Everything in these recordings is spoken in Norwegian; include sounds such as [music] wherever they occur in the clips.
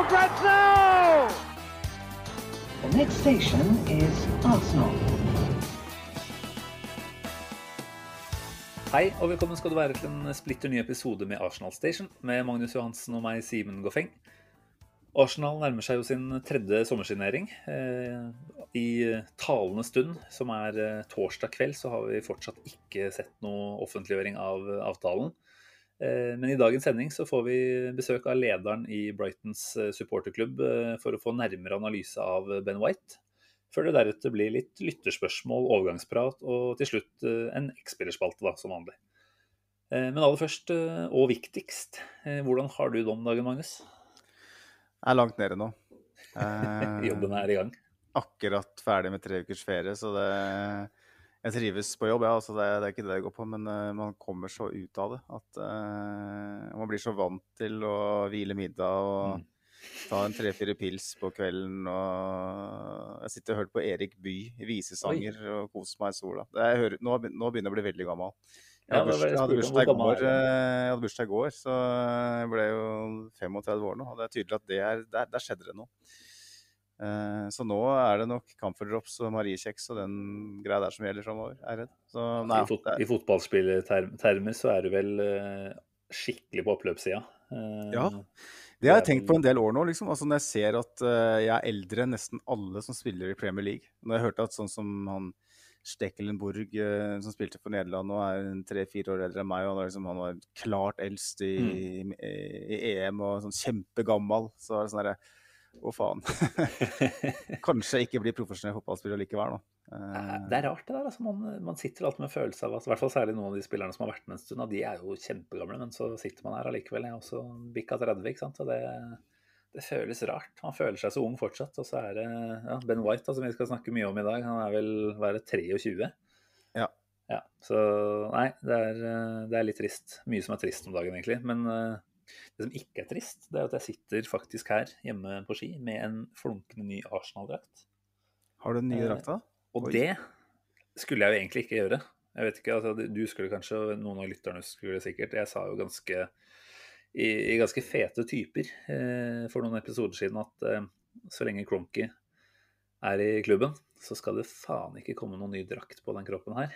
for grabs now! The next station is Arsenal. Hei, og velkommen skal du være til en splitter ny episode med Arsenal Station med Magnus Johansen og meg, Simen Goffeng. Arsenal nærmer seg jo sin tredje sommersignering. Eh, I talende stund, som er eh, torsdag kveld, så har vi fortsatt ikke sett noe offentliggjøring av avtalen. Eh, Men i dagens sending så får vi besøk av lederen i Brightons eh, supporterklubb eh, for å få nærmere analyse av Ben White. Før det deretter blir litt lytterspørsmål, overgangsprat og til slutt en X-spillerspalte, som vanlig. Men aller først, og viktigst, hvordan har du det om dagen, Magnus? Jeg er langt nede nå. [laughs] Jobben er i gang. Akkurat ferdig med tre ukers ferie, så det Jeg trives på jobb, ja. Altså det, det er ikke det jeg går på, men uh, man kommer så ut av det at uh, Man blir så vant til å hvile middag og Mm. ta en tre-fire pils på kvelden og Jeg sitter og hører på Erik Bye, visesanger, og koser meg i sola. Det er, jeg hører, nå, nå begynner jeg å bli veldig gammel. Jeg hadde bursdag, jeg hadde bursdag i går, eh, jeg hadde bursdag i går, så jeg ble jo 35 år nå. Og det er tydelig at det er, der, der skjedde det noe. Eh, Så nå er det nok camphordrops og mariekjeks og den greia der som gjelder framover, er jeg redd. Så nei, I, fot I fotballspillertermer så er du vel eh, skikkelig på oppløpssida. Eh, Ja, det har jeg er tenkt på en del år nå, liksom. Altså når jeg ser at jeg er eldre enn nesten alle som spiller i Premier League. Når jeg hørte at sånn som han Stekkelenburg, som spilte for Nederland nå, er en tre-fire år eldre enn meg, og han liksom, han var klart eldst i, Mm. i, i EM og sånn kjempegammal, så var det sånn derre Å, faen. [laughs] Kanskje ikke bli profesjonell fotballspiller likevel, da. Eh, Det er rart det der. Altså, man, man sitter alltid med følelse av at i hvert fall særlig noen av de spillerne som har vært med en stund, de er jo kjempegamle, men så sitter man her allikevel. Jeg er også bikka 30, ikke sant. Og det, det føles rart. Man føler seg så ung fortsatt. Og så er det ja, Ben White, da, som vi skal snakke mye om i dag, han er vel være 23. Ja. ja. Så nei, det er, eh, det er litt trist. Mye som er trist om dagen, egentlig. Men eh, det som ikke er trist, det er at jeg sitter faktisk her hjemme på ski med en flunkende ny Arsenal-drakt. Har du den nye eh, drakta? Og Oi. det skulle jeg jo egentlig ikke gjøre. Jeg vet ikke, altså Du skulle kanskje, noen av lytterne skulle sikkert. Jeg sa jo ganske i, i ganske fete typer eh, for noen episoder siden at eh, så lenge Cronky er i klubben, så skal det faen ikke komme noen ny drakt på den kroppen her.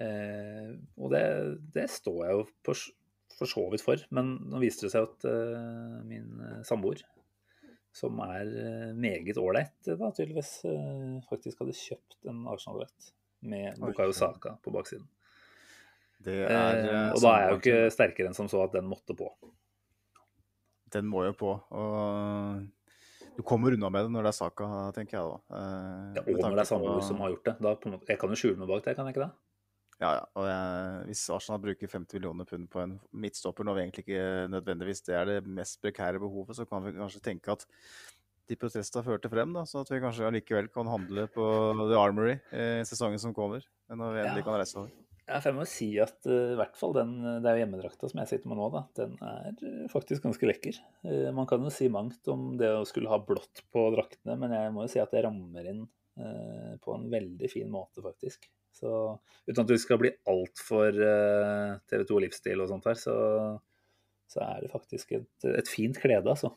Eh, og det, det står jeg jo på, for så vidt for, men nå viste det seg at uh, min eh, samboer som er eh, meget ålreit, tydeligvis, uh, faktisk hadde kjøpt en Arsenal-drakt med Bukayo. Saka på baksiden. Det Eh, eh, og da er jeg jo ikke sterkere enn som så at den måtte på. Den må jo på. Og du kommer unna med det når det er saka, tenker jeg da. Eh, Ja, og når det er samboer som har gjort det. Da jeg kan jo skjule meg bak det, kan jeg ikke det? Ja, ja. Og jeg, hvis Arsenal bruker 50 millioner pund på en midtstopper, når vi egentlig ikke nødvendigvis det er det mest prekære behovet, så kan vi kanskje tenke at de protestene førte frem, da, så at vi kanskje allikevel kan handle på The Armory i sesongen som kommer, når vi endelig Ja. kan reise over. Ja, for jeg må si at eh, i hvert fall den det er hjemmedrakta som jeg sitter med nå, da, den er eh, faktisk ganske lekker. Eh, man kan jo si mangt om det å skulle ha blått på draktene, men jeg må jo si at det rammer inn eh, på en veldig fin måte, faktisk. Så uten at det skal bli altfor uh, TV 2 livsstil og sånt her, så, så er det faktisk et, et fint klede, altså.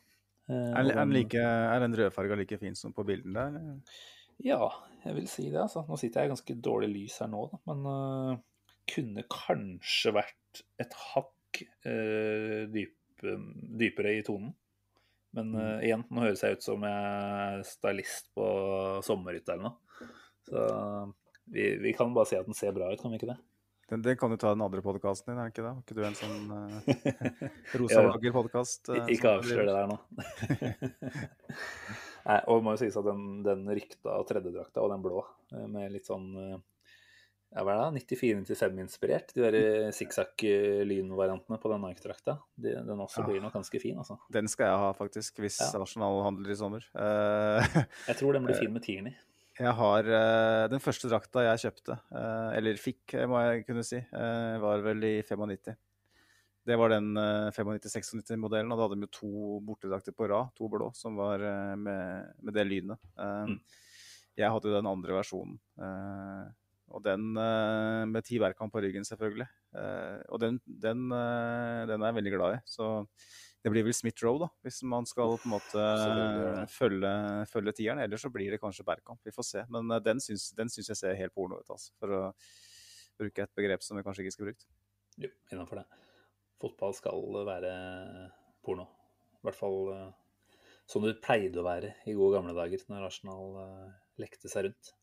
Uh, Er, er, like, er den rødfarga like fin som på bildene der? eller? Ja, jeg vil si det. altså. Nå sitter jeg i ganske dårlig lys her nå, da, men uh, kunne kanskje vært et hakk uh, dyp, dypere i tonen. Men uh, igjen, nå høres jeg ut som jeg er stylist på sommerhytta eller noe. Så vi, vi kan bare si at den ser bra ut, kan vi ikke det? Den, den kan du ta i den andre podkasten din, er det ikke det? Har ikke du en sånn uh, Ja, [laughs] rosa ja. lager-podkast? Uh, Ikke avslør det der nå. [laughs] Nei, og det må jo sies at den, den rykta tredjedrakta og den blå, eh, med litt sånn eh, ja, hva er det, 94-95-inspirert. De der sikksakk-lynvariantene på den Nike-drakta. De, den også Ja. blir nok ganske fin, altså. Den skal jeg ha, faktisk, hvis Ja. Arsenal handler i sommer. Eh, Jeg tror den blir [laughs] fin med Tierney. Jeg har uh, Den første drakta jeg kjøpte, uh, eller fikk, eh, må jeg kunne si, uh, var vel i 95. Det var den eh, 95-96-modellen, og da hadde de jo to bortedrakter på rad, to blå, som var med, med det lynet. Mm. Jeg hadde jo den andre versjonen, og den med ti verkan på ryggen, selvfølgelig. Og den, den, den er jeg veldig glad i. Så det blir vel Smith Roe, da, hvis man skal på en måte følge, følge tieren. Eller så blir det kanskje Bergkamp, vi får se. Men eh, den syns, den syns jeg ser helt porno ut, altså. For å bruke et begrep som vi kanskje ikke skulle brukt. Jo, innenfor det. Fotball skal være porno. I hvert fall sånn det pleide å være i gode gamle dager, når Arsenal eh, lekte seg rundt.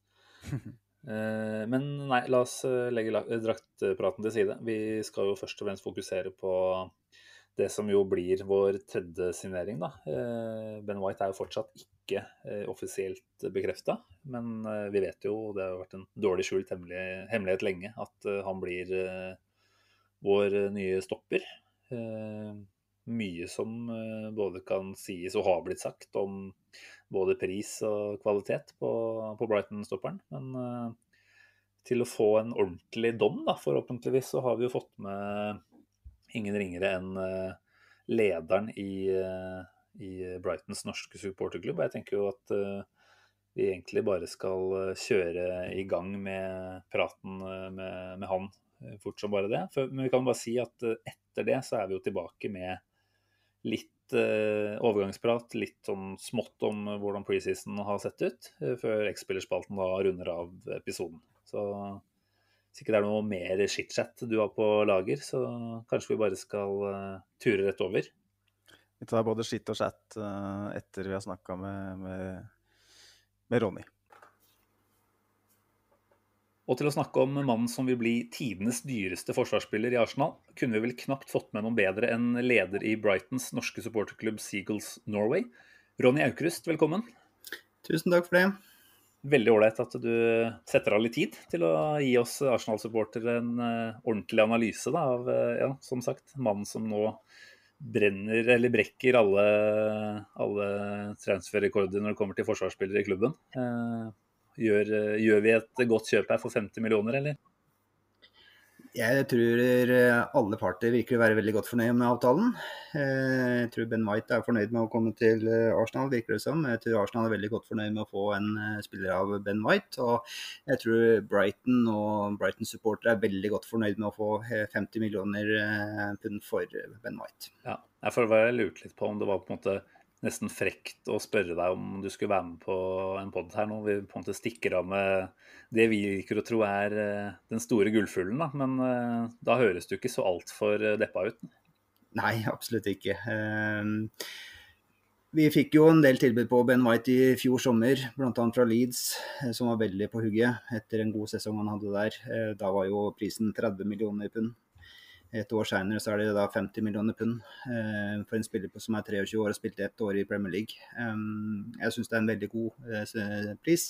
[laughs] Men nei, la oss legge draktpraten til side. Vi skal jo først og fremst fokusere på det som jo blir vår tredje signering, da. Eh, Ben White er jo fortsatt ikke eh, offisielt bekrefta, men eh, vi vet jo, det har vært en dårlig skjult hemmelighet lenge, at han blir vår nye stopper. Mye som både kan sies og har blitt sagt om både pris og kvalitet på, på Brighton-stopperen. Men til å få en ordentlig dom, da, forhåpentligvis, så har vi jo fått med ingen ringere enn eh, lederen i, eh, i Brightons norske supporterklubb. Jeg tenker jo at eh, vi egentlig bare skal kjøre i gang med praten med, med han fort som bare det. For, men vi kan bare si at etter det så er vi jo tilbake med litt overgangsprat, litt sånn smått om hvordan preseason har sett ut, før X-spillerspalten da runder av episoden. Så hvis ikke det er noe mer chit-chat du har på lager, så kanskje vi bare skal eh, ture rett over. Vi tar både skitt og chat eh, etter vi har snakka med, med, med Ronny. Og til å snakke om mannen som vil bli tidenes dyreste forsvarsspiller i Arsenal, kunne vi vel knapt fått med noen bedre enn leder i Brightons norske supporterklubb Seagulls Norway. Ronny Aukrust, velkommen. Tusen takk for det. Veldig ålreit at du setter av litt tid til å gi oss Arsenal-supportere en eh, ordentlig analyse da, av, eh, ja, som sagt, mannen som nå brenner eller brekker alle, alle transferrekorder når det kommer til forsvarsspillere i klubben. Eh, Gjør, gjør vi et godt kjøp her for 50 millioner, eller? Jeg tror eh, alle parter virker å være veldig godt fornøyd med avtalen. Eh, Jeg tror Ben White er fornøyd med å komme til eh, Arsenal, virker det som. Jeg tror Arsenal er veldig godt fornøyd med å få en spiller av Ben White. Og jeg tror Brighton og Brighton-supportere er veldig godt fornøyd med å få eh, 50 millioner pund for Ben White. Ja, jeg får være lurt litt på om det var på en måte nesten frekt å spørre deg om du skulle være med på en pod her nå. Vi på en måte stikker av med det vi liker å tro er eh, den store gullfuglen. Men eh, da høres du ikke så altfor eh, deppa ut. Nei, absolutt ikke. Vi fikk jo en del tilbud på Ben White i fjor sommer, bl.a. fra Leeds, som var veldig på hugget etter en god sesong han hadde der. Da var jo prisen 30 millioner pund. Et år seinere så er det da 50 millioner pund eh, for en spiller som er 23 år og spilte ett år i Premier League. Um, Jeg syns det er en veldig god eh, pris.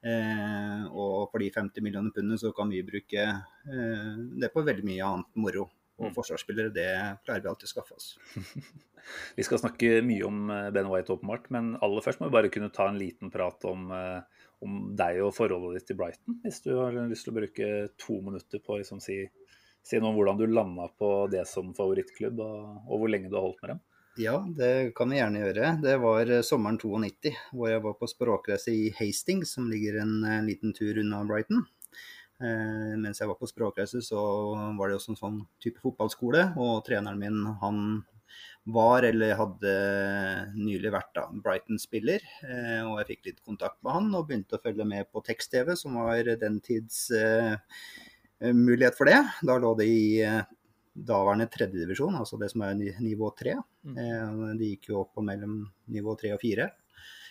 Eh, og for de 50 millioner pundene så kan vi bruke eh, det på veldig mye annet moro. Og Mm. forsvarsspillere, det klarer vi alltid å skaffe oss. [laughs] Vi skal snakke mye om eh, Ben White, åpenbart, men aller først må vi bare kunne ta en liten prat om, eh, om deg og forholdet ditt til Brighton. Hvis du har lyst til å bruke to minutter på å liksom si, si noe om hvordan du landa på det som favorittklubb, og, og hvor lenge du har holdt med dem. Ja, det kan vi gjerne gjøre. Det var eh, sommeren 92, hvor jeg var på språkreise i Hastings, som ligger en, eh, liten tur unna Brighton. Eh, mens jeg var på språkreise, så var det også en sånn type fotballskole, og treneren min, han var eller hadde nylig vært da, Brighton-spiller, eh, og jeg fikk litt kontakt med han og begynte å følge med på tekst-TV, som var den tids eh, mulighet for det. Da lå det i eh, daværende tredjedivisjon, altså det som er nivå tre. Eh, De gikk jo opp på mellom nivå tre og fire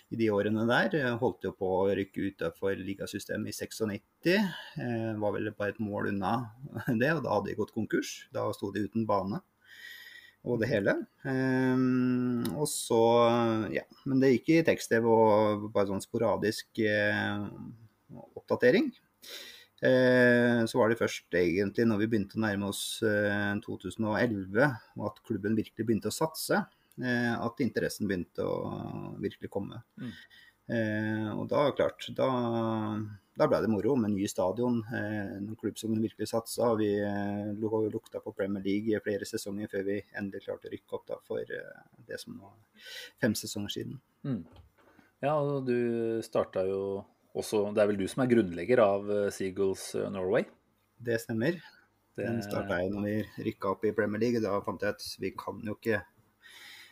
i de årene der. Eh, Holdt jo på å rykke utafor ligasystemet i 96. Eh, Var vel bare et mål unna [laughs] det, og da hadde de gått konkurs. Da sto de uten bane og det hele. Ehm, og så, ja. Men det gikk i tekst-TV og bare sånn sporadisk eh, oppdatering. Eh, så var det først egentlig når vi begynte å nærme oss eh, 2011, og at klubben virkelig begynte å satse, eh, at interessen begynte å virkelig komme. Mm. Eh, og da, klart, da, da ble det moro med ny stadion. Eh, en klubb som virkelig satsa. Vi eh, lukta på Premier League i flere sesonger før vi endelig klarte å rykke opp da, for eh, det som var fem sesonger siden. Mm. Ja, og du starta jo også Det er vel du som er grunnlegger av eh, Seagulls eh, Norway? Det stemmer. Det, Den starta jeg når vi rykka opp i Premier League. Da fant jeg at vi kan jo ikke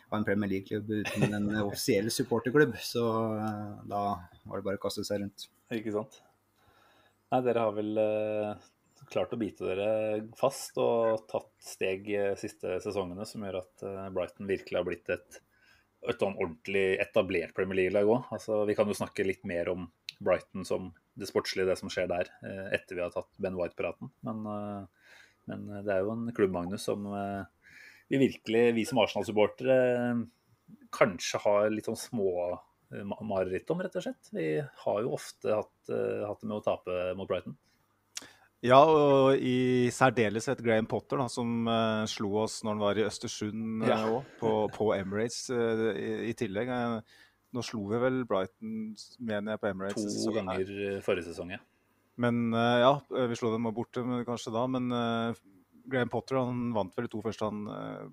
ha en Premier League-klubb uten en offisiell supporterklubb. Så eh, da var det bare å kaste seg rundt. Ikke sant? Nei, dere har vel eh, klart å bite dere fast og tatt steg eh, siste sesongene som gjør at eh, Brighton virkelig har blitt et, et sånn ordentlig etablert Premier League-lag òg. Altså, vi kan jo snakke litt mer om Brighton som det sportslige, det som skjer der, eh, etter vi har tatt Ben White-praten. Men, eh, men det er jo en klubb, Magnus, som eh, vi virkelig, vi som Arsenal-supportere, eh, kanskje har litt sånn små eh, mareritt om, rett og slett. Vi har jo ofte hatt, eh, hatt det med å tape mot Brighton. Ja, og i særdeleshet Graham Potter, da, som uh, slo oss når han var i Østersund Ja. på, på Emirates uh, i, i tillegg. Eh, nå slo vi vel Brighton, mener jeg, på Emirates. To her. ganger eh, forrige sesong, ja. Men eh, ja, vi slo dem borte kanskje da. Men eh, Graham Potter han vant vel de to første han,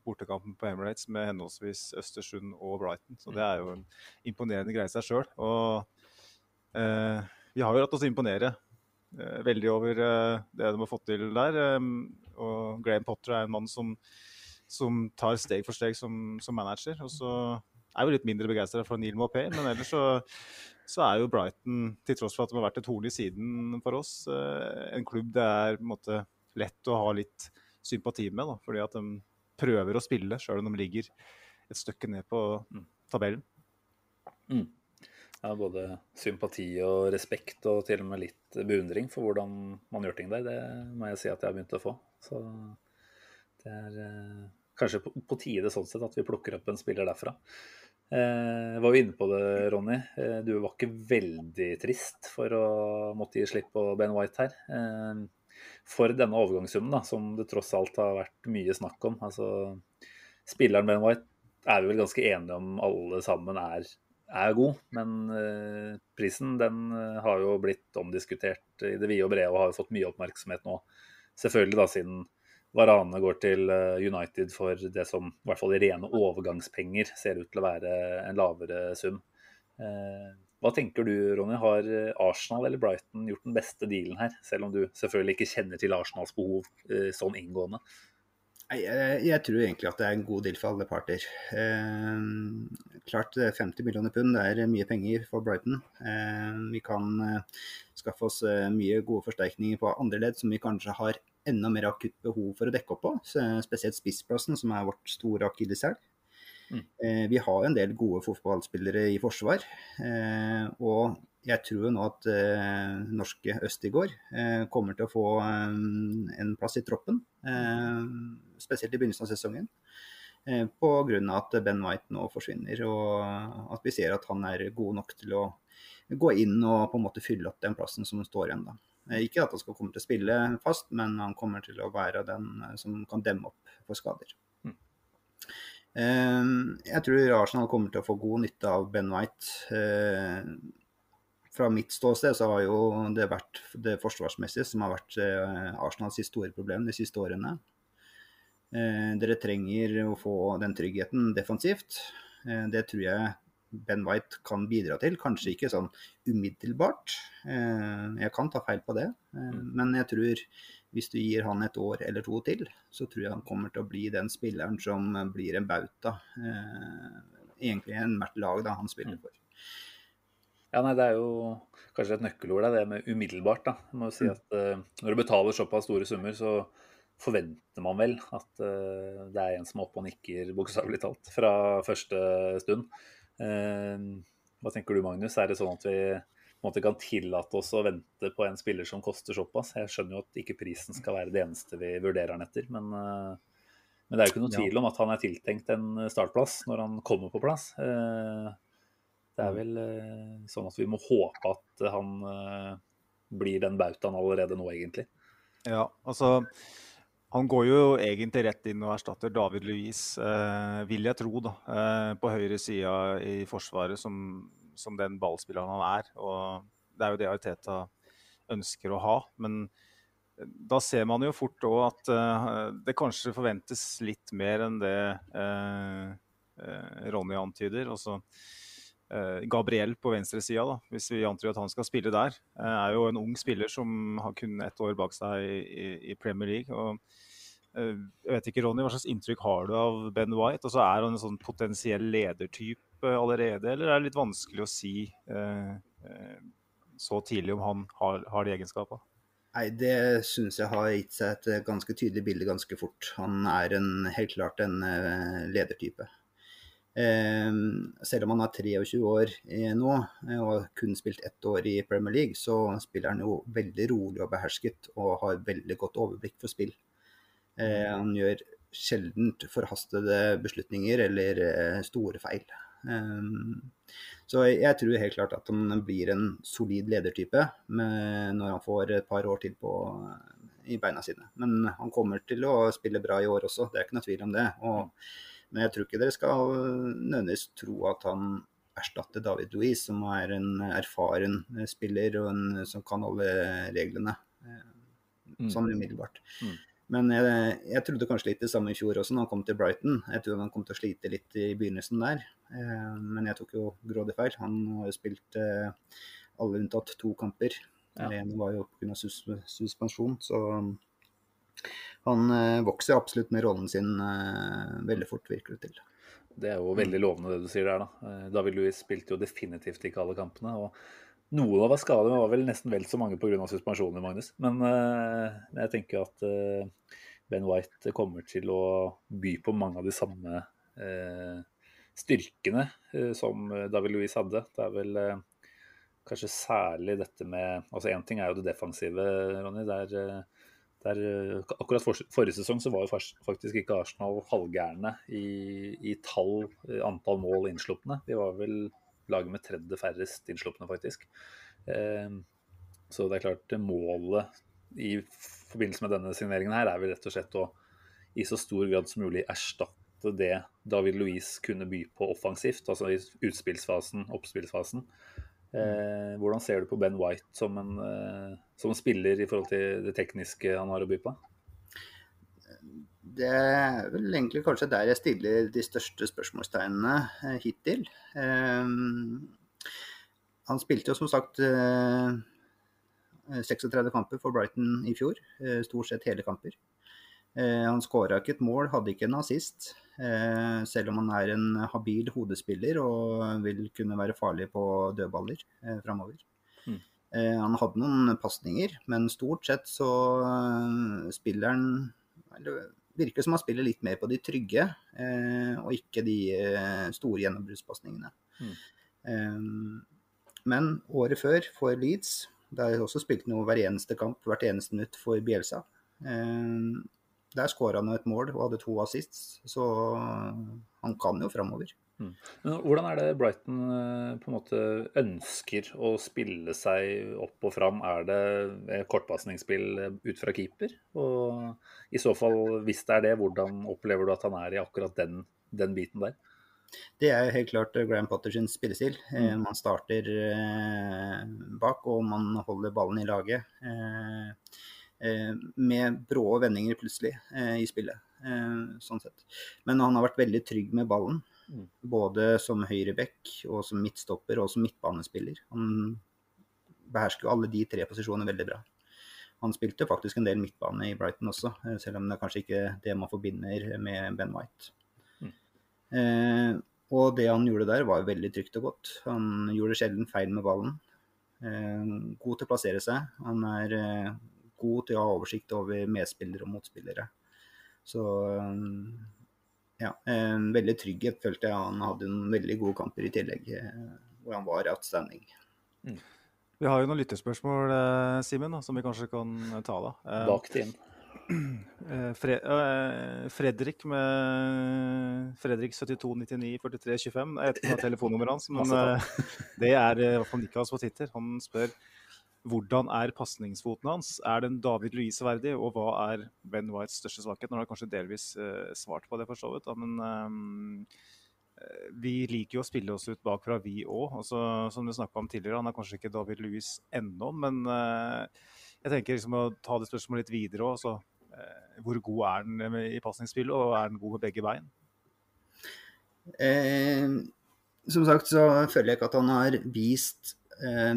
bortekampen på Emirates med henholdsvis Østersund og Brighton. Så det er jo en imponerende greie i seg sjøl. Og eh, vi har jo latt oss imponere eh, veldig over eh, det de har fått til der. eh, og Graham Potter er en mann som, som tar steg for steg som, som manager. Og så er jo litt mindre begeistra for Neil Maupay, men ellers så så er jo Brighton, til tross for at de har vært et horn i siden for oss, eh, en klubb det er måte lett å ha litt sympati med. Da, fordi at de prøver å spille, sjøl om de ligger et stykke ned på Mm. tabellen. Mm. Ja, både sympati og respekt, og til og med litt beundring for hvordan man gjør ting der. Det må jeg si at jeg har begynt å få. Så det er eh, kanskje på, på tide sånn sett at vi plukker opp en spiller derfra. Eh, var jo inne på det, Ronny. Eh, du var ikke veldig trist for å måtte gi slipp på Ben White her. Eh, for denne overgangssummen, da, som det tross alt har vært mye snakk om. Altså, spilleren Ben White er vi vel ganske enige om alle sammen er, er god, men prisen den har jo blitt omdiskutert i det vide og brede og har jo fått mye oppmerksomhet nå. Selvfølgelig da siden Varane går til eh, United for det som i hvert fall i rene overgangspenger ser ut til å være en lavere sum. Eh, hva tenker du, Ronny? Har eh, Arsenal eller Brighton gjort den beste dealen her? Selv om du selvfølgelig ikke kjenner til Arsenals behov eh, sånn inngående. Jeg, jeg tror egentlig at det er en god deal for alle parter. Eh, klart eh, 50 millioner pund det er mye penger for Brighton. Eh, vi kan skaffe oss mye gode forsterkninger på andre ledd som vi kanskje har enda mer akutt behov for å dekke opp på. Spesielt spissplassen, som er vårt store akilleshæl. Mm. Eh, vi har en del gode fotballspillere i forsvar. Eh, og jeg tror nå at eh, norske Østigård kommer til å få en plass i troppen. Spesielt i begynnelsen av sesongen. Pga. at Ben White nå forsvinner, og at vi ser at han er god nok til å gå inn og på en måte fylle opp den plassen som står igjen. da. Eh, Ikke at han skal komme til å spille fast, men han kommer til å være den eh, som kan demme opp for skader. Mm. Eh, Jeg tror Arsenal kommer til å få god nytte av Ben White. Fra mitt ståsted så har jo det vært det forsvarsmessige som har vært Arsenals store problem de siste årene. Dere trenger å få den tryggheten defensivt. Det tror jeg Ben White kan bidra til. Kanskje ikke sånn umiddelbart. Eh, Jeg kan ta feil på det. Eh, Men jeg tror hvis du gir han et år eller to til, så tror jeg han kommer til å bli den spilleren som blir en bauta. Eh, Egentlig en mert lag da han spiller for. Ja, nei, Det er jo kanskje et nøkkelord, det, det med umiddelbart. da. Jeg må jo si at uh, Når du betaler såpass store summer, så forventer man vel at uh, det er en som er oppe og nikker, bokstavelig talt, fra første stund. Eh, hva tenker du, Magnus? Er det sånn at vi måte kan tillate oss å vente på en spiller som koster såpass? Jeg skjønner jo at ikke prisen skal være det eneste vi vurderer han etter, men, eh, men det er jo ikke noe tvil om at han er tiltenkt en startplass når han kommer på plass. Eh, det er vel eh, sånn at vi må håpe at han eh, blir den bautaen allerede nå, egentlig. Ja, altså han går jo egentlig rett inn og erstatter David Louise, eh, vil jeg tro, da, eh, på høyre sida i Forsvaret, som, som, den ballspilleren han er. Og det er jo det Ariteta ønsker å ha. Men da ser man jo fort òg at eh, det kanskje forventes litt mer enn det uh, uh, Ronny antyder. Også, Gabriel på venstresida, hvis vi antyder at han skal spille der, er jo en ung spiller som har kun ett år bak seg i, Premier League. og jeg vet ikke, Ronny, Hva slags inntrykk har du av Ben White? Og så Er han en sånn potensiell ledertype allerede, eller er det litt vanskelig å si så tidlig om han har, har de egenskapene? Nei, Det syns jeg har gitt seg et ganske tydelig bilde ganske fort. Han er en, helt klart en ledertype. Uh, selv om han er 23 år uh, nå og har kun spilt ett år i Premier League, så spiller han jo veldig rolig og behersket og har veldig godt overblikk for spill. han gjør sjelden forhastede beslutninger eller store feil. Så jeg tror helt klart at han blir en solid ledertype når han får et par år til på, i beina sine. Men han kommer til å spille bra i år også, det er ikke noe tvil om det. Og, men jeg tror ikke dere skal nødvendigvis tro at han erstatter David Louis, som er en erfaren spiller og en, som kan alle reglene. Mm. Sånn umiddelbart. Mm. Men jeg, jeg, trodde kanskje litt det samme i fjor også, når han kom til Brighton. Jeg trodde han kom til å slite litt i begynnelsen der. Eh, men jeg tok jo grådig feil. Han har jo spilt eh, alle unntatt to kamper. Ja. Det ene var jo pga. Sus suspensjon. Så han eh, vokser absolutt med rollen sin eh, veldig fort, virker det til. Det er jo veldig lovende det du sier der, da. Eh, David Louis spilte jo definitivt ikke alle kampene. og noen av skadene var vel nesten vel så mange pga. suspensjoner, Magnus. Men jeg tenker at Ben White kommer til å by på mange av de samme styrkene som David Louis hadde. Det er vel kanskje særlig dette med Altså én ting er jo det defensive, Ronny. Der, der, akkurat for, forrige sesong så var jo faktisk ikke Arsenal halvgærne i, i tall, antall mål innslupne. De var vel laget med tredje færrest innslupne, faktisk. Eh, så det er klart, målet i forbindelse med denne signeringen her er vel rett og slett å i så stor grad som mulig erstatte det David Louise kunne by på offensivt, altså i utspillsfasen, oppspillsfasen. Eh, hvordan ser du på Ben White som en, eh, som en spiller i forhold til det tekniske han har å by på? Det er vel egentlig kanskje der jeg stiller de største spørsmålstegnene eh, hittil. Eh, han spilte jo som sagt uh, eh, 36 kamper for Brighton i fjor. Stort sett hele kamper. Uh, han skåra ikke et mål, hadde ikke en assist. selv om han er en habil hodespiller og vil kunne være farlig på dødballer uh, framover. Mm. han hadde noen pasninger, men stort sett så spiller han eller, virker som han spiller litt mer på de trygge, eh, og ikke de eh, store gjennombruddspasningene. Mm. Eh, men året før, for Leeds, der også spilte han hver eneste kamp, hvert eneste minutt for Bielsa. Eh, der skåra han et mål og hadde to assists, så han kan jo framover. Mm. hvordan er det Brighton eh, på en måte ønsker å spille seg opp og fram? Er det kortpasningsspill ut fra keeper? Og i så fall, hvis det er det, hvordan opplever du at han er i akkurat den, den biten der? Det er helt klart Graham Potters spillestil. Eh, mm. Man starter eh, bak, og man holder ballen i laget. Med brå vendinger plutselig i spillet. Sånn sett. Men han har vært veldig trygg med ballen. Mm. Både som høyreback og som midtstopper og som midtbanespiller. Han behersker alle de tre posisjonene veldig bra. Han spilte faktisk en del midtbane i Brighton også, eh, selv om det er kanskje ikke det man forbinder med Ben White. Mm. Eh, og det han gjorde der, var veldig trygt og godt. Han gjorde sjelden feil med ballen. Eh, god til å plassere seg. Han er eh, god til å ha oversikt over medspillere og motspillere. Så eh, ja, en veldig trygghet følte jeg. Han hadde en veldig gode kamper i tillegg, eh, hvor han var outstanding. Mm. Vi har jo noen lytterspørsmål, eh, Simen, som vi kanskje kan ta. da. Bak det [clears throat] inn. Fre Fredrik med Fredrik 7299 43 25 er et av telefonnummeret hans. Men [laughs] det er i hvert fall Nikas på Twitter. Han spør hvordan er pasningsfoten hans? Er den David Louise verdig? Og hva er Ben Whites største svakhet? Nå har jeg kanskje delvis uh, svart på det, for så vidt. Men um, vi liker jo å spille oss ut bakfra, vi òg. Altså, som du snakka om tidligere, han er kanskje ikke David Louise ennå, men uh, jeg tenker liksom å ta det spørsmålet litt videre òg. Uh, hvor god er den i pasningsspillet, og er den god med begge bein? Eh, som sagt så føler jeg ikke at han har vist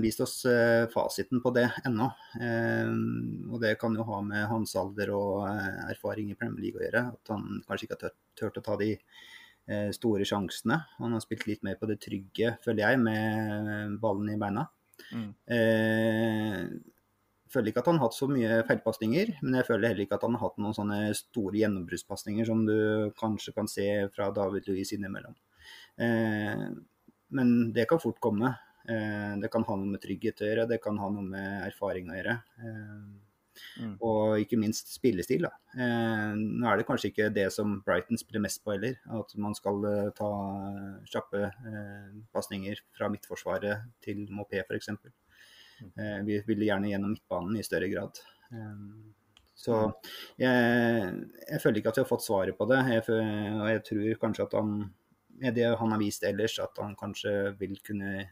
vist oss eh, fasiten på det ennå. Eh, og det kan jo ha med hans alder og erfaring i Premier League å gjøre. At han kanskje ikke har turt å ta de store sjansene. Han har spilt litt mer på det trygge, føler jeg, med ballen i beina. Mm. Jeg føler ikke at han har hatt så mye feilpasninger, men jeg føler heller ikke at han har hatt noen sånne store gjennombruddspasninger som du kanskje kan se fra David Louis innimellom. Men det kan fort komme. Eh, det kan ha noe med trygghet å gjøre, det kan ha noe med erfaring å gjøre. Eh, mm. Og ikke minst spillestil. Da. Eh, nå er det kanskje ikke det som Brighton spiller mest på heller. At man skal ta kjappe pasninger fra midtforsvaret til Mopé f.eks. Eh, Vi vil gjerne gjennom midtbanen i større grad. Så mm. jeg, jeg, føler ikke at vi har fått svaret på det. Jeg, og jeg tror kanskje at han, med det han har vist ellers, at han kanskje vil kunne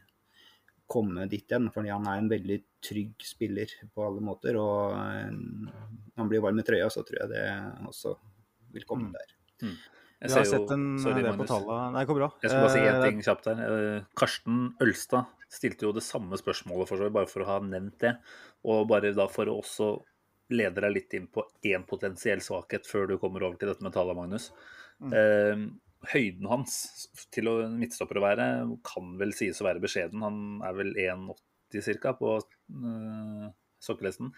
komme dit igjen. Fordi han er en veldig trygg spiller på alle måter. Og eh, når han blir varm i trøya, så tror jeg det også vil komme mm. der. Mm. Jeg, ser har sett en sorry, det på tallet. Nei, det går bra. Jeg skal bare si én eh, ting kjapt her. Eh, Karsten Ølstad stilte jo det samme spørsmålet for seg, bare for å ha nevnt det. Og bare da for å også lede deg litt inn på én potensiell svakhet før du kommer over til dette med tallet, Magnus. Mm høyden hans til å midtstopper å være kan vel sies å være beskjeden. Han er vel 1,80 ca. på uh, sokkelesten.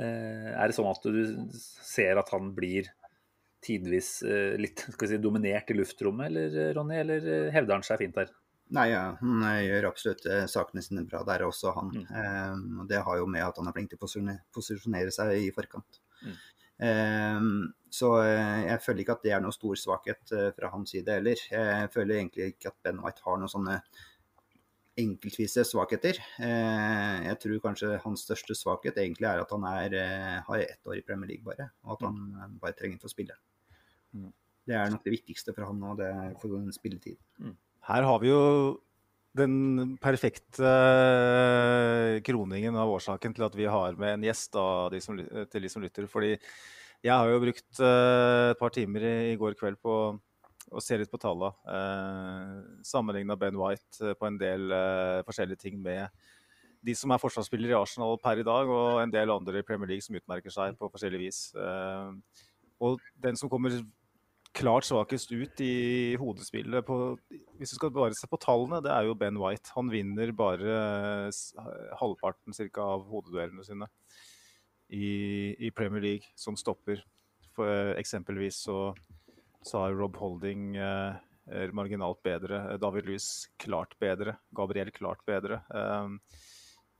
Uh, er det sånn at du ser at han blir tidvis uh, litt si, dominert i luftrommet, eller Ronny, eller hevder han seg fint der? Nei, ja, han gjør absolutt sakene sine bra der også, han. Mm. og det har jo med at han er flink til å posisjonere seg i forkant. Mm. Ehm, så eh, jeg føler ikke at det er noe stor svakhet eh, fra hans side heller. Jeg føler egentlig ikke at Ben White har noen sånne enkeltvise svakheter. Eh, jeg tror kanskje hans største svakhet egentlig er at han er, har ett år i Premier League bare, og at han bare trenger for å spille. Mm. Det er nok det viktigste for han nå, det er for den spilletid. Mm. Her har vi jo den perfekte kroningen av årsaken til at vi har med en gjest da, de som, til de som lytter. Fordi jeg har jo brukt uh, et par timer i, går kveld på å se litt på tallene. Eh, Sammenligna Ben White uh, på en del eh, forskjellige ting med de som er forsvarsspillere i Arsenal per i dag, og en del andre i Premier League som utmerker seg på forskjellig vis. og den som kommer klart svakest ut i hodespillet. På, hvis du skal bare se på tallene, det er jo Ben White. Han vinner bare halvparten cirka, av hodeduellene sine i, i, Premier League som stopper. For, eksempelvis så, så har Rob Holding eh, marginalt bedre. David Lewis klart bedre. Gabriel klart bedre. Um,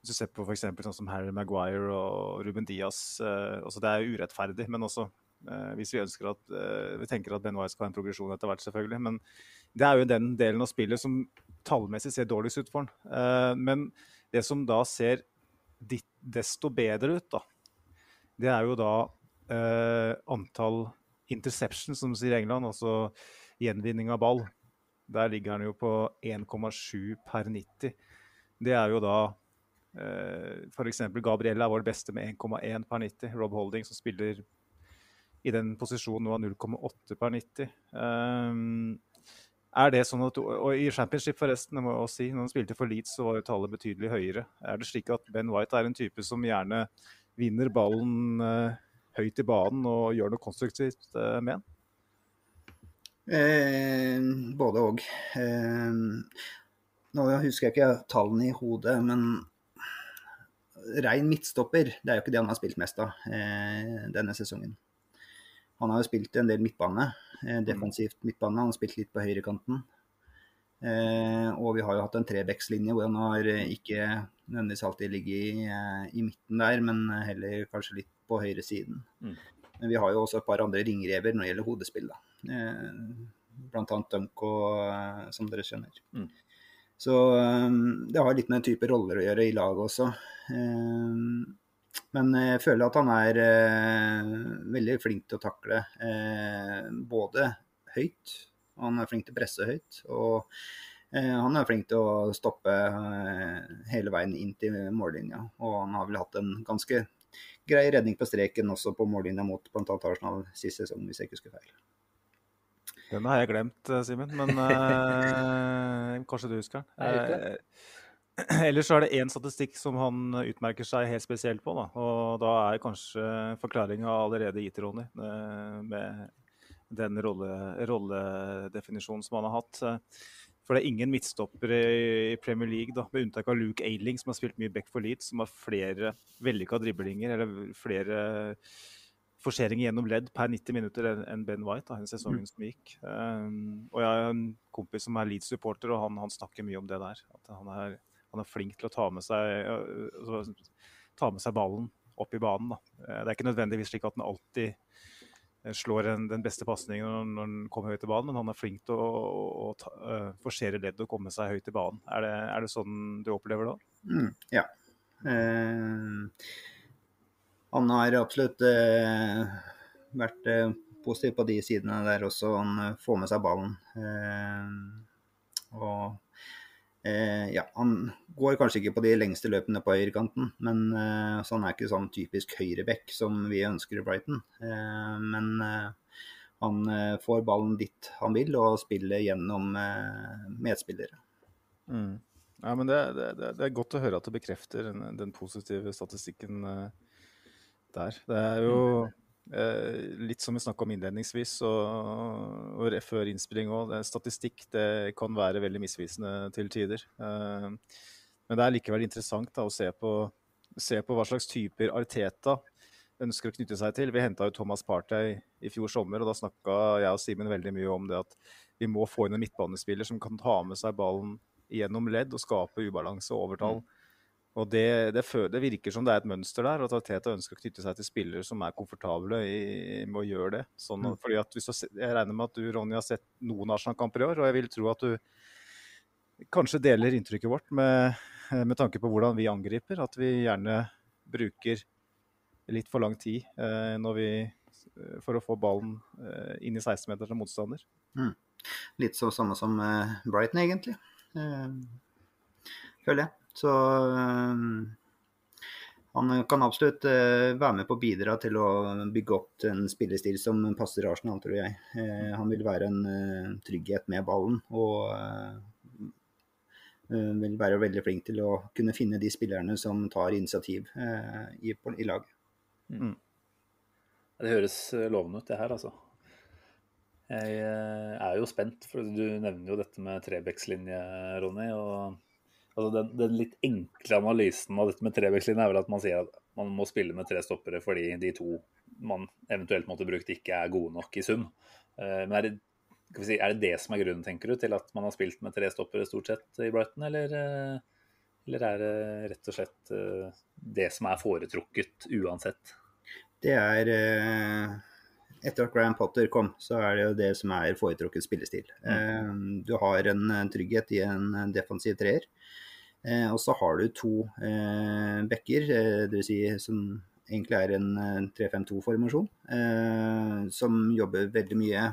hvis du ser på f.eks. sånn som Harry Maguire og Ruben Diaz eh, altså Det er urettferdig, men også Eh, hvis vi ønsker at eh, vi tenker at Ben White skal ha en progresjon etter hvert, selvfølgelig. Men det er jo den delen av spillet som tallmessig ser dårligst ut for han. Eh, men det som da ser desto bedre ut, da, det er jo da antall interceptions, som sier England, altså gjenvinning av ball. Der ligger han jo på 1,7 per 90. Det er jo da eh, f.eks. Gabriella er vår beste med 1,1 per 90. Rob Holding, som spiller i den posisjonen nå av 0,8 per 90. Um, er det sånn at, og I Championship, forresten, jeg må også si, når han spilte for Leeds, så var jo tallet betydelig høyere. Er det slik at Ben White er en type som gjerne vinner ballen uh, høyt i banen og gjør noe konstruktivt uh, med den? Eh, både òg. Eh, nå husker jeg ikke tallene i hodet, men rein midtstopper, det er jo ikke det han har spilt mest av eh, denne sesongen. Han har jo spilt en del midtbane, eh, mm. defensivt midtbane. Han har spilt litt på høyrekanten. Eh, og vi har jo hatt en trebekslinje hvor han har eh, ikke nødvendigvis alltid ligget i, i, midten der, men heller kanskje litt på høyresiden. Mm. Men vi har jo også et par andre ringrever når det gjelder hodespill. da. Eh, blant annet Dunko, som dere skjønner. Mm. Så det har litt med type roller å gjøre i laget også. Men jeg føler at han er veldig flink til å takle både høyt, han er flink til å presse høyt. og han er flink til å stoppe hele veien inn til mållinja. Og han har vel hatt en ganske grei redning på streken også på mållinja mot bl.a. Arsenal sist sesong, hvis jeg ikke husker feil. Den har jeg glemt, eh, Simen, men uh, [laughs] kanskje du husker den. [clears throat] Ellers så er det én statistikk som han utmerker seg helt spesielt på. Da. Og da er kanskje forklaringa allerede gitt, Ronny, uh, med den rolle, rolledefinisjonen som han har hatt. For det er ingen midtstoppere i Premier League, da, med unntak av Luke Ailing, som har spilt mye back for Leeds, som har flere vellykka driblinger eller flere forseringer gjennom ledd per 90 minutter enn Ben White da, den sesongen mm. som gikk. Um, og jeg har en kompis som er Leeds-supporter, og han, han, snakker mye om det der. At han er, han er flink til å ta med seg, altså, ta med seg ballen opp i banen. Da. Det er ikke nødvendigvis slik at han alltid Eh, slår en, den beste pasningen når, når, han kommer høyt i banen, men han er flink til å, å, å uh, forsere leddet og komme seg høyt i banen. Er det, er det sånn du opplever det? Mm, ja. Eh, han har absolutt eh, vært eh, positiv på de sidene der også. Han eh, får med seg ballen. og Eh, ja, han går kanskje ikke på de lengste løpene på høyrekanten, men eh, så han er ikke sånn typisk høyreback som vi ønsker i Brighton. Eh, men eh, han eh, får ballen dit han vil, og spiller gjennom eh, medspillere. Mm. Ja, men det, det, det, er godt å høre at det bekrefter den, den positive statistikken der. Det er jo mm. Litt som vi snakka om innledningsvis og, og før innspilling òg. Statistikk det kan være veldig misvisende til tider. Eh, men det er likevel interessant da, å se på, se på, hva slags typer Arteta ønsker å knytte seg til. Vi henta jo Thomas Partey i fjor sommer, og da snakka jeg og Simen veldig mye om det at vi må få inn en midtbanespiller som kan ta med seg ballen gjennom ledd og skape ubalanse og overtall. Mm. Og det, det, det, virker som det er et mønster der, at Teta ønsker å knytte seg til spillere som er komfortable i, med å gjøre det. Sånn, mm. fordi at hvis du, Jeg regner med at du Ronny, har sett noen Arsenal-kamper i år, og jeg vil tro at du kanskje deler inntrykket vårt med, med, tanke på hvordan vi angriper. At vi gjerne bruker litt for lang tid eh, vi, for å få ballen eh, inn i 16-meteren som motstander. Mm. Litt så samme som eh, Brighton, egentlig. Eh, føler jeg. Så um, han kan absolutt uh, være med på å bidra til å bygge opp en spillestil som passer Arsenal, tror jeg. Uh, han vil være en uh, trygghet med ballen og vil være veldig flink til å kunne finne de spillerne som tar initiativ i, i laget. Mm. Det høres lovende ut, det her, altså. Jeg er jo spent, for du nevner jo dette med Trebekslinje, Ronny. og Altså den, den, litt enkle analysen av dette med trebekslinje er vel at man sier at man må spille med tre stoppere fordi de to man eventuelt måtte brukt, ikke er gode nok i sum. Eh, men er det, si, er det, det som er grunnen, tenker du, til at man har spilt med tre stoppere stort sett i Brighton, eller, eh, eller er det rett og slett eh, det som er foretrukket uansett? Det er etter at Graham Potter kom, så er det jo det som er foretrukket spillestil. Mm. Du har en trygghet i en defensiv treer. Eh, og så har du to eh, bekker, eh, dvs. Si, som egentlig er en 3-5-2-formasjon, som jobber veldig mye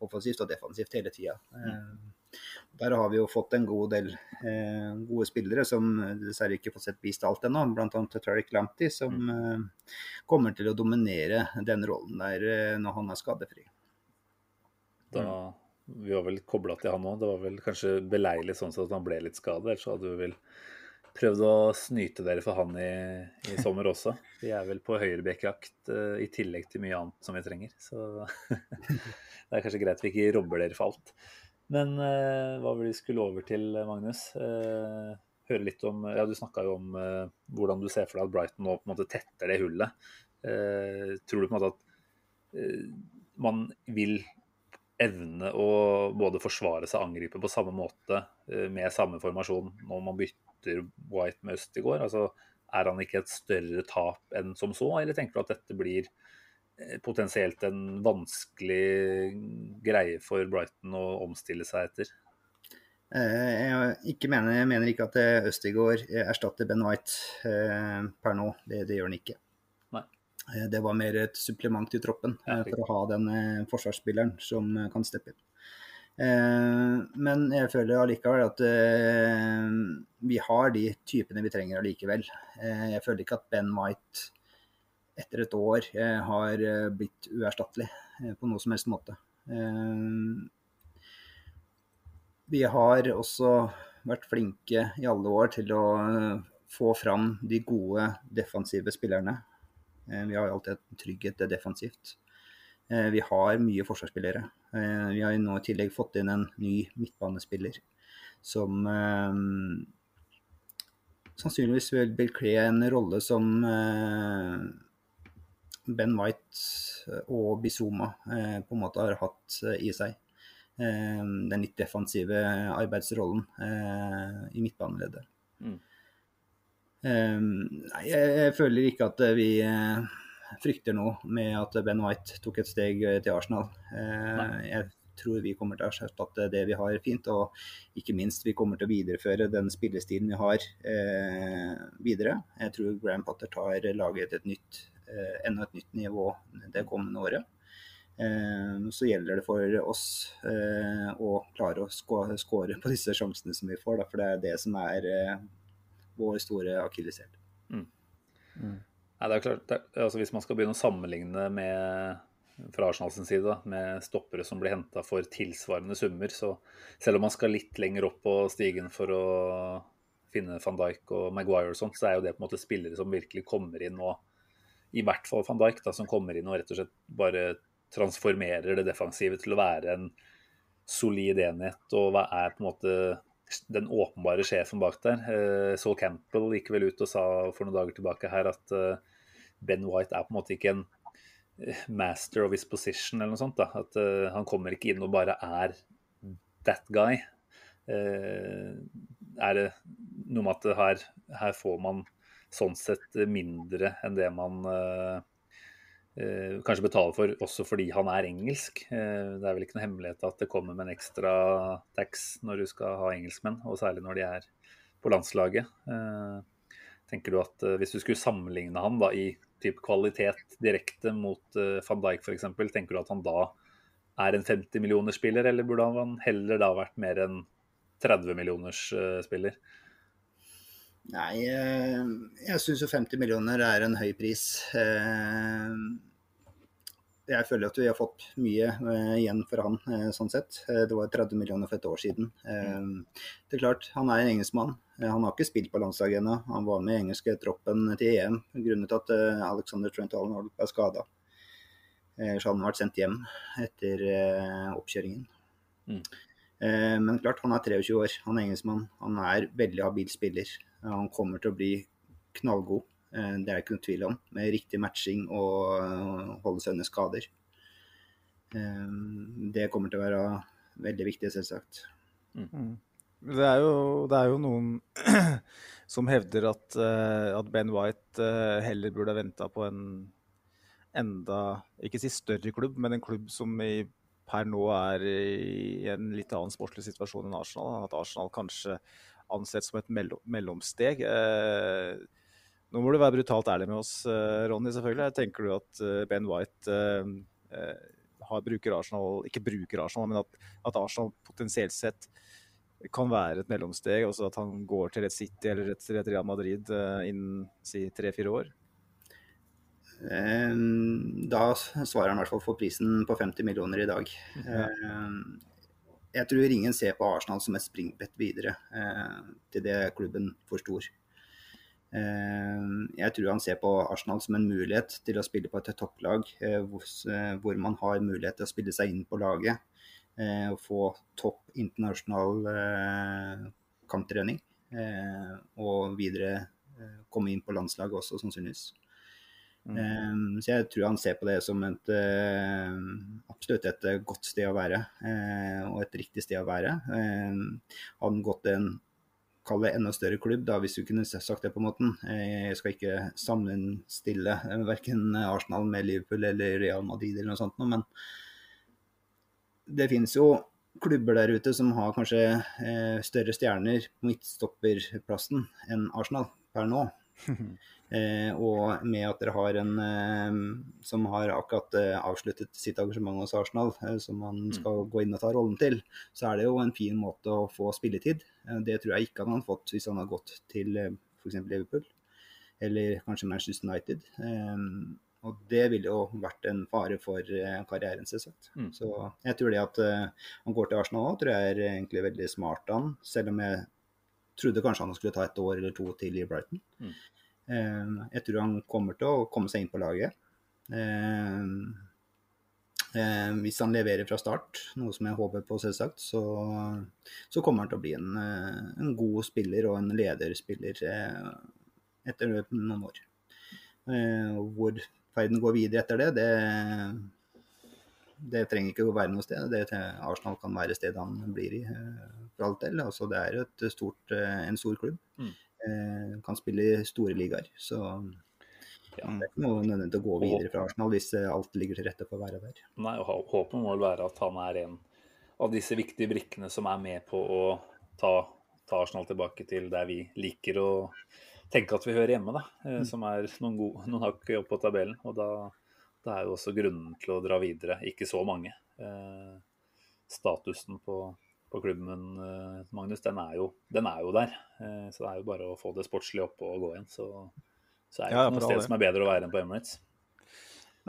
offensivt og defensivt hele tida. Der har vi jo fått en god del eh, gode spillere som dessverre ikke får sett vist alt ennå. Bl.a. Tariq Lamptey, som eh, kommer til å dominere den rollen der eh, når han er skadefri. Da vi var vel kobla til han òg. Det var vel kanskje beleilig sånn at han ble litt skadet. Ellers hadde vi vel prøvd å snyte dere for han i, i sommer også. Vi er vel på høyrebekkjakt uh, i tillegg til mye annet som vi trenger. Så [laughs] det er kanskje greit vi ikke robber dere for alt. Men uh, hva vil vi skulle over til, Magnus? Uh, høre litt om Ja, du snakka jo om hvordan du ser for deg at Brighton nå på en måte tetter det hullet. tror du på en måte at man vil evne å både forsvare seg og angripe på samme måte eh, med samme formasjon når man bytter White med Østigård? Altså, er han ikke et større tap enn som så, eller tenker du at dette blir eh, potensielt en vanskelig greie for Brighton å omstille seg etter? Eh, Jeg, mener, jeg mener ikke at Østigård erstatter Ben White per nå. Det, det gjør han ikke. Eh, Det var mer et supplement til troppen eh, for å ha den eh, forsvarsspilleren som kan steppe inn. Eh, Men jeg føler allikevel at vi har de typene vi trenger allikevel. Eh, Jeg føler ikke at Ben White etter et år har blitt uerstattelig på noe som helst måte. Vi har også vært flinke i alle år til å få fram de gode defensive spillerne. Eh, Vi har alltid en trygghet defensivt. Eh, Vi har mye forsvarsspillere. Eh, Vi har nå i tillegg fått inn en ny midtbanespiller som eh, sannsynligvis vil bekle en rolle som eh, Ben White og Bizuma eh, på en måte har hatt i seg. Den litt defensive arbeidsrollen i midtbaneleddet. Mm. Eh, Nei, jeg, føler ikke at vi eh, frykter noe med at Ben White tok et steg eh, til Arsenal. Eh, Nei. Jeg tror vi kommer til å erstatte det vi har fint, og ikke minst vi kommer til å videreføre den spillestilen vi har eh, videre. Jeg tror Graham Potter tar laget til et nytt, eh, enda et nytt nivå det kommende året. Eh, så gjelder det for oss eh, å klare å skå- skåre på disse sjansene som vi får, da, for det er det som er eh, vår store akilleshæl. Nei, det er klart, det, er- altså Hvis man skal begynne å sammenligne med fra Arsenal sin side da, med stoppere som blir henta for tilsvarende summer, så selv om man skal litt lenger opp på stigen for å finne van Dijk og Maguire og sånt, så er jo det på en måte spillere som virkelig kommer inn og I hvert fall van Dijk, da, som kommer inn og rett og slett bare transformerer det defensive til å være en solid enhet og er på en måte den åpenbare sjefen bak der. Eh, Saul Campbell gikk vel ut og sa for noen dager tilbake her at eh, Ben White er på en måte ikke en eh, master of his position eller noe sånt. da, At han kommer ikke inn og bare er that guy. Er det noe med at her, her får man sånn sett mindre enn det man kanskje betaler for, også fordi han er engelsk. Eh, det er vel ikke noe hemmelighet at det kommer med en ekstra tax når du skal ha engelskmenn, og særlig når de er på landslaget. Eh, tenker du at eh, Hvis du skulle sammenligne han da i typ kvalitet direkte mot eh, van Dijk f.eks., tenker du at han da er en 50 millioners spiller, eller burde han heller da vært mer en 30 millioners eh, spiller? Nei, eh, jeg syns jo 50 millioner er en høy pris. Eh, Jeg føler at vi har fått mye eh, igjen for han, sånn sett. Det var 30 millioner for et år siden. Det er klart, han er en engelskmann. Han har ikke spilt på landslaget ennå. Han var med i engelske troppen til EM grunnet at Alexander Trent Allen ble skada. Så hadde han vært sendt hjem etter oppkjøringen. Mm. Men klart, han er 23 år, han er engelskmann. Han er veldig habil spiller. Han kommer til å bli knallgod, eh, det er det ikke noe tvil om. Med riktig matching og holde seg under skader. Eh, Det kommer til å være veldig viktig, selvsagt. Det er jo, det er jo noen [clears throat] som hevder at, eh, at Ben White heller burde ha venta på en enda Ikke si større klubb, men en klubb som i, per nå er i en litt annen sportslig situasjon enn Arsenal. At Arsenal kanskje ansett som et mellom, mellomsteg. Eh, nå må du være brutalt ærlig med oss, eh, Ronny. selvfølgelig. Tenker du at eh, Ben White har, bruker Arsenal, ikke bruker Arsenal, men at, at Arsenal potensielt sett kan være et mellomsteg, altså at han går til et City eller et, et Real Madrid innen si tre-fire år? Da svarer han i hvert fall for prisen på 50 millioner i dag. Eh, Jeg tror ingen ser på Arsenal som et springbrett videre eh, til det klubben for stor. Eh, Jeg tror han ser på Arsenal som en mulighet til å spille på et topplag, eh, hvor eh, hvor man har mulighet til å spille seg inn på laget. eh, Og få topp internasjonal eh, kamptrening. Og videre komme inn på landslaget også, sannsynligvis. Um, så jeg tror han ser på det som et eh, absolutt et eh, godt sted å være, eh, og et riktig sted å være. Hadde han gått en kall det enda større klubb, da, hvis du kunne sagt det på en måte. Jeg skal ikke sammenstille verken Arsenal med Liverpool eller Real Madrid eller noe sånt, men det finnes jo klubber der ute som har kanskje større stjerner på midtstopperplassen enn Arsenal per nå. [laughs] Eh, og med at dere har en eh, som har akkurat eh, avsluttet sitt engasjement hos Arsenal, eh, som han skal gå inn og ta rollen til, så er det jo en fin måte å få spilletid. Eh, det tror jeg ikke han hadde fått hvis han hadde gått til eh, f.eks. Liverpool, eller kanskje Manchester United. Og det ville jo vært en fare for karrieren, selvsagt. Mm. Så jeg tror det at han går til Arsenal òg, tror jeg er egentlig veldig smart av han, selv om jeg trodde kanskje han skulle ta et år eller to til i Brighton. Mm. Eh, jeg tror han kommer til å komme seg inn på laget. Eh, eh, hvis han leverer fra start, noe som jeg håper på, selvsagt, så, så kommer han til å bli en, en god spiller og en lederspiller etter noen år. Eh, hvor ferden går videre etter det, det, det trenger ikke å være noe sted. Det, Arsenal kan være stedet han blir i, eh, for alt del. Altså, det er et stort, eh, en stor klubb. Mm. Eh, kan spille i store ligaer. Så Ja. det er ikke noe nødvendig å gå videre fra Arsenal hvis alt ligger til rette for å være der. Nei, og Håpet må vel være at han er en av disse viktige brikkene som er med på å ta, ta Arsenal tilbake til der vi liker å tenke at vi hører hjemme, da. eh, Som er noen, gode, noen hakk opp på tabellen. Og da, da er jo også grunnen til å dra videre ikke så mange. Eh, statusen på, på klubben, eh, Magnus, den er, jo, den er jo der. Eh, så det er jo bare å få det sportslige opp og gå igjen. Så, så er det Ja, ikke noe sted som er bedre å være enn på Emirates.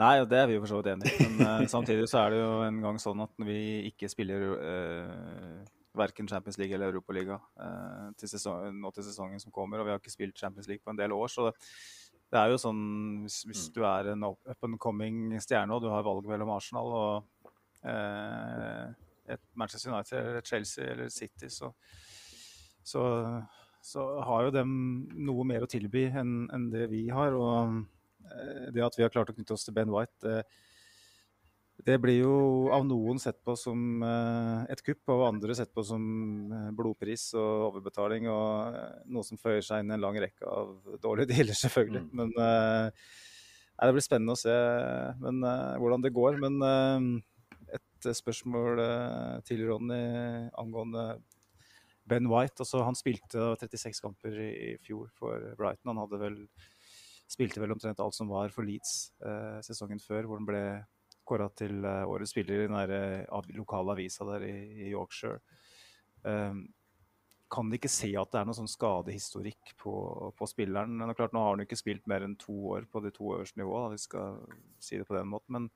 Nei, det er vi jo for så vidt enig i. Men eh, [laughs] samtidig så er det jo en gang sånn at vi ikke spiller eh, verken Champions League eller Europaliga eh, til nå til sesongen som kommer, og vi har ikke spilt Champions League på en del år. Så det, det er jo sånn hvis, hvis du er en up and coming stjerne og du har valg mellom Arsenal og eh, et Manchester United eller Chelsea eller City, så, så, så har jo dem noe mer å tilby enn enn det vi har. og eh, det at vi har klart å knytte oss til Ben White, det, det blir jo av noen sett på som eh, et kupp, og av andre sett på som eh, blodpris og overbetaling, og eh, noe som føyer seg inn i en lang rekke av dårlige [laughs] dealer, selvfølgelig. Mm. Men nei, det blir spennende å se men, hvordan det går. Men et spørsmål til Ronny angående Ben White. Altså, han spilte 36 kamper i, i fjor for Brighton. Han hadde vel spilte vel omtrent alt som var for Leeds eh, sesongen før, hvor han ble kåra til eh, årets spiller i den der, eh, lokale avisa der i, i Yorkshire. Um, kan de ikke se at det er noe sånn skadehistorikk på, på spilleren? Det er klart, Nå har han ikke spilt mer enn to år på de to øverste nivåene, vi skal si det på den måten. Men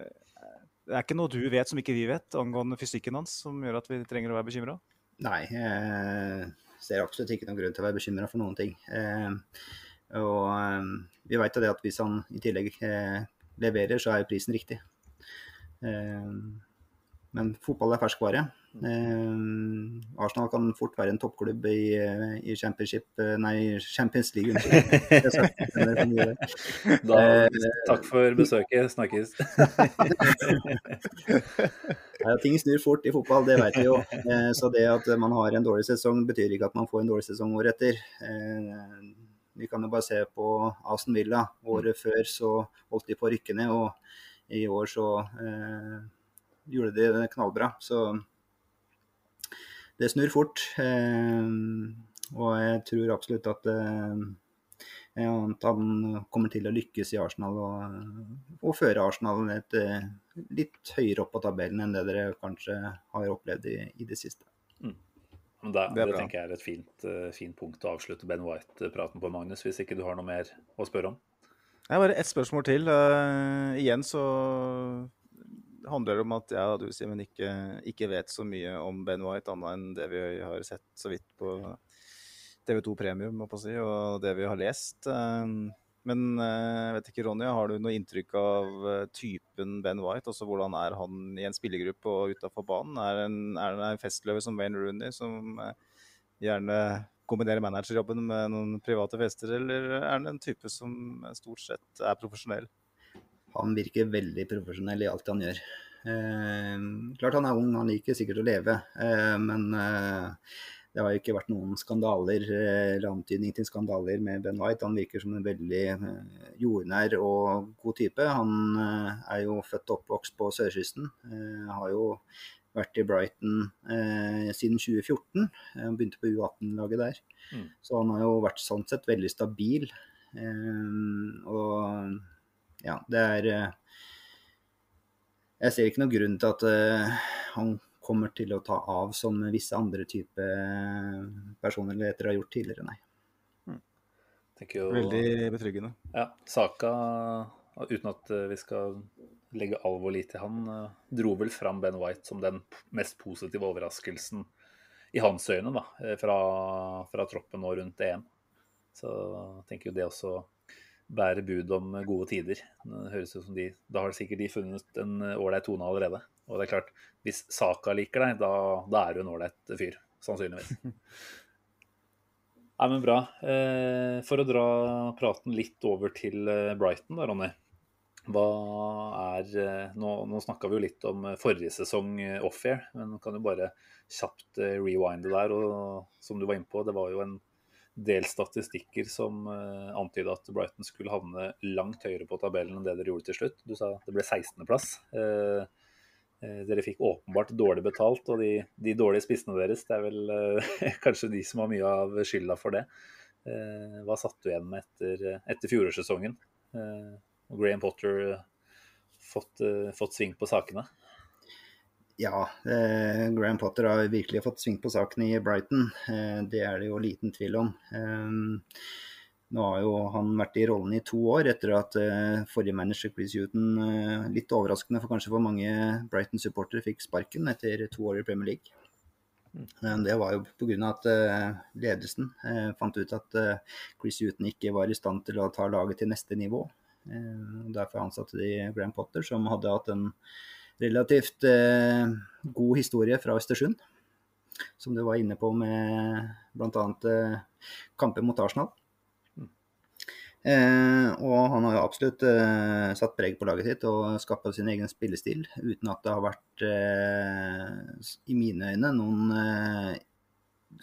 eh, det er ikke noe du vet som ikke vi vet angående fysikken hans, som gjør at vi trenger å være bekymra? Nei, jeg ser absolutt ikke noen grunn til å være bekymra for noen ting. Eh, og eh, vi vet jo det at hvis han i tillegg leverer, så er prisen riktig. Eh, men fotball er ferskvare. Eh, Arsenal kan fort være en toppklubb i, eh, i championship, nei, Champions League. [laughs] Da, takk for besøket. Snakkes. [laughs] [laughs] Ja, ting snur fort i fotball, det vet vi jo. Så det at man har en dårlig sesong, betyr ikke at man får en dårlig sesong året etter. Vi kan jo bare se på Aston Villa. Året før så holdt de på å rykke ned, og i år så eh, gjorde de det knallbra. Så det snur fort. Eh, og jeg tror absolutt at eh, at han kommer til å lykkes i Arsenal og, og føre Arsenal et, eh, litt høyere opp på tabellen enn det dere kanskje har opplevd i, i det siste. Men det, Det det, tenker jeg er et fint, eh, fint punkt å avslutte Ben White-praten på, Magnus, hvis ikke du har noe mer å spørre om. Jeg har bare ett spørsmål til. Uh, igjen så handler det om at jeg og du, Simen, ikke, ikke vet så mye om Ben White, annet enn det vi har sett så vidt på TV2 Premium må jeg si, og det vi har lest. Eh, men eh, jeg vet ikke, Ronny, har du noe inntrykk av eh, typen Ben White? Altså Hvordan er han i en spillergruppe og utafor banen? Er det en, er en festløve som Wayne Rooney, som eh, gjerne kombinerer managerjobben med noen private fester, eller er han en type som stort sett er profesjonell? Han virker veldig profesjonell i alt han gjør. Eh, klart han er ung, han liker sikkert å leve, eh, men eh, det har jo ikke vært noen skandaler eh, eller antydning til skandaler med Ben White. Han virker som en veldig eh, jordnær og god type. Han eh, er jo født og oppvokst på sørkysten. Har jo vært i Brighton siden 2014. Han begynte på U18-laget der. Mm. Så han har jo vært sånn sett veldig stabil. Og ja, det er Jeg ser ikke noen grunn til at han kommer til å ta av som visse andre type personligheter har gjort tidligere, nei. Tenker jo, Veldig betryggende. Ja, Saka, uten at eh, vi skal legge all vår lit til han, eh, dro vel fram Ben White som den mest positive overraskelsen i hans øyne da, eh, fra, fra troppen nå rundt EM. Så jeg tenker jo det også bærer bud om gode tider. Det høres ut som de, Da har sikkert de funnet en ålreit tone allerede. Og det er klart, hvis Saka liker deg, da, da er du en ålreit fyr. Sannsynligvis. [laughs] Nei, men bra. Eh, for å dra praten litt over til eh, Brighton, da, Ronny. Hva er eh, Nå, nå snakka vi jo litt om forrige sesong off-air, men kan du bare kjapt rewinde der. Og som du var inne på, det var jo en del statistikker som antyda at Brighton skulle havne langt høyere på tabellen enn det dere gjorde til slutt. Du sa det ble 16.-plass. Eh, eh, dere fikk åpenbart dårlig betalt, og de, de dårlige spissene deres, det er vel eh, [laughs] kanskje de som har mye av skylda for det. Eh, hva satt du igjen med etter, etter fjorårssesongen? Eh, og Graham Potter eh, fått, eh, fått sving på sakene? Ja, eh, Graham Potter har virkelig fått sving på sakene i Brighton. Eh, det er det jo liten tvil om. Eh, nå har jo han vært i rollen i to år etter at uh, forrige manager Chris Huton, uh, litt overraskende for kanskje for mange Brighton-supportere, fikk sparken etter to år i Premier League. Eh, Det var jo pga. at uh, ledelsen eh, fant ut at eh, Chris Huton ikke var i stand til å ta laget til neste nivå. Eh, og Derfor ansatte de Graham Potter, som hadde hatt en relativt eh, god historie fra Østersund. Som du var inne på med bl.a. Eh, kamper mot Arsenal. Eh, og han har jo absolutt eh, satt preg på laget sitt og skapa sin egen spillestil, uten at det har vært, eh, i mine øyne, noen eh,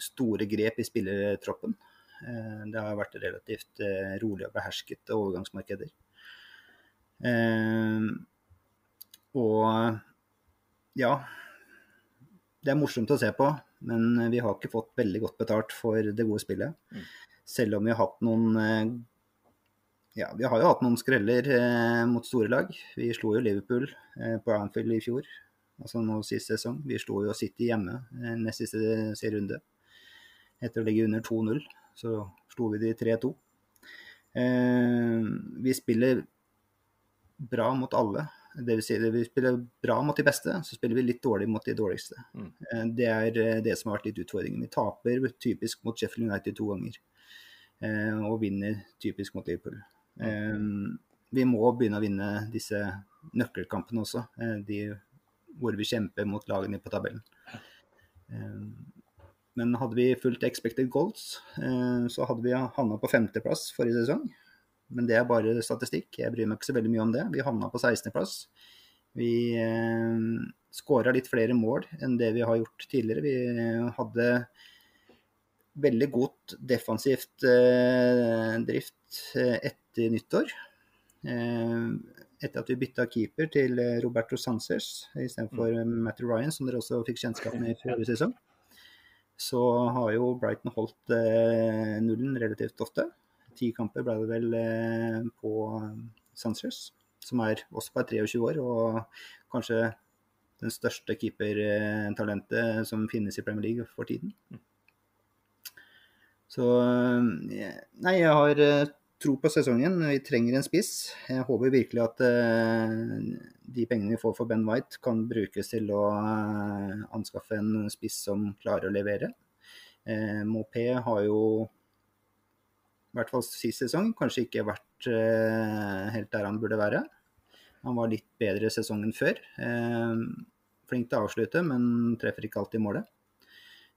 store grep i spillertroppen. Eh, det har vært relativt eh, rolig og behersket overgangsmarkeder. Og ja Det er morsomt å se på, men vi har ikke fått veldig godt betalt for det gode spillet. Mm. Selv om vi har hatt noen ja, vi har jo hatt noen skreller eh, mot store lag. Vi slo jo Liverpool eh, på Anfield i fjor, altså nå sist sesong. Vi slo jo City hjemme eh, nest siste serierunde. Etter å ligge under 2-0, så slo vi de 3-2. Eh, vi spiller bra mot alle. Det vil si, vi spiller bra mot de beste, så spiller vi litt dårlig mot de dårligste. Mm. Eh, det er eh, det som har vært litt utfordringen. Vi taper typisk mot Sheffield United to ganger, eh, og vinner typisk mot Liverpool. Eh, vi må begynne å vinne disse nøkkelkampene også, eh, de hvor vi kjemper mot lagene på tabellen. Eh, Men hadde vi fulgt expected goals, så hadde vi havna på femteplass forrige sesong. Men det er bare statistikk. Jeg bryr meg ikke så veldig mye om det. Vi havna på 16.-plass. Vi skåra litt flere mål enn det vi har gjort tidligere. Vi hadde veldig godt defensivt drift eh, etter nyttår. Eh, etter at vi bytta keeper til eh, Roberto Sanchez istedenfor Matt Matty Ryan, som dere også fikk kjennskap med i forrige sesong, så har jo Brighton holdt eh, nullen relativt ofte. Ti kamper ble det vel eh, på Sanchez, som er også bare 23 år, og kanskje den største keepertalentet som finnes i Premier League for tiden. Så Nei, jeg har eh, tro på sesongen. Vi trenger en spiss. Jeg håper virkelig at eh, de pengene vi får for Ben White, kan brukes til å eh, anskaffe en spiss som klarer å levere. Eh, Mopé har jo, i hvert fall sist sesong, kanskje ikke vært helt der han burde være. Han var litt bedre sesongen før. Flink til å avslutte, men treffer ikke alltid målet.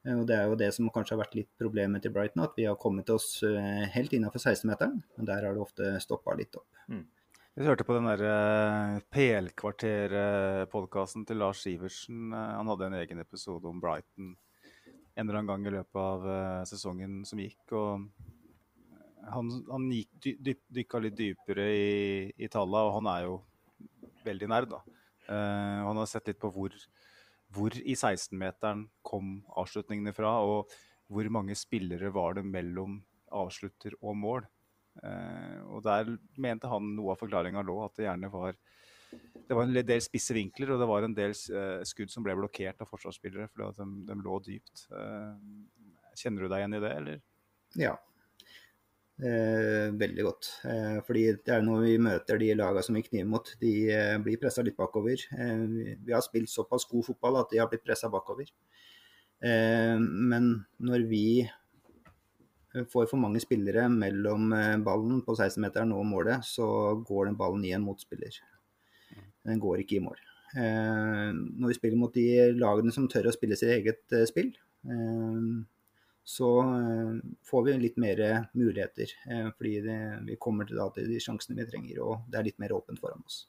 Eh, Og Det er jo det som kanskje har vært litt problemet til Brighton, at vi har kommet oss eh, helt innafor 16-meteren. Men der har det ofte stoppa litt opp. Vi hørte på den der eh, PL-kvarter-podkasten til Lars Sivertsen. Eh, Han hadde en egen episode om Brighton en eller annen gang i løpet av sesongen som gikk. og Han, han gikk dy, dy, dykka litt dypere i, i tallene, og han er jo veldig nerd, da. Uh, han har sett litt på hvor, hvor i 16-meteren kom avslutningene fra, og hvor mange spillere var det mellom avslutter og mål. Eh, og Der mente han noe av forklaringa lå, at det gjerne var det var en del spisse vinkler, og det var en del eh, skudd som ble blokkert av forsvarsspillere fordi de, de lå dypt. Eh, kjenner du deg igjen i det, eller? Ja, eh, veldig godt. Eh, fordi det er når vi møter de lagene som vi kniver mot, de eh, blir pressa litt bakover. vi, vi har spilt såpass god fotball at de har blitt pressa bakover. men når vi får for mange spillere mellom ballen på 16-meteren og målet, så går den ballen i en motspiller. Den går ikke i mål. Eh, når vi spiller mot de lagene som tør å spille sitt eget eh, spill, eh, så får vi litt mer muligheter. fordi det, vi kommer til, da, til de sjansene vi trenger, og det er litt mer åpent foran oss.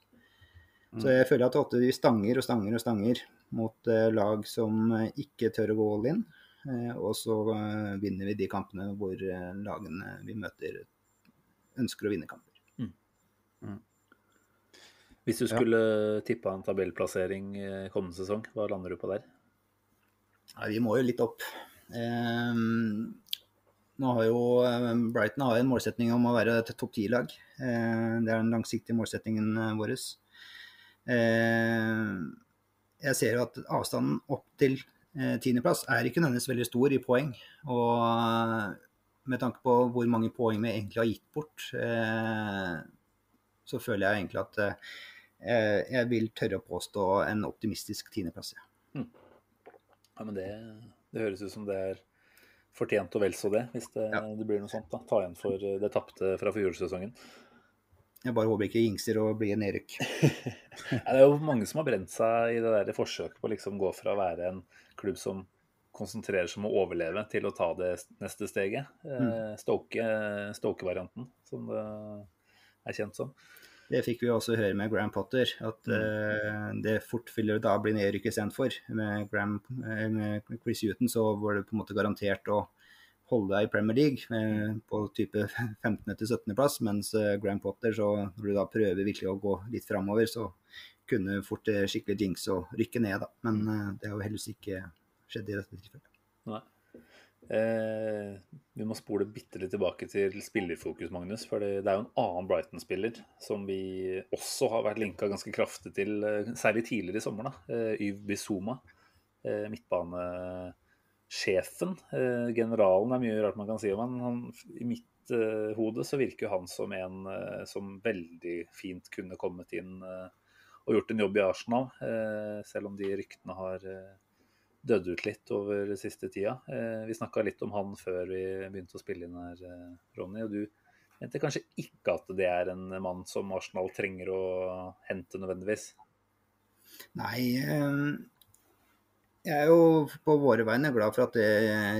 Så jeg føler at åtte vi stanger og stanger og stanger mot lag som ikke tør å gå all in. Og så vinner vi de kampene hvor lagene vi møter ønsker å vinne kamper. Mm. Mm. Hvis du skulle ja. tippa en tabellplassering kommende sesong, hva lander du på der? Ja, vi må jo litt opp. Eh, nå har jo eh, Brighton har en målsetning om å være et topp ti-lag. Eh, det er den langsiktige målsettingen eh, vår. Eh, jeg ser jo at avstanden opp til eh, tiendeplass er ikke nødvendigvis veldig stor i poeng. Og med tanke på hvor mange poeng vi egentlig har gitt bort, så føler jeg egentlig at Eh, jeg vil tørre å påstå en optimistisk tiendeplass. Ja. Mm. ja, men det, det, høres ut som det er fortjent og vel så det, hvis det, ja. det blir noe sånt. da. Ta igjen for det tapte fra fjorårssesongen. Jeg bare håper ikke gingser og blir en nedrykk. [laughs] det er jo mange som har brent seg i det der forsøket på å liksom gå fra å være en klubb som konsentrerer seg om å overleve, til å ta det neste steget. Mm. Eh, Stoke-varianten, som det er kjent som. Det fikk vi også høre med Gram Potter, at uh, det fort ville da bli nedrykk istedenfor. Med, Graham, uh, med Chris Huton så var det på en måte garantert å holde deg i Premier League med, på type [laughs] 15.-17.-plass, mens uh, Gram Potter, så når du da prøver virkelig å gå litt framover, så kunne fort skikkelig jinx og rykke ned, da. Men det har jo heldigvis ikke skjedd i dette tilfellet. Nei. Eh, vi må spole bitte litt tilbake til spillerfokus, Magnus. For det, er jo en annen Brighton-spiller som vi også har vært linka ganske kraftig til, eh, særlig tidligere i sommer. da, eh, Yv Bizuma. Eh, midtbanesjefen. Generalen er mye rart man kan si om han. han I mitt eh, hode så virker han som en eh, som veldig fint kunne kommet inn og gjort en jobb i Arsenal, selv om de ryktene har dødd ut litt over siste tida. Eh, vi snakka litt om han før vi begynte å spille inn her, eh, Ronny. Og du mente kanskje ikke at det er en mann som Arsenal trenger å hente nødvendigvis? Nei, eh, jeg er jo på våre vegne glad for at det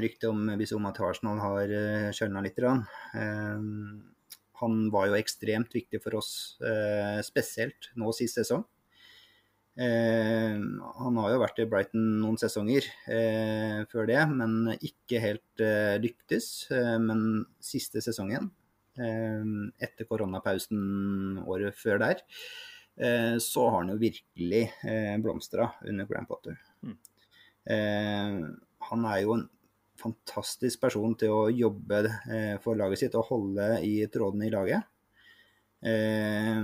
ryktet om Bizoma til Arsenal har kjølna litt. Han var jo ekstremt viktig for oss, spesielt nå sist sesong. Eh, han har jo vært i Brighton noen sesonger eh, før det, men ikke helt eh, lyktes. Eh, men siste sesongen, eh, etter koronapausen året før der, eh, så har han jo virkelig eh, blomstra under Grand Potter. Mm. han er jo en fantastisk person til å jobbe for laget sitt og holde i trådene i laget. Eh,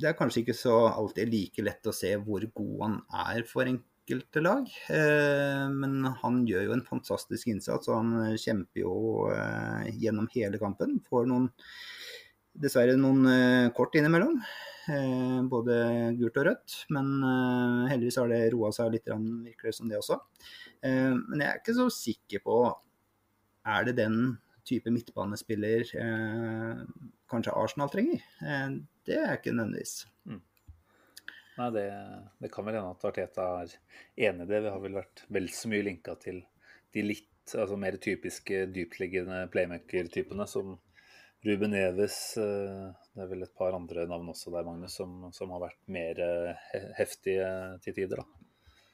det er kanskje ikke så alltid like lett å se hvor god han er for enkelte lag. Eh, men han gjør jo en fantastisk innsats, og han kjemper jo eh, gjennom hele kampen. Får noen, dessverre noen eh, kort innimellom. Både gult og rødt. Men heldigvis har det roa seg litt, virker det som det også. Men jeg er ikke så sikker på Er det den type midtbanespiller kanskje Arsenal trenger? Det er ikke nødvendigvis. Mm. Nei, det, det, kan vel hende at Arteta er enig i det. Vi har vel vært vel så mye linka til de litt altså mer typiske dyptliggende playmaker-typene som Ruben Neves. Eh, det er vel et par andre navn også der, Magnus, som, som har vært mer eh, heftige til tider. da.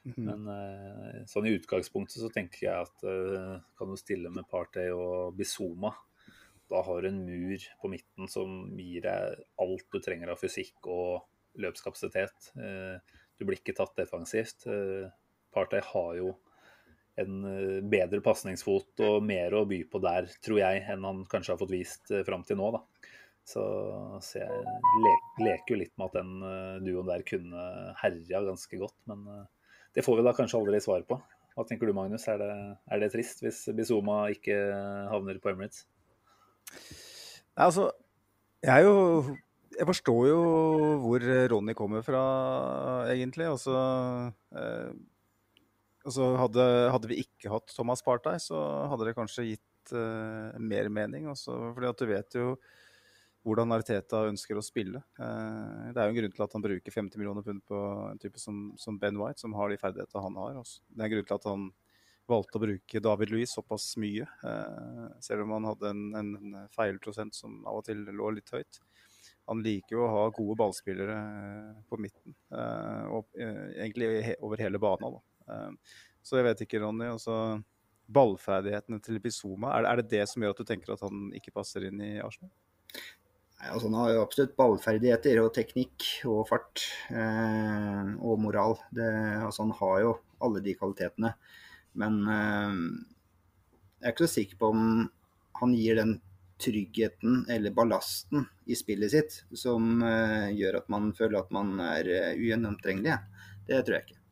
-hmm. Men eh, sånn i utgangspunktet så tenker jeg at kan du stille med Partey og Bizuma da har du en mur på midten som gir deg alt du trenger av fysikk og løpskapasitet. Eh, du blir ikke tatt defensivt. Uh, Partey har jo en uh, bedre pasningsfot og mer å by på der, tror jeg, enn han kanskje har fått vist fram til nå. da. Så, så jeg leker, leker jo litt med at den duoen der kunne herja ganske godt. Men det får vi da kanskje aldri svar på. Hva tenker du, Magnus? Er det, er det trist hvis Bizuma ikke havner på Emirates? Nei, altså, jeg er jo Jeg forstår jo hvor Ronny kommer fra, egentlig. Altså, eh, altså hadde, hadde, vi ikke hatt Thomas Partey, så hadde det kanskje gitt eh, mer mening. Også, fordi at du vet jo hvordan Arteta ønsker å spille. Eh, det er jo en grunn til at han bruker 50 millioner pund på en type som, som Ben White, som har de ferdighetene han har. Også. Det er en grunn til at han valgte å bruke David Louis såpass mye, eh, selv om han hadde en, en feilprosent som av og til lå litt høyt. Han liker jo å ha gode ballspillere eh, på midten, og egentlig over hele banen. Så jeg vet ikke, Ronny. altså Ballferdighetene til Bizuma, er det, det som gjør at du tenker at han ikke passer inn i Arsenal? Nei, altså, han har jo absolutt ballferdigheter og teknikk og fart eh, og moral. Det, altså, han har jo alle de kvalitetene. Men eh, jeg er ikke så sikker på om han gir den tryggheten eller ballasten i spillet sitt som eh, gjør at man føler at man er uh, ugjennomtrengelig. Det tror jeg ikke.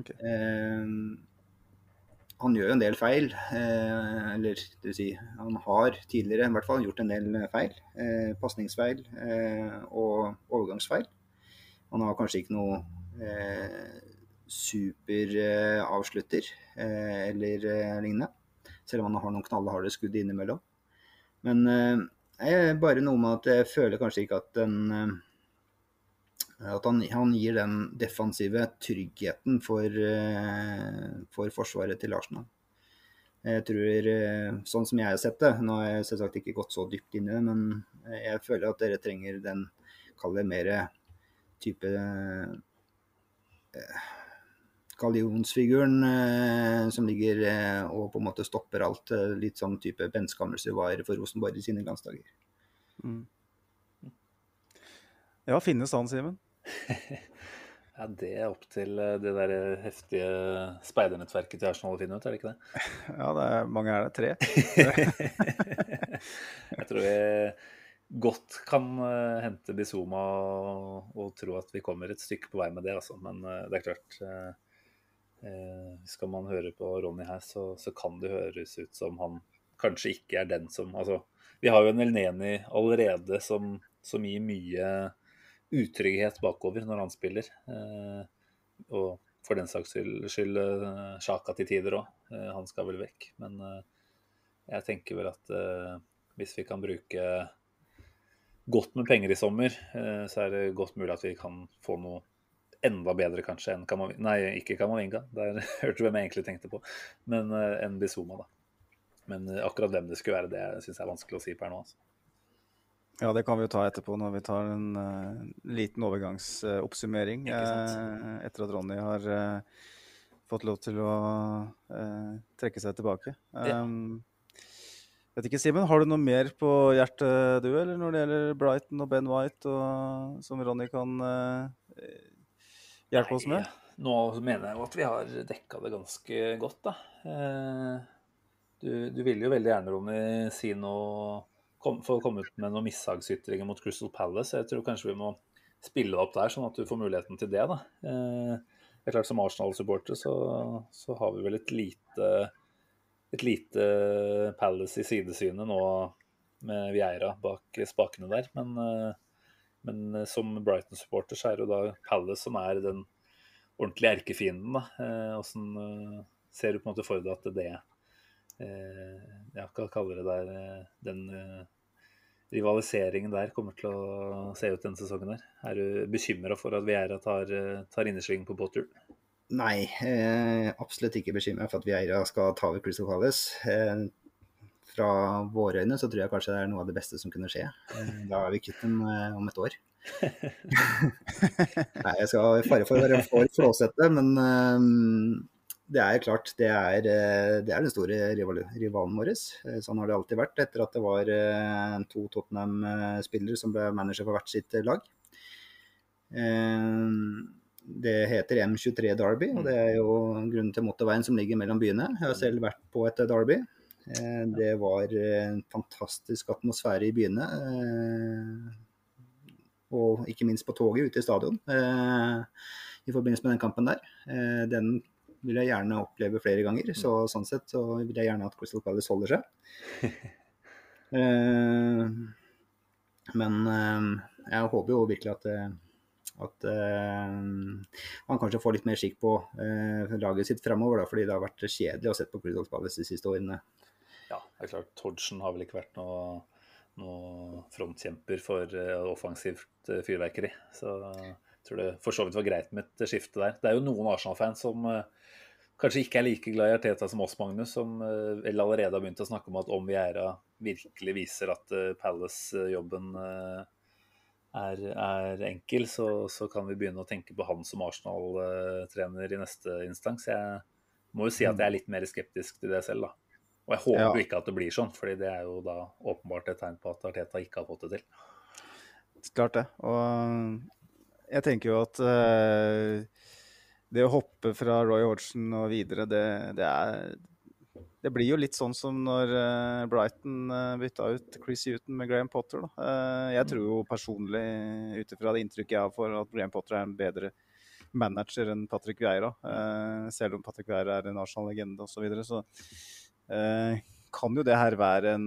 Okay. Eh, han gjør jo en del feil. Eh, eller det vil si, han har tidligere i hvert fall gjort en del feil. Eh, Pasningsfeil eh, og overgangsfeil. Han har kanskje ikke noe eh, superavslutter eh, eller eh, lignende. Selv om han har noen knallharde skudd innimellom. Men eh, bare noe med at jeg føler kanskje ikke at den at han, han, gir den defensive tryggheten for, eh, for, forsvaret til Larsen. Jeg tror, eh, sånn som jeg har sett det, nå har jeg selvsagt ikke gått så dypt inn i det, men jeg føler at dere trenger den, kall det mer type eh, gallionsfiguren eh, som ligger eh, og på en måte stopper alt. litt sånn type benskammelse var for Rosenborg i sine glansdager. Mm. Ja, finnes han, Simen? [laughs] ja, det er opp til eh, det der heftige speidernettverket til Arsenal å finne ut, er det ikke det? [laughs] Ja, det er, mange er det? Tre? [laughs] jeg tror vi godt kan uh, hente Bizuma og, og, tro at vi kommer et stykke på vei med det, altså. Men uh, det er klart uh, Skal man høre på Ronny her, så, så, kan det høres ut som han kanskje ikke er den som Altså, vi har jo en Elneni allerede som, som gir mye utrygghet bakover når han spiller. Eh, og for den saks skyld Sjaka eh, til tider òg. Eh, han skal vel vekk. Men jeg tenker vel at hvis vi kan bruke godt med penger i sommer, så er det godt mulig at vi kan få noe enda bedre kanskje enn Kamavinga. Nei, ikke Kamavinga, der [laughs] hørte du hvem jeg egentlig tenkte på. Men enn Bizuma, da. Men akkurat hvem det skulle være, det syns jeg er vanskelig å si per nå. altså. Ja, det kan vi jo ta etterpå når vi tar en uh, liten overgangsoppsummering uh, etter at Ronny har uh, fått lov til å trekke seg tilbake. Um, vet ikke, Simen, Har du noe mer på hjertet du, eller når det gjelder Brighton og Ben White, og, som Ronny kan hjelpe oss med? Nå mener jeg jo at vi har dekka det ganske godt, da. Du, du vil jo veldig gjerne, Ronny, si noe kom, å komme ut med noen mishagsytringer mot Crystal Palace. Jeg tror kanskje vi må spille det opp der, sånn at du får muligheten til det. da. Eh, det er klart Som Arsenal-supporter så, så, har vi vel et lite, et lite Palace i sidesynet nå med Vieira bak spakene der. Men, eh, men som Brighton-supporter så er det jo da Palace som er den ordentlige erkefienden. da. Åssen eh, ser du på en måte for deg at det Eh, ja, hva kaller det der eh, Den eh, rivaliseringen der kommer til å se ut denne sesongen her? Er du bekymra for at Vieira tar, tar innersving på Potter? Nei, eh, absolutt ikke bekymra for at Vieira skal ta over Crystal Palace. Eh, fra våre øyne så tror jeg kanskje det er noe av det beste som kunne skje. Da er vi kvitt dem om et år. [laughs] Nei, jeg skal fare for å være for flåsete, men det er klart, det er, eh, det er den store rivalen vår. Eh, sånn har det alltid vært etter at det var eh, to Tottenham-spillere som ble manager for hvert sitt lag. det heter M23 Derby, og det er jo grunnen til motorveien som ligger mellom byene. Jeg har selv vært på et Derby. Eh, Det var en fantastisk atmosfære i byene. eh, Og ikke minst på toget ute i stadion eh, i forbindelse med den kampen der. Eh, Den vil jeg gjerne oppleve flere ganger. Så sånn sett så vil jeg gjerne at Crystal Palace holder seg. [laughs] Eh, Men eh, jeg håper jo virkelig at, eh, at eh, man kanskje får litt mer skikk på eh, laget sitt fremover, da, fordi det har vært kjedelig å se på Crystal Palace de siste årene. Ja, det er klart. Tordsen har vel ikke vært noe, noe frontkjemper for eh, offensivt eh, fyrverkeri. Så jeg tror det for så vidt var greit med et skifte der. Det er jo noen Arsenal-fans som eh, kanskje ikke er like glad i Arteta som oss, Magnus, som vel allerede har begynt å snakke om at om Viera virkelig viser at Palace-jobben er, er enkel, så, så kan vi begynne å tenke på han som Arsenal-trener i neste instans. Jeg må jo si at jeg er litt mer skeptisk til det selv, da. Og jeg håper Ja. ikke at det blir sånn, fordi det er jo da åpenbart et tegn på at Arteta ikke har fått det til. Klart det. Og jeg tenker jo at uh, det å hoppe fra Roy Hodgson og videre, det, det er Det blir jo litt sånn som når eh, Brighton bytta ut Chris Huton med Graham Potter. Da. Eh, jeg tror jo personlig, ut ifra det inntrykket jeg har for at Graham Potter er en bedre manager enn Patrick Vieira. Eh, selv om Patrick Vieira er en Arsenal-legende osv. Så, videre, så eh, kan jo det her være en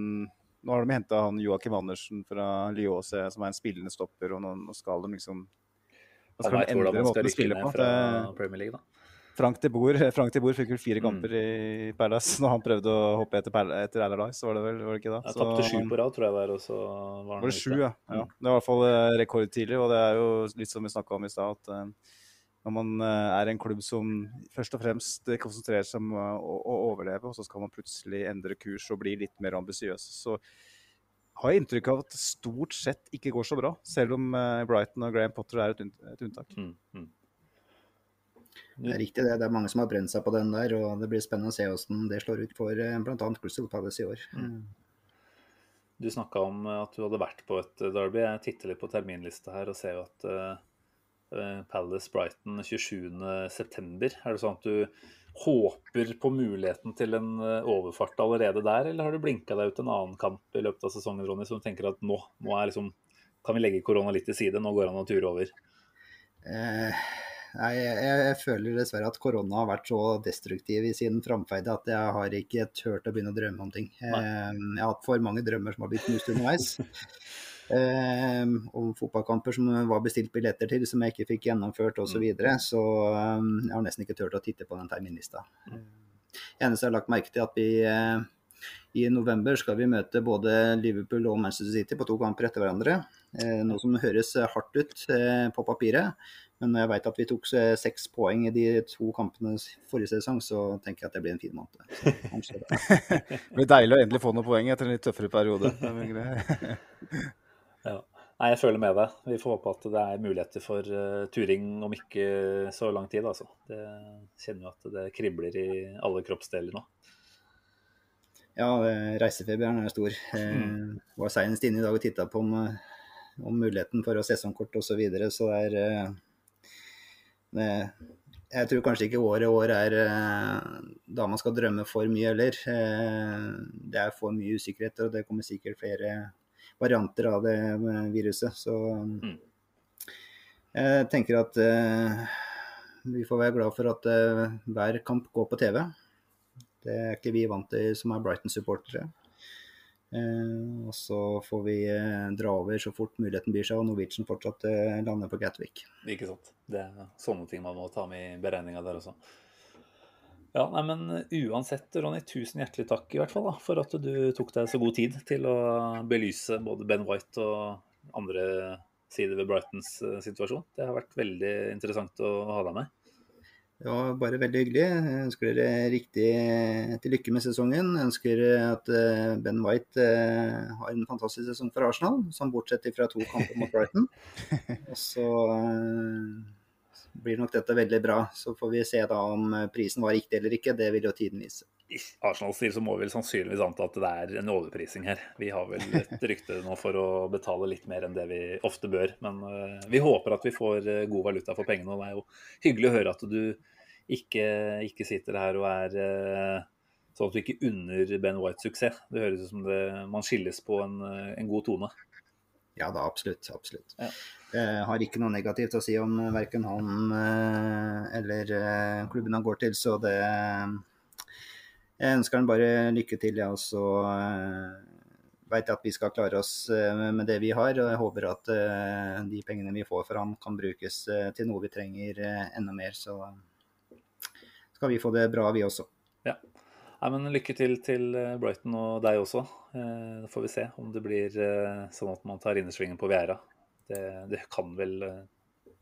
Nå har de henta han Joakim Andersen fra Lyon, som er en spillende stopper, og nå, skal de liksom nå Han skal de veit hvordan man skal rykke spille ned på. fra Premier League, da. Frank de Boer, [laughs] Frank de Boer fikk vel fire Mm. kamper i Perlas [laughs] når han prøvde å hoppe etter, Pal- etter Allardyce, så var det vel var det ikke da? Jeg tapte sju på rad, tror jeg der, og så var han Var det sju, ja. ja. Det var i hvert fall eh, rekordtidlig, og det er jo litt som vi snakka om i stad, at eh, når man eh, er en klubb som først og fremst konsentrerer seg om eh, å, å overleve, og så skal man plutselig endre kurs og bli litt mer ambisiøs, så har jeg inntrykk av at det stort sett ikke går så bra, selv om eh, Brighton og Graham Potter er et, unntak. Mm, mm. Det er riktig det. Det er mange som har brent seg på den der, og det blir spennende å se hvordan det slår ut for bl.a. Crystal Palace i år. Du snakka om at du hadde vært på et derby. Jeg titter litt på terminlista her og ser jo at Palace Brighton 27.9. Er det sånn at du håper på muligheten til en eh, overfart allerede der, eller har du blinka deg ut en annen kamp i løpet av sesongen, Ronny, som tenker at nå, nå liksom, kan vi legge korona litt til side, nå går han og turer over? Eh, nei, jeg, jeg føler dessverre at korona har vært så destruktiv i sin framferd at jeg har ikke turt å begynne å drømme om ting. Eh, jeg har hatt for mange drømmer som har blitt knust underveis. [laughs] Eh, om fotballkamper som var bestilt billetter til, som jeg ikke fikk gjennomført osv. Så, videre. så eh, jeg har nesten ikke turt å titte på den terminlista. Det eneste jeg har lagt merke til, at vi eh, i november skal vi møte både Liverpool og Manchester City på to kamper etter hverandre. Eh, noe som høres eh, hardt ut eh, på papiret, men når jeg vet at vi tok seks poeng i de to kampene forrige sesong, så tenker jeg at det blir en fin måned. Det. [laughs] Det blir deilig å endelig få noen poeng etter en litt tøffere periode. [laughs] Ja. Nei, jeg føler med deg. Vi får håpe at det er muligheter for uh, turing om ikke så lang tid, altså. Det kjenner jo at det kribler i alle kroppsdeler nå. Ja, eh, reisefeberen er stor. Eh, var seinest inne i dag og titta på om, eh, om muligheten for å sesongkort osv. Så, videre, så det er eh, det, Jeg tror kanskje ikke året år er eh, da man skal drømme for mye heller. Eh, det er for mye usikkerhet, og det kommer sikkert flere varianter av det eh, viruset. Så Mm. jeg tenker at eh, vi får være glad for at eh, hver kamp går på TV. Det er ikke vi vant til som er Brighton-supportere. Uh, og så får vi uh, dra over så fort muligheten byr seg, og Norwegian fortsatt uh, lander på Gatwick. Ikke sant. Det er sånne ting man må ta med i beregninga der også. Ja, nei, men uansett, Ronny, tusen hjertelig takk i hvert fall da, for at du tok deg så god tid til å belyse både Ben White og andre sider ved Brightons eh, situasjon. Det har vært veldig interessant å ha deg med. Det var bare veldig hyggelig. Jeg ønsker dere riktig til lykke med sesongen. Jeg ønsker at eh, Ben White eh, har en fantastisk sesong for Arsenal, som bortsett fra to kamper mot Brighton. [laughs] Og så eh, blir nok dette veldig bra. Så får vi se da om prisen var riktig eller ikke. Det vil jo tiden vise. i Arsenal-stil så må vi vel sannsynligvis anta at det er en overprising her. Vi har vel et [laughs] rykte nå for å betale litt mer enn det vi ofte bør. Men uh, vi håper at vi får uh, god valuta for pengene. Og det er jo hyggelig å høre at du ikke, ikke sitter her og er sånn at du ikke unner Ben White suksess. Det høres ut som det, man skilles på en, en god tone. Ja da, absolutt. absolutt. Ja. Jeg har ikke noe negativt å si om verken han eller klubben han går til, så det jeg ønsker han bare lykke til, ja, og så uh, vet at vi skal klare oss med det vi har. Og jeg håper at de pengene vi får for ham kan brukes til noe vi trenger enda mer. Så skal vi få det bra, vi også. Ja. Nei, men lykke til til Brighton og deg også. Da får vi se om det blir sånn at man tar innersvingen på Viera. Det, det kan vel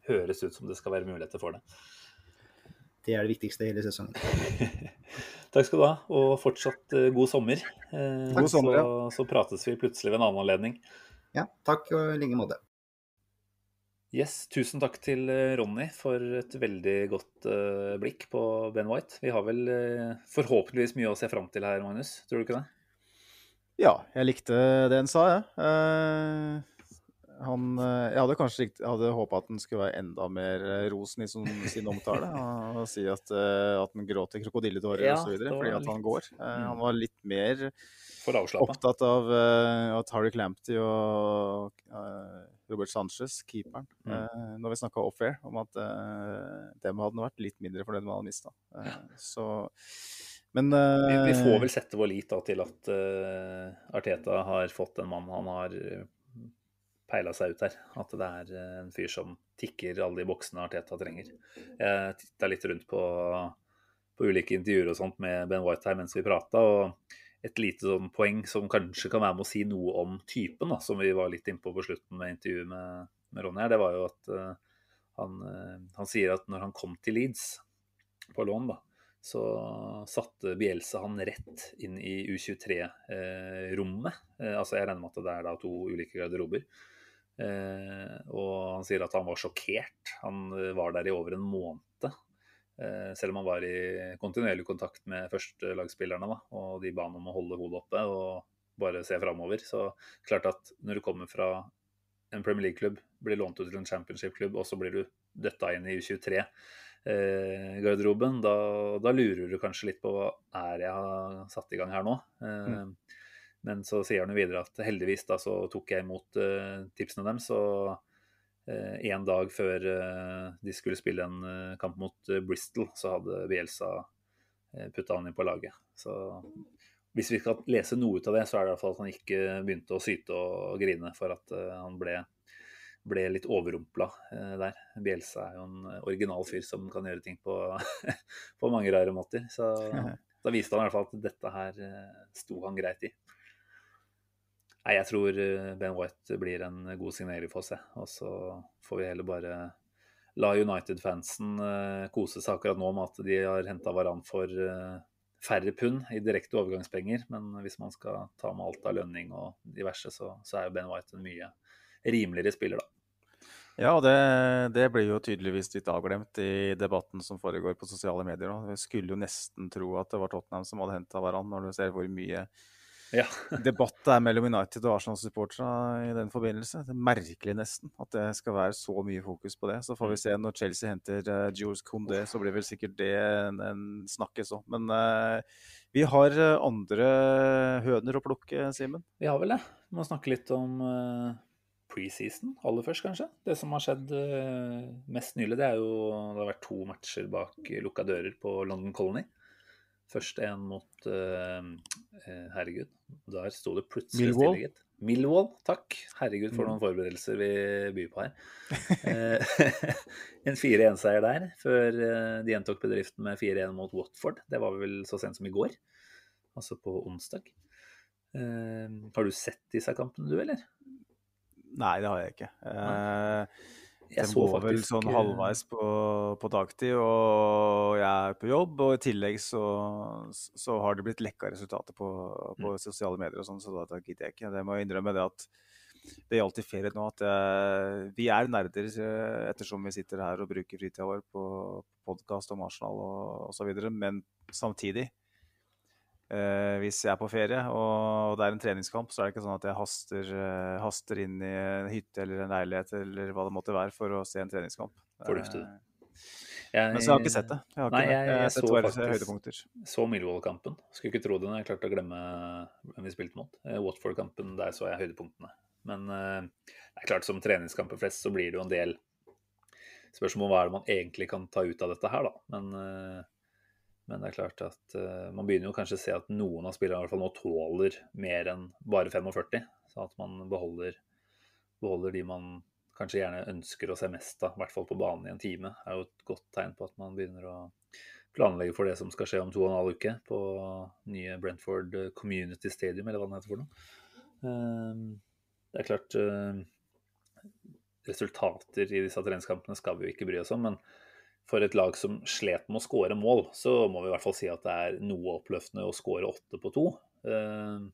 høres ut som det skal være muligheter for det. Det er det viktigste i hele sesongen. [laughs] Takk skal du ha, og fortsatt god sommer. God sommer så, så, prates vi plutselig ved en annen anledning. Ja, takk og i like måte. Yes, Tusen takk til eh, Ronny for et veldig godt uh, blikk på Ben White. Vi har vel forhåpentligvis mye å se fram til her, Magnus. Tror du ikke det? Ja, jeg likte det han sa, jeg. Ja. Han, eh, jeg hadde kanskje hadde håpa at han skulle være enda mer rosen i sin, sin omtale. [laughs] Og si at, at han gråter krokodilletårer ja, osv. fordi at han går. Mm. Han var litt mer opptatt av uh, at Harry Clampty og uh, Robert Sanchez, keeperen, mm. eh, når vi snakka off-air, om at eh, dem hadde vært litt mindre fornøyd med han mista. så men vi, vi, får vel sette vår lit da, til at Arteta har fått en mann han har peila seg ut her. At det er eh, en fyr som tikker alle de boksene Arteta trenger. Jeg titta litt rundt på, på, ulike intervjuer og sånt med Ben White her mens vi prata. Og et lite sånn poeng som kanskje kan være med å si noe om typen, da, som vi var litt innpå på slutten med intervjuet med, med Ronny her, det var jo at uh, han, uh, han, sier at når han kom til Leeds på lån, da, så satte Bielsa han rett inn i U23-rommet. Uh, altså Jeg regner med at det er da to ulike garderober. Eh, og han sier at han var sjokkert. Han eh, var der i over en måned. Eh, selv om han var i kontinuerlig kontakt med førstelagsspillerne Da, og de ba han om å holde hodet oppe og bare se framover. Så klart at når du kommer fra en Premier League-klubb, blir lånt ut til en championship-klubb, og så blir du døtta inn i U23 garderoben, da, da, lurer du kanskje litt på hva er jeg har satt i gang her nå. Mm. Men så sier han jo videre at heldigvis da så tok jeg imot tipsene deres. Og uh, en dag før uh, de skulle spille en kamp mot Bristol, så hadde Bielsa putta han inn på laget. Så hvis vi skal lese noe ut av det, så er det i hvert fall at han ikke begynte å syte og grine for at han ble, ble litt overrumpla der. Bielsa er jo en original fyr som kan gjøre ting på, [laughs] på mange rare måter. Så [laughs] da viste han i hvert fall at dette her sto han greit i. Nei, jeg tror eh, Ben White blir en god signering for oss, og så får vi heller bare la United-fansen eh, kose seg akkurat nå med at de har henta Varan for eh, færre pund i direkte overgangspenger. Men hvis man skal ta med alt av lønning og diverse, så, så er jo Ben White en mye rimeligere spiller, da. Ja, det, det, blir jo tydeligvis litt avglemt i debatten som foregår på sosiale medier. Vi skulle jo nesten tro at det var Tottenham som hadde henta Varan, når du ser hvor mye ja. [laughs] debatt det er mellom United og Arsenal-supporterne i den forbindelse. Det er merkelig nesten at det skal være så mye fokus på det. Så får vi se når Chelsea henter uh, Jules Condé, så blir vel sikkert det en, en snakkes òg. Men uh, vi har uh, andre høner å plukke, Simen? Vi har vel det. Vi må snakke litt om uh, preseason aller først, kanskje. Det som har skjedd mest nylig, det er jo det har vært to matcher bak lukka dører på London Colony. Først en mot uh, Herregud, der sto det plutselig Millwall. stille, gitt. Millwall, takk. Herregud, for mm. noen forberedelser vi byr på her. [laughs] Eh, [laughs] en 4-1-seier der, før de gjentok bedriften med 4-1 mot Watford. Det var vel så sent som i går, altså på onsdag. Har du sett disse kampene, du, eller? Nei, det har jeg ikke. Uh, jeg Den går vel sånn eh, halvveis på, på, dagtid, og jeg er på jobb. Og i tillegg så, så har det blitt lekka resultater på, på mm. sosiale medier og sånn, så da, da gidder jeg ikke. Det må jeg innrømme det at det gjaldt i ferie nå at jeg, vi er nerder eh, ettersom vi sitter her og bruker fritida vår på podkast om Arsenal og osv. Men samtidig eh, hvis jeg er på ferie og det er en treningskamp, så er det ikke sånn at jeg haster, uh, haster inn i en hytte eller en leilighet eller hva det måtte være for å se en treningskamp. Fornuftig. Uh, Jeg, Men så har jeg ikke sett det. Jeg har Nei, ikke jeg- jeg, jeg sett så faktisk- høydepunkter. så Milvold-kampen. Skulle ikke tro det når jeg klarte å glemme hvem vi spilte mot. Eh, Watford-kampen, der så jeg høydepunktene. Men eh, det er klart som treningskamper flest så blir det jo en del spørsmål om hva er det man egentlig kan ta ut av dette her, da. Men, eh, men det er klart at uh, man begynner jo kanskje å se at noen av spillerne i hvert fall nå tåler mer enn bare 45. Så at man beholder, beholder de man kanskje gjerne ønsker å se mest av, i hvert fall på banen i en time. er jo et godt tegn på at man begynner å planlegge for det som skal skje om to og en halv uke på nye Brentford Community Stadium, eller hva det heter for noe. Ehm, Det er klart eh, Resultater i disse treningskampene skal vi jo ikke bry oss om, men for et lag som slet med å skåre mål, så må vi i hvert fall si at det er noe oppløftende å skåre åtte på to. Ehm,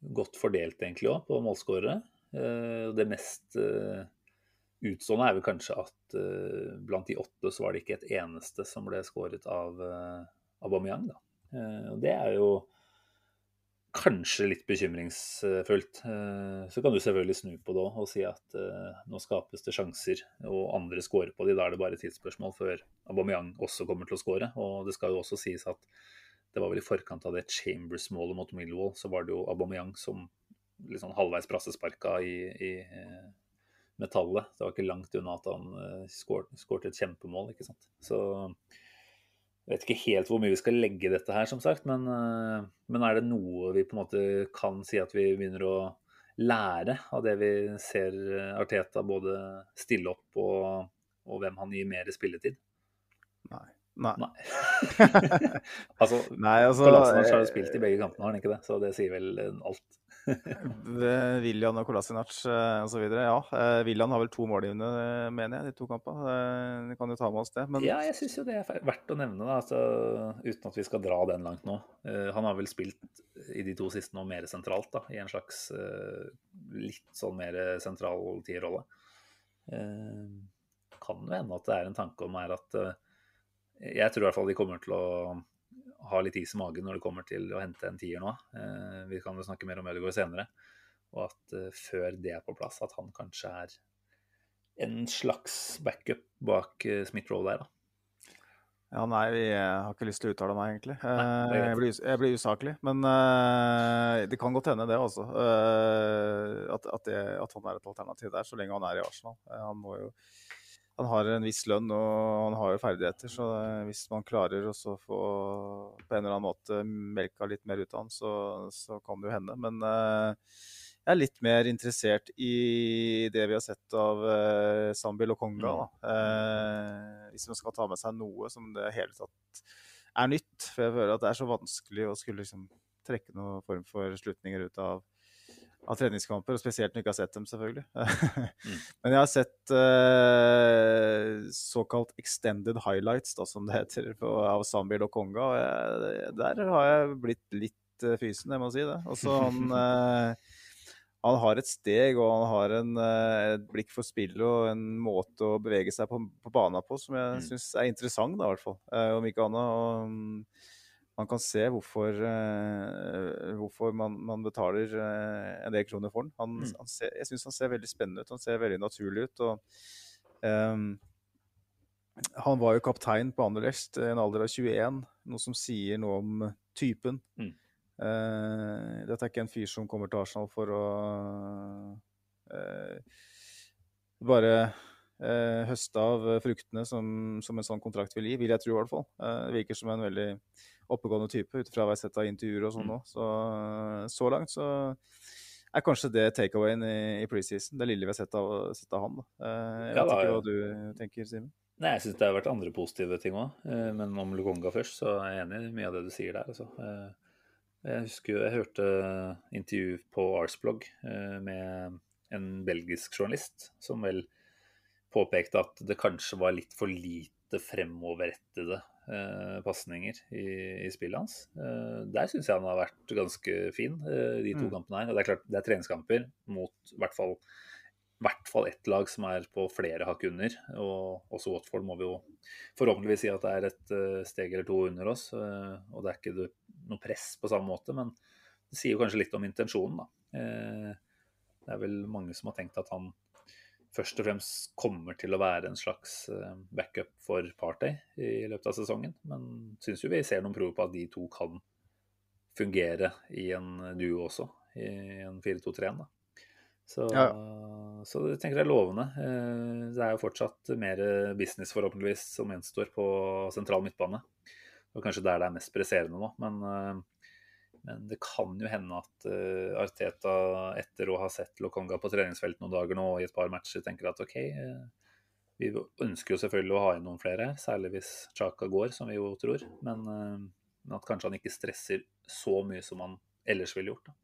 Godt fordelt egentlig òg på målskårere. Eh, Det mest eh, utstående er vel kanskje at eh, blant de åtte så var det ikke et eneste som ble skåret av Aubameyang. Da. Eh, og det er jo kanskje litt bekymringsfullt. Eh, så kan du selvfølgelig snu på det og si at eh, nå skapes det sjanser, og andre scorer på de. Da er det bare tidsspørsmål før Aubameyang også kommer til å score. Og det skal jo også sies at det var vel i forkant av det Chambers-målet mot Millwall, så var det jo Aubameyang som liksom halvveis brassesparka i, i eh, metallet. Det var ikke langt unna at han skårte et kjempemål, ikke sant. Så jeg vet ikke helt hvor mye vi skal legge dette her, som sagt. Men, eh, men er det noe vi på en måte kan si at vi begynner å lære av det vi ser eh, Arteta både stille opp og, og hvem han gir mer spilletid? Nei. Nei. Nei. [laughs] [laughs] altså, Nei, altså, Kolasinac har jo eh, spilt i begge kantene, har han ikke det? Så det sier vel alt. William og Kolasinac eh, osv. Ja, eh, William har vel to målgivende, eh, mener jeg, de to kampene. Eh, Vi kan jo ta med oss det. Men Ja, jeg syns jo det er verdt å nevne, da, altså, uten at vi skal dra den langt nå. Eh, han har vel spilt i de to siste nå mer sentralt, da, i en slags eh, litt sånn mer sentral tierrolle. Kan jo hende at det er en tanke om her at eh, Jeg tror i hvert fall de kommer til å ha litt is i magen når det kommer til å hente en tier nå. Eh, vi kan vel snakke mer om Ødegaard senere. Og at eh, før det er på plass, at han kanskje er en slags backup bak uh, Smith-Roll der, da. Ja, nei, jeg har ikke lyst til å uttale meg, egentlig. Eh, greit. jeg, blir, jeg blir usaklig. Men uh, det kan godt hende, det, altså. Uh, at, at, det, at han er et alternativ der, så lenge han er i Arsenal. Uh, han må jo han har en viss lønn og han har jo ferdigheter, så eh, hvis man klarer å få på en eller annen måte melka litt mer ut av han, så, så kan det jo hende. Men eh, jeg er litt mer interessert i det vi har sett av uh, Sambil og Konga. Da. Eh, hvis man skal ta med seg noe som det hele tatt er nytt. For jeg føler at det er så vanskelig å skulle liksom trekke noen form for slutninger ut av, av treningskamper. Og spesielt når jeg ikke har sett dem, selvfølgelig. [laughs] Men jeg har sett uh, såkalt extended highlights, da, som det heter, på, av og Konga. Og jeg, der har jeg blitt litt uh, fysen, jeg må si det. Også, han, uh, [laughs] han har et steg og han har en, eh, et blikk for spillet og en måte å bevege seg på, på banen på som jeg Mm. syns er interessant, da, i hvert fall. Eh, om ikke annet. Og, mm, man kan se hvorfor, uh, hvorfor man, man betaler uh, en del kroner for den. Han, Mm. han ser, jeg syns han ser veldig spennende ut. Han ser veldig naturlig ut. og um, Han var jo kaptein på Anderlecht i en alder av 21, noe som sier noe om typen. Mm. Uh, dette er ikke en fyr som kommer til Arsenal for å bare eh, høste av fruktene som, som en sånn kontrakt vil gi, vil jeg tro i hvert fall. Eh, virker som en veldig oppegående type, ut fra hva jeg har sett av intervjuer og sånn Mm. nå. Så, så langt så er kanskje det takeawayen i, i preseason, det lille vi har sett av, sett av han. Da. Eh, jeg vet ikke hva du tenker, Simen? Nei, jeg syns det har vært andre positive ting òg. Men om Lukonga først, så er jeg enig i mye av det du sier der. Altså. Eh, Jeg husker jeg hørte intervju på Arsblog eh, med en belgisk journalist som vel påpekte at det kanskje var litt for lite fremoverrettede eh, pasninger i, i spillet hans. Eh, der syns jeg han har vært ganske fin, eh, de to Mm. kampene her. Og det er klart, det er treningskamper mot i hvert fall hvert fall ett lag som er på flere hakk under. Og også Watford må vi jo forhåpentligvis si at det er et uh, steg eller to under oss. Uh, og det er ikke noe press på samme måte, men det sier jo kanskje litt om intensjonen, da. Uh, det er vel mange som har tenkt at han først og fremst kommer til å være en slags backup for Partey i løpet av sesongen. Men syns jo vi ser noen prover på at de to kan fungere i en duo også, i en 4-2-3-1. Så, ja. så jeg tenker det er lovende. Eh, det er jo fortsatt mer business forhåpentligvis som gjenstår på sentral midtbane. Og kanskje der det er mest presserende nå. Men, eh, men, det kan jo hende at uh, Arteta, etter å ha sett Lokonga på treningsfelt noen dager nå i et par matcher, tenker at OK, vi ønsker jo selvfølgelig å ha inn noen flere særlig hvis Chaka går, som vi jo tror. Men, men at kanskje han ikke stresser så mye som han ellers ville gjort. da.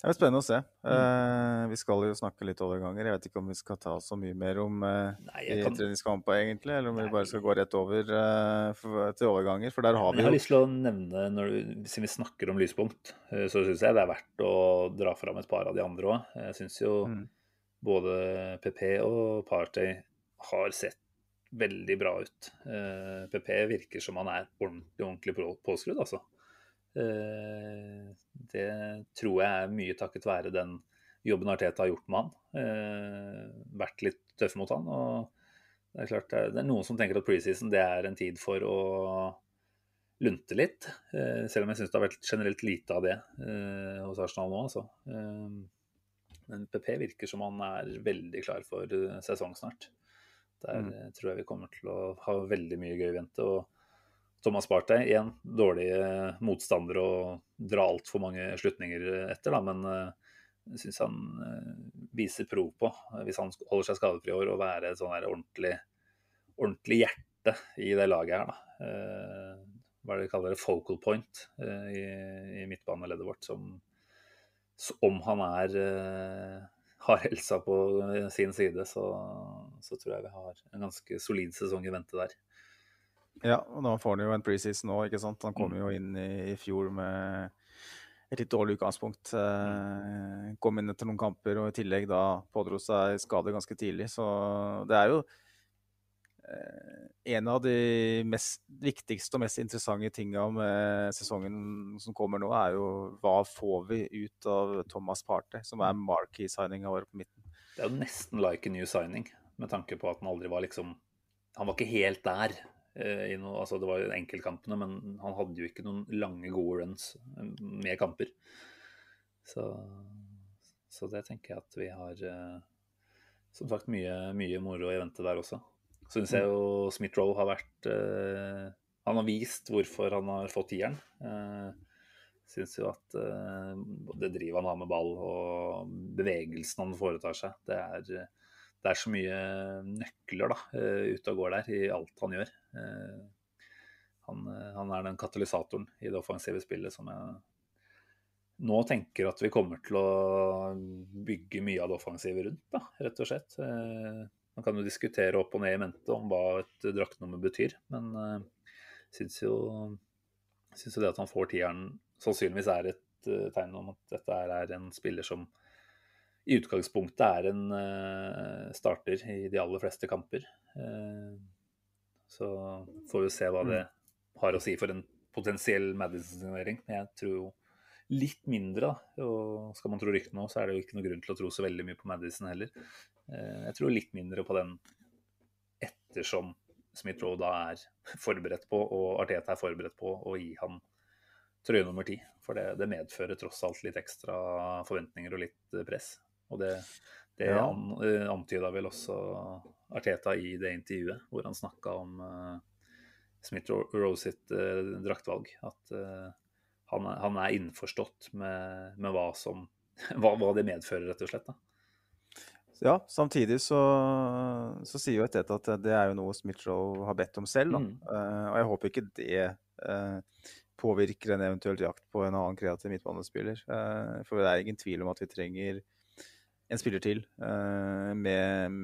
Det er spennende å se. Mm. Uh, vi skal jo snakke litt overganger. Jeg vet ikke om vi skal ta så mye mer om uh, kan... treningskamper, egentlig, eller om Nei. vi bare skal gå rett over for, til overganger. For der har vi jo Jeg har lyst til å nevne, når, siden vi snakker om lyspunkt, så syns jeg det er verdt å dra fram et par av de andre òg. Jeg syns jo mm. både PP og Partey har sett veldig bra ut. PP virker som han er ordentlig, ordentlig påskrudd, altså. Eh, det tror jeg er mye takket være den jobben Arteta har gjort med han. Eh, vært litt tøff mot han. og Det er klart det er noen som tenker at preseason det er en tid for å lunte litt. Eh, selv om jeg syns det har vært generelt lite av det hos Arsenal nå. Altså. Men PP virker som han er veldig klar for sesong snart. Der mm. tror jeg vi kommer til å ha veldig mye gøy i vente. og Thomas Barthei. Én dårlig eh, motstander å dra altfor mange slutninger etter, da, men jeg syns han uh, viser prov på, hvis han holder seg skadefri i år, å være et sånn ordentlig, ordentlig, hjerte i det laget her. Da. Hva er det de kaller det, focal point i, i midtbaneleddet vårt. Som, om han er har helsa på sin side, så, så tror jeg vi har en ganske solid sesong i vente der. Ja, og da får han jo en preseason nå, ikke sant. Han kom mm. jo inn i, i fjor med et litt dårlig utgangspunkt. Eh, kom inn etter noen kamper og i tillegg da pådro seg skade ganske tidlig. Så det er jo eh, en av de mest, viktigste og mest interessante tinga med sesongen som kommer nå, er jo hva får vi ut av Thomas Partey, som er marquee-signinga vår på midten. Det er jo nesten like a new signing, med tanke på at han aldri var liksom Han var ikke helt der noe, altså det var enkeltkampene, men han hadde jo ikke noen lange, gode runs eh, med kamper. Så, så det tenker jeg at vi har eh, som sagt mye, mye moro i vente der også. Syns jeg jo Smith-Roe har vært Han har vist hvorfor han har fått tieren. Syns jo at det drivet han har med ball og bevegelsen han foretar seg, det er det er så mye nøkler da, eh, ute og går der i alt han gjør. Eh, han, eh, han, er den katalysatoren i det offensive spillet som jeg nå tenker at vi kommer til å bygge mye av det offensive rundt, da, rett og slett. Man kan jo diskutere opp og ned i mente om hva et draktnummer betyr, men jeg syns jo, synes jo det at han får tieren sannsynligvis er et tegn om at dette er en spiller som i utgangspunktet er en uh, starter i de aller fleste kamper. Uh, så får vi se hva det mm. har å si for en potensiell Madison-signering. Men jeg tror jo litt mindre, da. Og skal man tro ryktene nå, så er det jo ikke noe grunn til å tro så veldig mye på Madison heller. Uh, jeg tror litt mindre på den ettersom Smith-Roe da er forberedt på, og Arteta er forberedt på, å gi han trøye nummer ti. For det, det medfører tross alt litt ekstra forventninger og litt press. Og det, det ja. an, eh, antyda vel også Arteta i det intervjuet, hvor han snakka om uh, Smith Rose sitt uh, draktvalg. At uh, han, er, han, er innforstått med, med hva, som, [laughs] hva, hva, det medfører, rett og slett. da. Ja, samtidig så, så sier jo Arteta at det er jo noe Smith-Roe har bedt om selv. Mm. Og jeg håper ikke det påvirker en eventuell jakt på en annen kreativ midtbanespiller. For det er ingen tvil om at vi trenger en spiller til uh, med,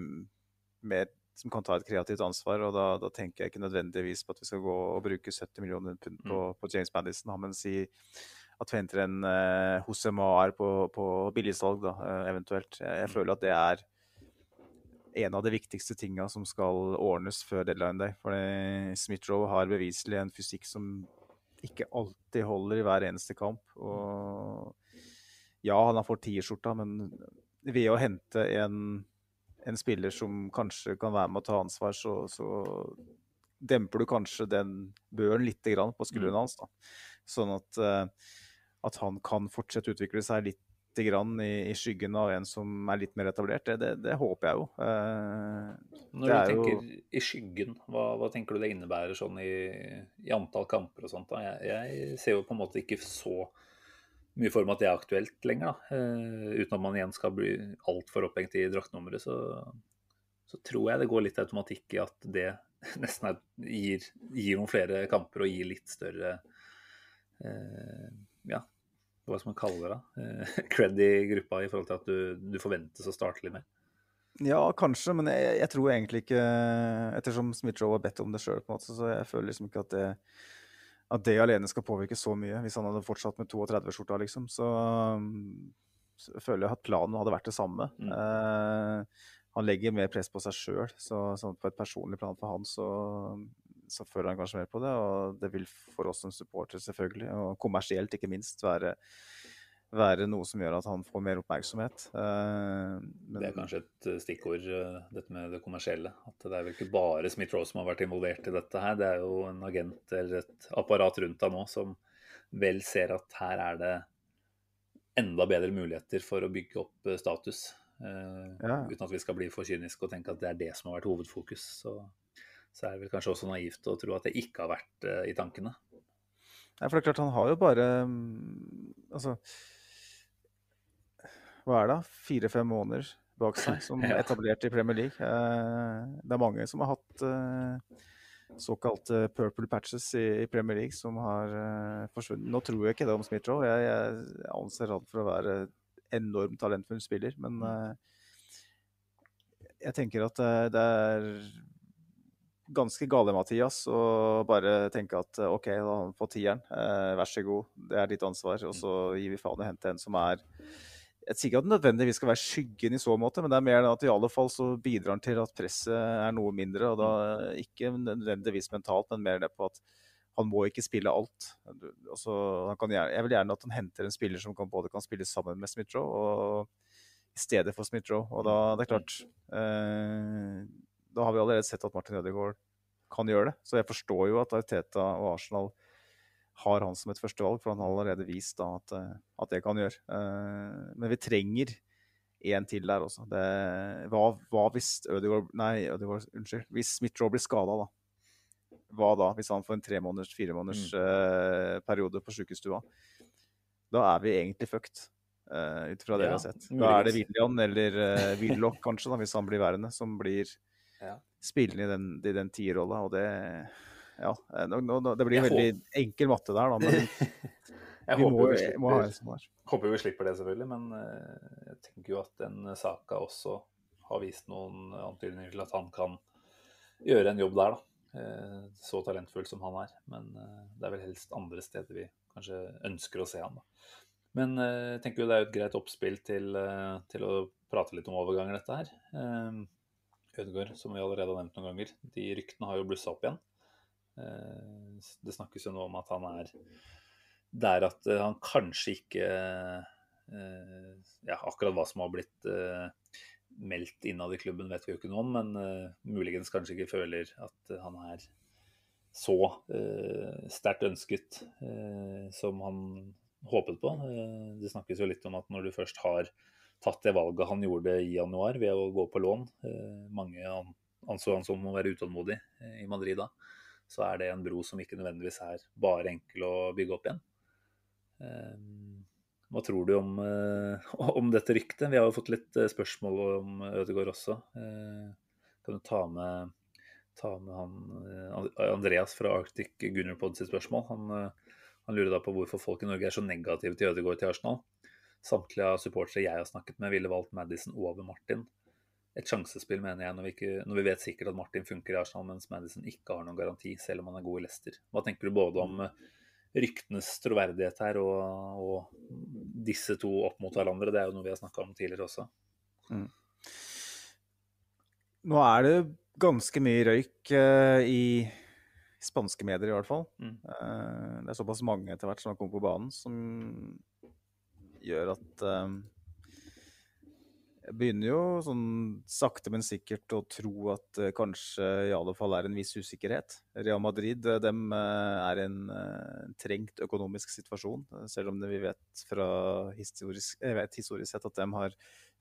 med, som kan ta et kreativt ansvar. og da, da, tenker jeg ikke nødvendigvis på at vi skal gå og bruke 70 millioner pund på, mm. på James Madison, Men si at vi henter en uh, Jose Mar på, på billigsalg, da, uh, eventuelt. Jeg, jeg, føler at det er en av de viktigste tinga som skal ordnes før deadline day. For Smith-Roe har beviselig en fysikk som ikke alltid holder i hver eneste kamp. Og ja, han har fått tierskjorta, men ved å hente en, en, spiller som kanskje kan være med å ta ansvar, så, så demper du kanskje den børen litt på skuldrene mm. hans. Da. Sånn at, uh, at, han kan fortsette å utvikle seg litt i, i, skyggen av en som er litt mer etablert. Det, det, det håper jeg jo. Eh, Når du tenker jo... i skyggen, hva, hva, tenker du det innebærer sånn i, i antall kamper og sånt? Jeg, jeg, ser jo på en måte ikke så mye for meg at det er aktuelt lenger. Da. Uh, uten at man igjen skal bli altfor opphengt i draktnummeret, så, så, tror jeg det går litt automatikk i at det [laughs] nesten er, gir, gir, noen flere kamper og gir litt større uh, Ja, hva skal man kalle det? da? Uh, [laughs] cred i gruppa i forhold til at du, du forventes å starte litt mer. Ja, kanskje, men jeg, jeg tror egentlig ikke Ettersom Smith-Joe har bedt om det sjøl, så jeg føler liksom ikke at det at det alene skal påvirke så mye. Hvis han hadde fortsatt med 32-skjorta, liksom, så, så, føler jeg at planen hadde vært det samme. Mm. Eh, han legger mer press på seg sjøl, så, så, på et personlig plan for han så, så føler han kanskje mer på det. Og det vil for oss som supporter selvfølgelig, og kommersielt ikke minst, være være noe som gjør at han får mer oppmerksomhet. Men... Det er kanskje et eh, stikkord, uh, dette med det kommersielle. At det er vel ikke bare Smith-Rose som har vært involvert i dette her. Det er jo en agent eller et apparat rundt ham nå som vel ser at her er det enda bedre muligheter for å bygge opp status. Ja. Uten at vi skal bli for kyniske og tenke at det er det som har vært hovedfokus. Så, så er det vel kanskje også naivt å tro at det ikke har vært i tankene. Nei, for det er klart, han har jo bare mm, Altså hva er det, fire-fem måneder bak seg som [laughs] ja. etablert i Premier League. Eh, det er mange som har hatt eh, såkalte purple patches i, Premier League som har eh, forsvunnet. Nå tror jeg ikke det om Smith-Roe. Jeg, jeg, anser han for å være enormt talentfull spiller, men mm. jeg tenker at det er ganske gale, Mathias, å bare tenke at OK, da har han fått tieren. vær så god, det er ditt ansvar. Og så gir vi faen i å hente en som er jeg sier ikke at det nødvendigvis skal være skyggen i så måte, men det er mer at i alle fall så bidrar han til at presset er noe mindre. og da Ikke nødvendigvis mentalt, men mer det på at han må ikke spille alt. Altså, gjerne, jeg vil gjerne at han henter en spiller som kan, både kan spille sammen med Smith-Roe i stedet for Smith-Roe. Og da det er klart eh, Da har vi allerede sett at Martin Ødegaard kan gjøre det. Så jeg forstår jo at Ariteta og Arsenal har han som et førstevalg, for han har allerede vist da, at, eh, at, det kan gjøre. Uh, men vi trenger en til der også. Det, hva, hva, hvis Ødegaard Nei, Ødegaard, unnskyld. Hvis Smith-Roe blir skada, da? Hva da, hvis han får en tre måneders, fire måneders mm. uh, periode på sjukestua? Da er vi egentlig fucked, uh, ut fra det ja, vi har sett. Da er det William eller uh, [laughs] Willoch, kanskje, da, hvis han blir værende, som blir ja. spillende i den, i den tierrolla. Og det ja, eh, det blir en veldig håper... enkel matte der, da. Men [laughs] jeg vi må, vi slipper, må ha en sånn. Håper vi slipper det, selvfølgelig. Men uh, jeg tenker jo at den saka også har vist noen antydninger til at han kan gjøre en jobb der, da. Uh, så talentfull som han er. Men det er vel helst andre steder vi kanskje ønsker å se han, da. Men jeg tenker jo det er et greit oppspill til, til å prate litt om overganger, dette her. Ødegaard, som vi allerede har nevnt noen ganger, de ryktene har jo blussa opp igjen. Eh, det snakkes jo nå om at han er der at eh, han kanskje ikke eh, Ja, akkurat hva som har blitt meldt innad i klubben, vet vi jo ikke noe om, men muligens kanskje ikke føler at han er så sterkt ønsket som han håpet på. det snakkes jo litt om at når du først har tatt det valget han gjorde i januar ved å gå på lån Mange anså han som å være utålmodig i Madrid da så er det en bro som ikke nødvendigvis er bare enkel å bygge opp igjen. Ehm, hva tror du om, eh, [laughs] om dette ryktet? Vi har jo fått litt eh, spørsmål om Ødegaard også. Eh, kan du ta med, ta med han, Andreas fra Arctic Gunnerpod sitt spørsmål? Han, han, lurer da på hvorfor folk i Norge er så negative til Ødegaard til Arsenal. Samtlige av supportere jeg har snakket med, ville valgt Madison over Martin et sjansespill, mener jeg, når vi, ikke, når vi, vet sikkert at Martin funker i Arsenal, mens Madison ikke har noen garanti, selv om han er god i Leicester. Hva tenker du både om eh, ryktenes troverdighet her og, og, disse to opp mot hverandre, det er jo noe vi har snakka om tidligere også. Mm. Nå er det ganske mye røyk uh, i spanske medier, i hvert fall. Mm. Uh, det er såpass mange etter hvert som har kommet på banen, som gjør at uh, jeg begynner jo sånn sakte, men sikkert å tro at uh, kanskje i alle fall er en viss usikkerhet. Real Madrid uh, dem, uh, er en trengt økonomisk situasjon, selv om det, vi vet fra historisk, jeg vet historisk sett at de har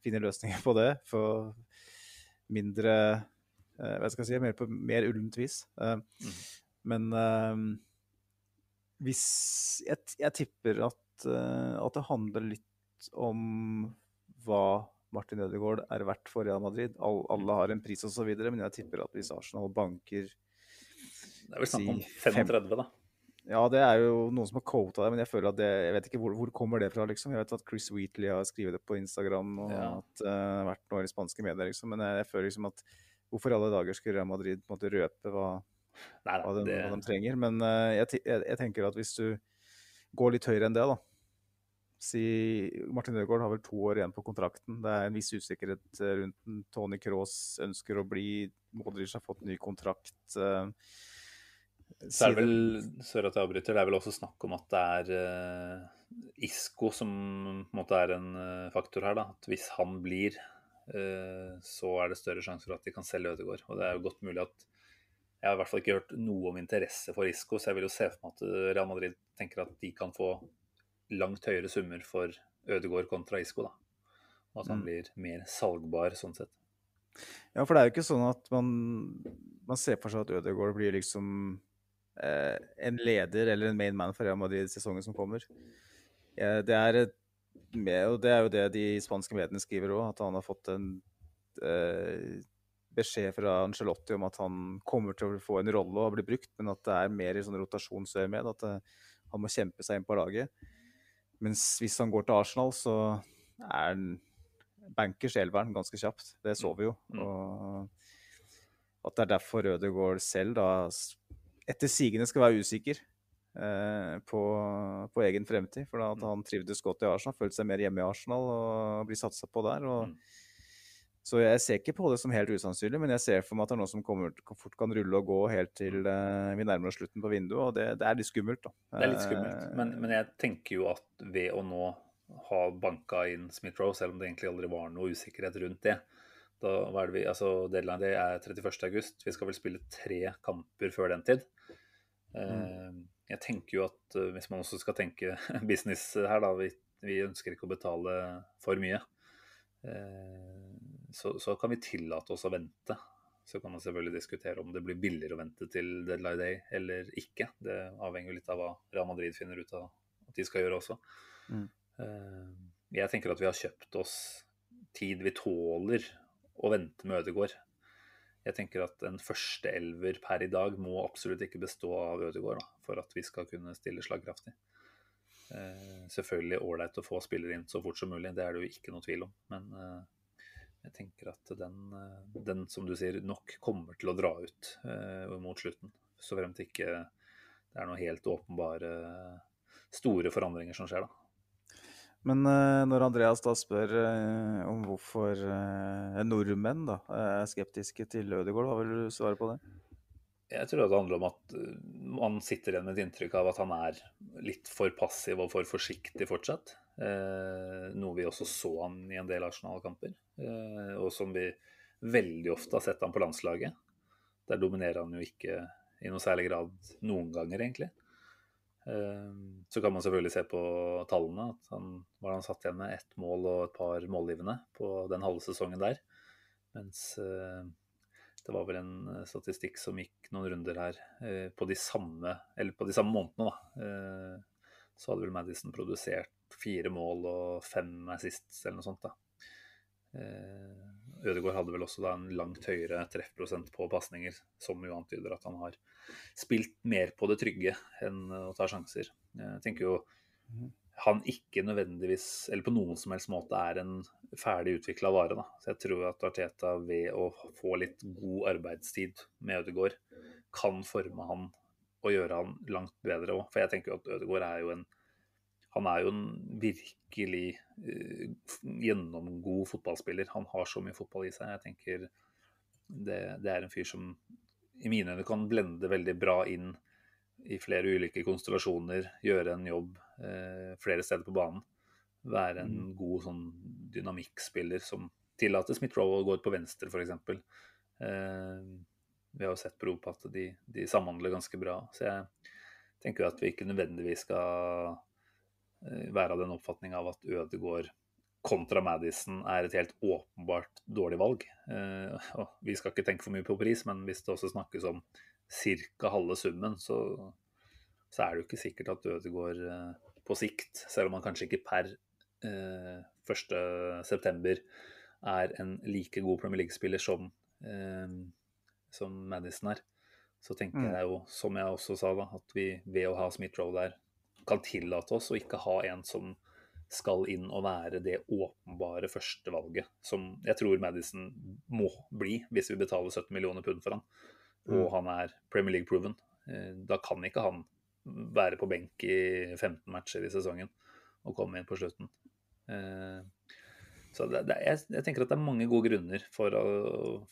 funnet løsninger på det for mindre Hva skal jeg si, mer på mer ullent vis. Mm. Men hvis jeg, jeg tipper at, at det handler litt om hva Martin Ødegaard er verdt for Real Madrid. All, alle har en pris osv., men jeg tipper at hvis Arsenal banker Det er vel snakk om 35, da. Ja, det er jo noen som har quota det, men jeg føler at det, jeg vet ikke hvor, hvor kommer det fra, liksom. Jeg vet at Chris Wheatley har skrevet det på Instagram og ja. at det uh, har vært noe i spanske medier, liksom. Men jeg, jeg, føler liksom at hvorfor alle dager skulle Real Madrid på en måte røpe hva, Nei, hva, de, det... hva de, trenger? Men uh, jeg, jeg, jeg, tenker at hvis du går litt høyere enn det, da, si Martin Ødegaard har vel to år igjen på kontrakten. Det er en viss usikkerhet eh, rundt den. Tony Cross ønsker å bli. Modric har fått ny kontrakt. Uh, så er det vel sorry at jeg avbryter, det er vel også snakk om at det er uh, Isco som måte er en faktor her. da, at Hvis han blir, uh, så er det større sjanse for at de kan selge Ødegaard. Og det er jo godt mulig at Jeg har i hvert fall ikke hørt noe om interesse for Isco, så jeg vil jo se for meg at Real Madrid tenker at de kan få langt høyere summer for Ødegård kontra Isco. da. Og at han mm. blir mer salgbar sånn sett. Ja, for det er jo ikke sånn at man, man ser for seg at Ødegaard blir liksom eh, en leder eller en main man for Real Madrid i sesongen som kommer. Ja, det, er et, og det er jo det de spanske mediene skriver òg, at han har fått en eh, beskjed fra Angelotti om at han kommer til å få en rolle og bli brukt, men at det er mer i sånn rotasjonsøyemed. At eh, han må kjempe seg inn på laget. Mens hvis han går til Arsenal, så er han bankers elveren ganske kjapt. Det så vi jo. Mm. Og at det er derfor Rødegård selv da etter sigende skal være usikker eh, på, på, egen fremtid. For da at mm. han trivdes godt i Arsenal, følte seg mer hjemme i Arsenal og blir satsa på der. og mm. Så jeg ser ikke på det som helt usannsynlig, men jeg ser for meg at det er noe som kommer, fort kan rulle og gå helt til uh, vi nærmer oss slutten på vinduet, og det, det, er litt skummelt. da. Det er litt skummelt, men, men, jeg tenker jo at ved å nå ha banka inn Smith-Roe, selv om det egentlig aldri var noe usikkerhet rundt det da er det vi, altså Deadline day er 31.8. Vi skal vel spille tre kamper før den tid. Mm. Jeg tenker jo at eh, hvis man også skal tenke [laughs] business her, da Vi, vi ønsker ikke å betale for mye så, så, kan vi tillate oss å vente. Så kan man selvfølgelig diskutere om det blir billigere å vente til deadline day eller ikke. Det avhenger litt av hva Real Madrid finner ut av at de skal gjøre også. Mm. Eh, jeg tenker at vi har kjøpt oss tid vi tåler å vente med Ødegård. Jeg tenker at en første elver per i dag må absolutt ikke bestå av Ødegård da, for at vi skal kunne stille slagkraftig. Eh, selvfølgelig ålreit å få spillere inn så fort som mulig, det er det jo ikke noe tvil om. Men eh, jeg tenker at den, eh, den, som du sier, nok kommer til å dra ut eh, mot slutten. Så fremt ikke det er noen helt åpenbare store forandringer som skjer, da. Men uh, når Andreas da spør uh, om hvorfor nordmenn da, er skeptiske til Ødegaard, hva vil du svare på det? Jeg tror det handler om at man sitter igjen med et inntrykk av at han er litt for passiv og for forsiktig fortsatt. Eh, noe vi også så han i en del Arsenal-kamper, eh, og som vi veldig ofte har sett han på landslaget. Der dominerer han jo ikke i noe særlig grad noen ganger, egentlig. Eh, så kan man selvfølgelig se på tallene. at Han var han satt igjen med ett mål og et par målgivende på den halve sesongen der. Mens det var vel en statistikk som gikk noen runder her på de samme, på de samme månedene. da, Så hadde vel Madison produsert fire mål og fem assists eller noe sånt. da. Eh, Ødegaard hadde vel også da en langt høyere treffprosent på pasninger, som jo antyder at han har spilt mer på det trygge enn å ta sjanser. Jeg tenker jo han ikke nødvendigvis, eller på noen som helst måte, er en ferdig utvikla vare. da. Så jeg tror at Arteta ved å få litt god arbeidstid med Ødegaard, kan forme han og gjøre han langt bedre òg. For jeg tenker jo at Ødegaard er jo en han er jo en virkelig uh, gjennomgod fotballspiller. Han har så mye fotball i seg. Jeg tenker det, det er en fyr som i mine øyne kan blende veldig bra inn i flere ulike konstellasjoner, gjøre en jobb uh, flere steder på banen. Være en mm. god sånn dynamikkspiller som tillater Smith-Rowe å gå ut på venstre, f.eks. Uh, vi har jo sett prov på at de, de samhandler ganske bra. Så jeg tenker at vi ikke nødvendigvis skal Eh, være av den oppfatning av at Ødegaard kontra Madison er et helt åpenbart dårlig valg. Eh, vi skal ikke tenke for mye på pris, men hvis det også snakkes om ca. halve summen, så, så, er det jo ikke sikkert at Ødegaard eh, på sikt, selv om han kanskje ikke per eh, 1.9 er en like god Premier League-spiller som, eh, som Madison er, så tenker mm. jeg jo, som jeg også sa, da, at vi ved å ha Smith-Roe der kan tillate oss å ikke ha en som skal inn og være det åpenbare førstevalget, som jeg tror Madison må bli hvis vi betaler 70 millioner pund for han, og mm. han er Premier League-proven. Eh, da kan ikke han være på benk i 15 matcher i sesongen og komme inn på slutten. Eh, så det, det, jeg, jeg, tenker at det er mange gode grunner for å,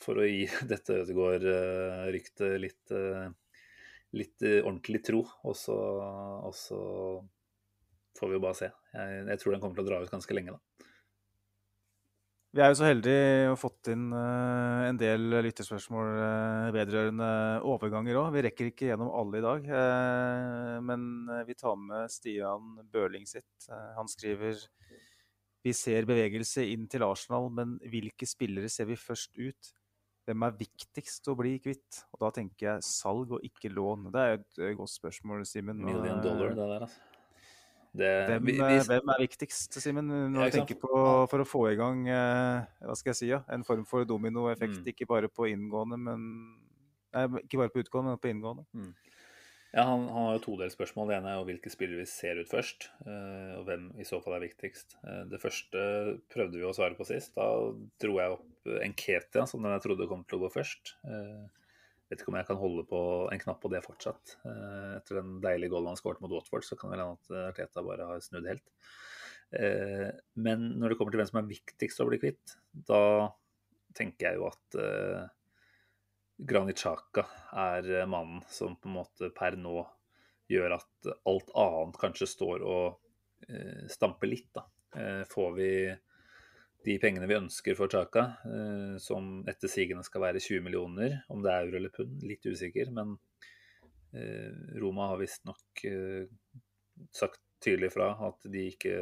for å gi [laughs] dette Ødegaard-ryktet litt litt uh, ordentlig tro. Og så, og så, får vi jo bare se. Jeg, jeg, tror den kommer til å dra ut ganske lenge, da. Vi er jo så heldige å ha fått inn uh, en del lyttespørsmål uh, vedrørende overganger òg. Vi rekker ikke gjennom alle i dag, men vi tar med Stian Børling sitt. han skriver vi ser bevegelse inn til Arsenal, men hvilke spillere ser vi først ut? Hvem er viktigst å bli kvitt? Og da tenker jeg salg og ikke lån. Det er et eh, godt spørsmål, Simen. Million dollar, det der, altså. Det, hvem, vi, vi, hvem, er viktigst, Simen, når du tenker på for å få i gang eh, hva skal jeg si, ja, en form for dominoeffekt? Mm. Ikke bare på inngående, men nei, ikke bare på utgående, men på inngående. Mm. Ja, han, han, har jo todelt spørsmål. Det ene er jo hvilke spillere vi ser ut først, uh, og hvem i så fall er viktigst. Uh, det første prøvde vi å svare på sist. Da dro jeg opp Enketia, som den jeg trodde kom til å gå først. Uh, vet ikke om jeg kan holde på en knapp på det fortsatt. Etter den deilige goalen han skåret mot Watford, så kan det vel hende at Arteta bare har snudd helt. men når det kommer til hvem som er viktigst å bli kvitt, da tenker jeg jo at Granit Xhaka er eh, mannen som på en måte per nå gjør at alt annet kanskje står og eh, stamper litt. da. Eh, får vi de pengene vi ønsker for Chaka, eh, som etter sigende skal være 20 millioner, om det er euro eller pund, litt usikker, men eh, Roma har visstnok eh, sagt tydelig fra at de ikke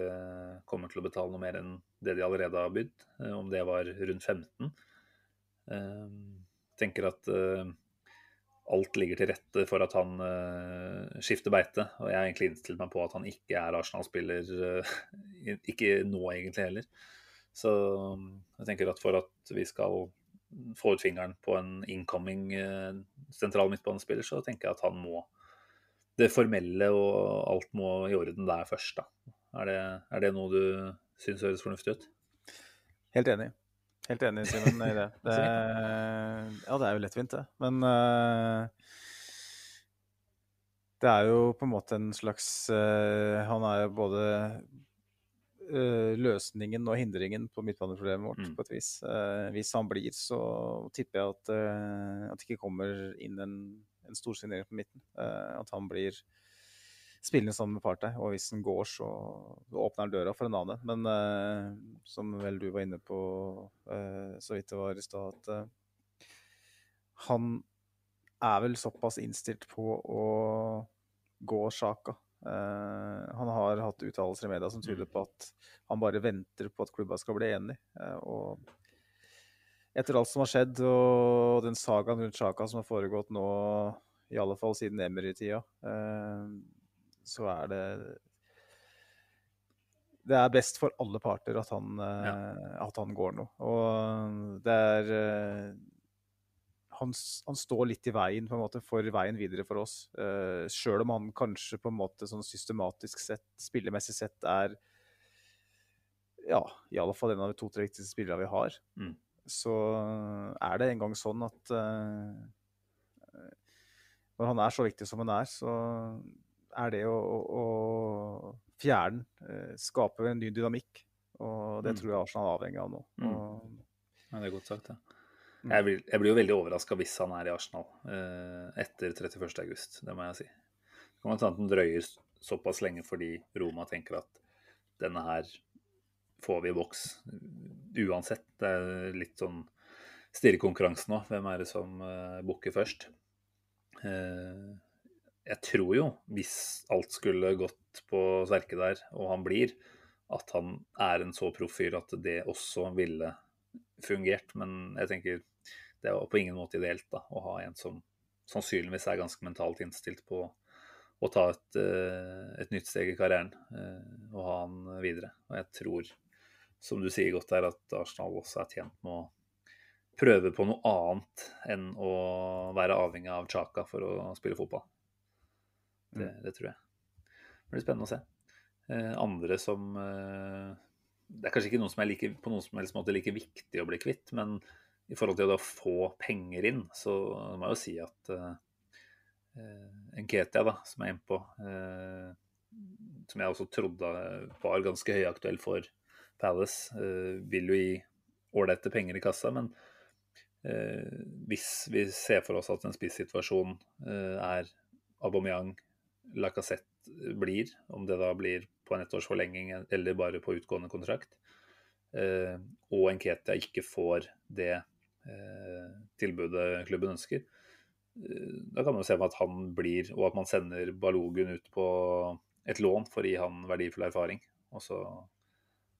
kommer til å betale noe mer enn det de allerede har bydd, eh, om det var rundt 15. Eh, tenker at uh, alt ligger til rette for at han uh, skifter beite. Og jeg har egentlig innstilt meg på at han ikke er Arsenal-spiller, uh, ikke nå egentlig heller. Så jeg tenker at for at vi skal få ut fingeren på en incoming sentral midtbanespiller, så tenker jeg at han må Det formelle og alt må i orden der først, da. Er det, er det noe du syns høres fornuftig ut? Helt enig. Helt enig, Simen, i det. [laughs] det. Ja, det er jo lettvint, det. Men uh, det er jo på en måte en slags uh, Han er jo både uh, løsningen og hindringen på midtbaneproblemet vårt, mm. på et vis. hvis han blir, så tipper jeg at, at det ikke kommer inn en, en stor signering på midten. at han blir spillende sammen med Partey. Og hvis den går, så åpner han døra for en annen. Men uh, som vel du var inne på uh, så vidt det var i stad, at uh, han er vel såpass innstilt på å gå Sjaka. han har hatt uttalelser i media som tyder på at han bare venter på at klubba skal bli enig. og etter alt som har skjedd, og den sagaen rundt Sjaka som har foregått nå, i alle fall siden Emery-tida, så er det Det er best for alle parter at han, ja. Eh, at han går nå. Og det er eh, han, han, står litt i veien på en måte for veien videre for oss. Uh, Sjøl om han kanskje på en måte sånn systematisk sett, spillemessig sett, er ja, i alle fall en av de to-tre viktigste spillerne vi har. Mm. Så er det en gang sånn at uh, når han er så viktig som han er, så er det å, å, å fjerne eh, skape en ny dynamikk. Og det Mm. tror jeg Arsenal er avhengig av nå. Mm. Og, Ja, det er godt sagt, ja. Mm. Jeg, blir, jeg blir jo veldig overraska hvis han er i Arsenal eh, etter 31.8, det må jeg si. Det kan hende den drøyer såpass lenge fordi Roma tenker at denne her får vi i boks uansett. Det er litt sånn stirrekonkurranse nå. Hvem er det som uh, booker først? Eh, jeg tror jo, hvis alt skulle gått på sverke der, og han blir, at han er en så proff fyr at det også ville fungert. Men jeg tenker det var på ingen måte ideelt da, å ha en som sannsynligvis er ganske mentalt innstilt på å ta et, eh, et nytt steg i karrieren eh, og ha han videre. Og jeg tror, som du sier godt der, at Arsenal også er tjent med å prøve på noe annet enn å være avhengig av Chaka for å spille fotball. Det, det tror jeg. Det blir spennende å se. Eh, andre som eh, Det er kanskje ikke noe som er like, på noen som helst måte like viktig å bli kvitt, men i forhold til å da få penger inn, så må jeg jo si at uh, Nketia, da, som er innpå, eh, som jeg også trodde var ganske høyaktuell for Palace, eh, vil jo gi ålreite penger i kassa, men eh, hvis vi ser for oss at en spissituasjon eh, er Aubameyang, Lacassette blir, om det da blir på en ettårsforlenging eller bare på utgående kontrakt, eh, og Enketia ikke får det eh, tilbudet klubben ønsker, eh, da kan man jo se for at han blir, og at man sender Balogun ut på et lån for å gi han verdifull erfaring. Og så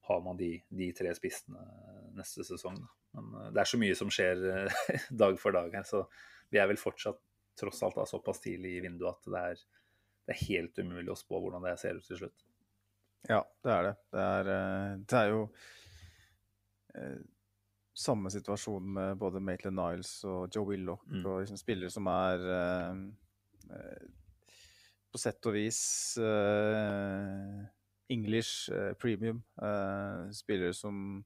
har man de, de tre spissene neste sesong. Da. Men eh, det er så mye som skjer eh, [laughs] dag for dag her, så vi er vel fortsatt tross alt da, såpass tidlig i vinduet at det er, det er helt umulig å spå hvordan det ser ut til slutt. Ja, det er det. Det er, eh, det er jo eh, samme situasjon med både Maitland Niles og Joe Willoch. Mm. Og liksom spillere som er eh, på sett og vis eh, English premium. spillere som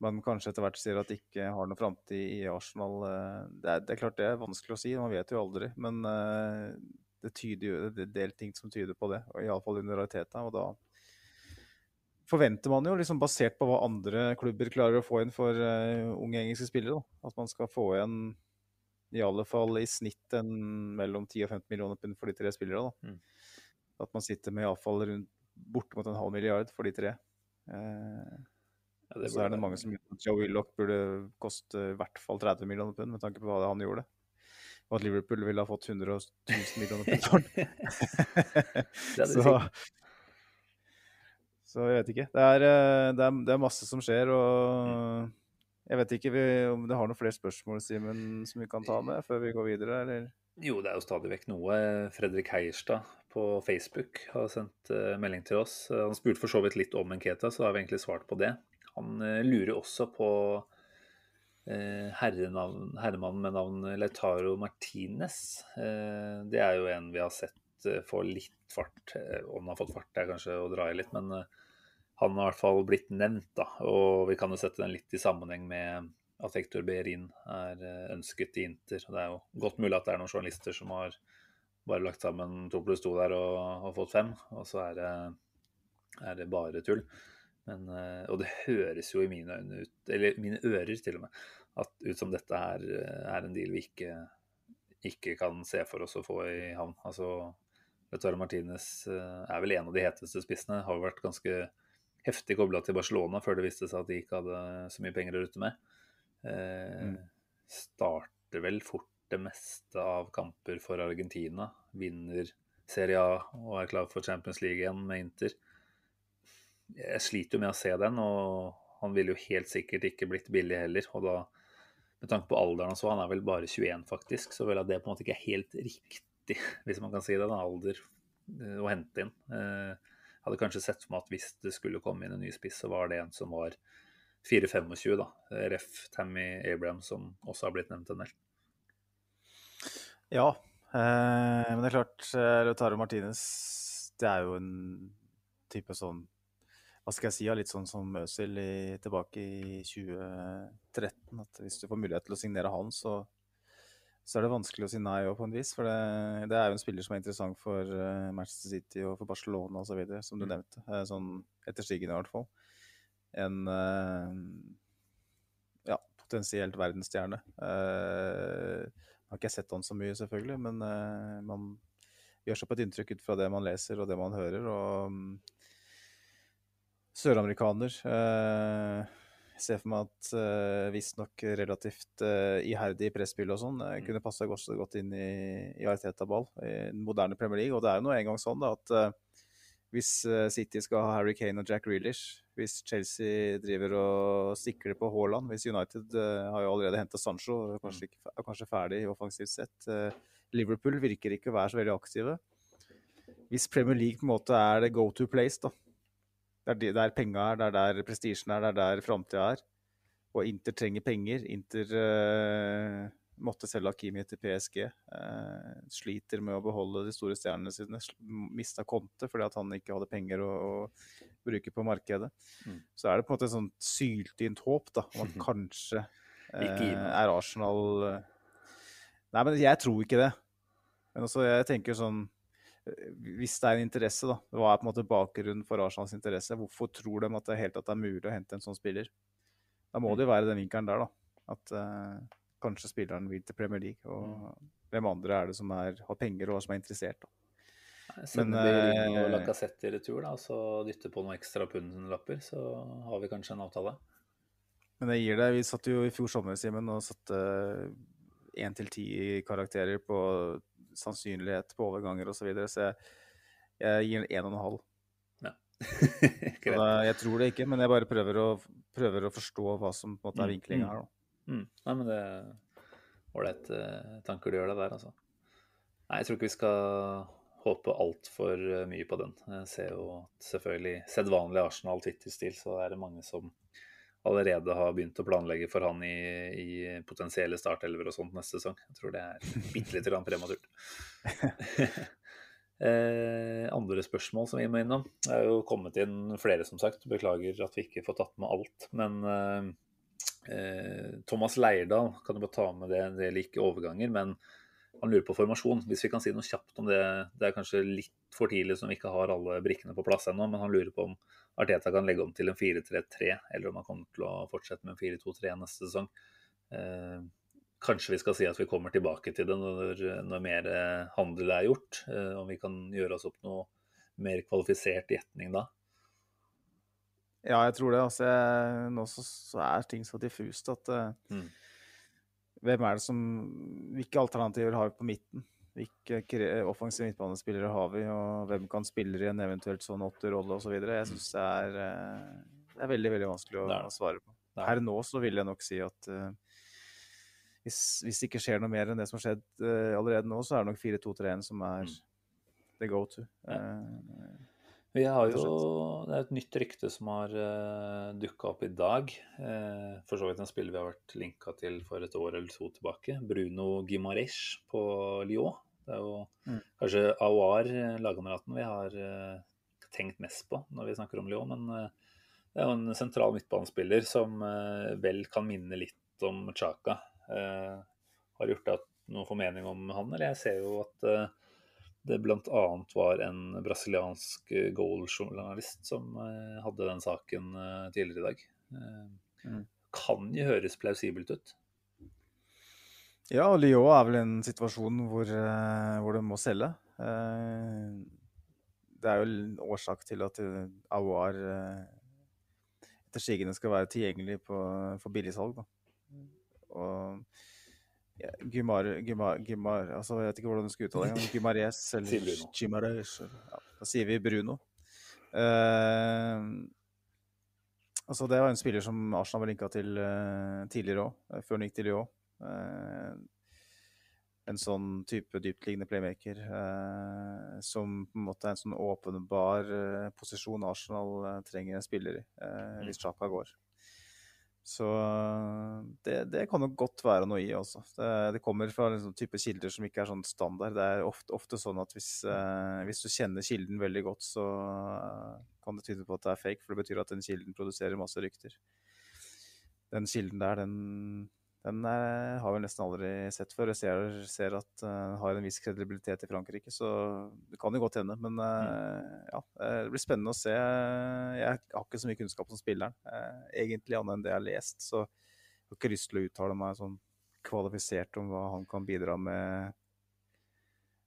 man kanskje etter hvert sier at ikke har noe framtid i Arsenal. det, er, det er klart det er vanskelig å si, man vet jo aldri. Men det, tyder jo, det er en del ting som tyder på det, iallfall under realiteten, Og da forventer man jo, liksom basert på hva andre klubber klarer å få inn for uh, unge engelske spillere, da, at man skal få igjen i alle fall i snitt en mellom 10 og 15 millioner pund for de tre spillere. Mm. At man sitter med iallfall bortimot en halv milliard for de tre. Uh, Ja, så er det mange som mener at Joe Willoch burde koste i hvert fall 30 millioner pund, med tanke på hva han gjorde. Og at Liverpool ville ha fått 100 000 millioner pund for den. Så, så jeg vet ikke. Det er, eh, det, er, det er masse som skjer, og jeg vet ikke vi, om det har noen flere spørsmål, Simen, som vi kan ta med før vi går videre, eller? Jo, det er jo stadig vekk noe. Fredrik Heierstad på Facebook har sendt eh, melding til oss. Han spurte for så vidt litt om Enketa, så har vi egentlig svart på det. Han eh, lurer også på herrenavn, herremannen med navn Lautaro Martinez. Eh, det er jo en vi har sett eh, få litt fart. Eh, Om han har fått fart, er kanskje å dra i litt, men eh, han har i hvert fall blitt nevnt, da. Og vi kan jo sette den litt i sammenheng med at Hector Behrin er eh, ønsket i Inter. Det er jo godt mulig at det er noen journalister som har bare lagt sammen to pluss to der og, og fått fem, og så er det, er det bare tull. Men, eh, og det høres jo i mine øyne ut, eller mine ører til og med, at ut som dette her eh, er en deal vi ikke, ikke kan se for oss å få i havn. Altså, Lautaro Martinez eh, er vel en av de heteste spissene. Har vært ganske heftig kobla til Barcelona før det viste seg at de ikke hadde så mye penger å rutte med. Eh, Mm. Starter vel fort det meste av kamper for Argentina. Vinner Serie A og er klar for Champions League igjen med Inter. Jeg sliter jo med å se den, og han ville jo helt sikkert ikke blitt billig heller. Og da, med tanke på alderen og så, han er vel bare 21 faktisk, så vel at det på en måte ikke er helt riktig, [laughs] hvis man kan si det, da, alder eh, å hente inn. Eh, Jeg hadde kanskje sett for meg at hvis det skulle komme inn en ny spiss, så var det en som var 4-25, da. Ref. Tammy Abraham, som også har blitt nevnt en del. Ja, eh, men det er klart, eh, Lautaro Martinez, det er jo en type sånn Hva skal jeg si, litt sånn som Øzil tilbake i 2013. At hvis du får mulighet til å signere han, så så er det vanskelig å si nei òg, på en vis. For det, det, er jo en spiller som er interessant for uh, Manchester City og for Barcelona osv., som du mm. nevnte. Uh, sånn etter stigen i hvert fall. En uh, ja, potensielt verdensstjerne. Uh, har ikke sett han så mye, selvfølgelig, men man gjør seg på et inntrykk ut fra det man leser og det man hører. Og um, søramerikaner. Jeg ser for meg at uh, visstnok relativt uh, iherdig presspill og sånn uh, kunne passa godt, godt, inn i, i Arteta-ball i den moderne Premier League. Og det er jo nå engang sånn da, at hvis City skal ha Harry Kane og Jack Reelish, hvis Chelsea driver og sikler på Haaland, hvis United har jo allerede henta Sancho, kanskje, ikke, er kanskje ferdig offensivt sett Liverpool virker ikke å være så veldig aktive. Hvis Premier League på en måte er det go to place, da, det er der penga er, det er der prestisjen er, det er der framtida er. Og Inter trenger penger. Inter uh, måtte selge Hakimi til PSG. Uh, eh, sliter med å beholde de store stjernene sine. Mista Conte fordi at han ikke hadde penger å, å bruke på markedet. Mm. Så er det på en måte et sånt syltynt håp da, om at [laughs] kanskje uh, er Arsenal Nei, men jeg tror ikke det. Men også, jeg tenker sånn hvis det er en interesse, da, hva er på en måte bakgrunnen for Arsenals interesse? Hvorfor tror de at det helt at det er mulig å hente en sånn spiller? Da må det jo være den vinkelen der, da. At uh, kanskje spilleren vil til Premier League. Og mm. hvem andre er det som er, har penger og som er interessert, da. Sender vi uh, Lacassette i retur da, og så dytter på noen ekstra pundlapper, så har vi kanskje en avtale. Men det gir deg. Vi satt jo i fjor sommer, Simen, og satte én til ti karakterer på sannsynlighet på overganger osv. Så, videre, så jeg, jeg gir den én og en halv. Ja. [laughs] [laughs] jeg tror det ikke, men jeg bare prøver å, prøver å forstå hva som på en måte er mm, vinklinga her. her. Mm. Nei, men det er ålreite uh, tanker du gjør deg der, altså. Nei, jeg tror ikke vi skal håpe altfor eh, mye på den. Jeg ser jo at selvfølgelig sedvanlig Arsenal Twitter-stil, så er det mange som allerede har begynt å planlegge for han i, i potensielle startelver og sånt neste sesong. Jeg tror det er bitte lite grann prematurt. [laughs] eh, andre spørsmål som vi må innom. Det er jo kommet inn flere, som sagt. Beklager at vi ikke får tatt med alt. Men eh, eh Thomas Leirdal kan du bare ta med det. Det gjelder ikke overganger, men han lurer på formasjon. Hvis vi kan si noe kjapt om det. Det er kanskje litt for tidlig som vi ikke har alle brikkene på plass ennå, men han lurer på om Arteta kan legge om til en 4-3-3, eller om han kommer til å fortsette med en 4-2-3 neste sesong. Eh, kanskje vi skal si at vi kommer tilbake til det når, når mer eh, handel er gjort. Eh, om vi kan gjøre oss opp noe mer kvalifisert gjetning da. Ja, jeg tror det. Altså, jeg, nå så, så, er ting så diffust at uh, mm. Hvem er det som Hvilke alternativer har vi på midten? Hvilke offensive midtbanespillere har vi, og hvem kan spille i en eventuelt sånn åtterrolle osv. Jeg syns det, eh, det, er veldig veldig vanskelig å, å svare på. Her nå så vil jeg nok si at uh, hvis, hvis, det ikke skjer noe mer enn det som har skjedd uh, allerede nå, så er det nok 4-2-3-1 som er mm. the go to. Uh, vi har jo, Det er et nytt rykte som har uh, dukka opp i dag. Uh, for så vidt en spiller vi har vært linka til for et år eller to tilbake. Bruno Gimaresh på Lyon. Det er jo mm. kanskje Aouar, lagkameraten, vi har uh, tenkt mest på når vi snakker om Lyon. Men uh, det er jo en sentral midtbanespiller som vel kan minne litt om Chaka. har gjort deg noen formening om han? Eller jeg ser jo at det bl.a. var en brasiliansk goal-journalist som hadde den saken tidligere i dag. Mm. Kan jo høres plausibelt ut. Ja, og Lyon er vel en situasjon hvor, hvor de må selge. Det er jo en årsak til at Aouar etter sigende skal være tilgjengelig på, for billigsalg. Og Gumar, Gumar, Gumar, altså Jeg vet ikke hvordan du skal uttale det. Gumares [laughs] eller Gimares. Ja, da sier vi Bruno. Uh, altså Det var en spiller som Arsenal var linka til uh, tidligere òg, før han gikk til Lyon. Eh, en sånn type dyptliggende playmaker eh, som på en måte er en sånn åpenbar eh, posisjon Arsenal trenger en spiller i mm. hvis Chaka går. Så det, det, kan nok godt være noe i også. Det, det kommer fra sånn type kilder som ikke er sånn standard. Det er ofte, ofte sånn at hvis, eh, hvis, du kjenner kilden veldig godt, så kan det tyde på at det er fake, for det betyr at den kilden produserer masse rykter. Den kilden der, den Den er, har vi nesten aldri sett før. Jeg ser, ser at den har en viss kredibilitet i Frankrike, så det kan jo godt hende. Men ja, det blir spennende å se. Jeg har ikke så mye kunnskap om spilleren, egentlig, annet enn det jeg har lest. Så jeg har ikke lyst til å uttale meg sånn kvalifisert om hva han kan bidra med,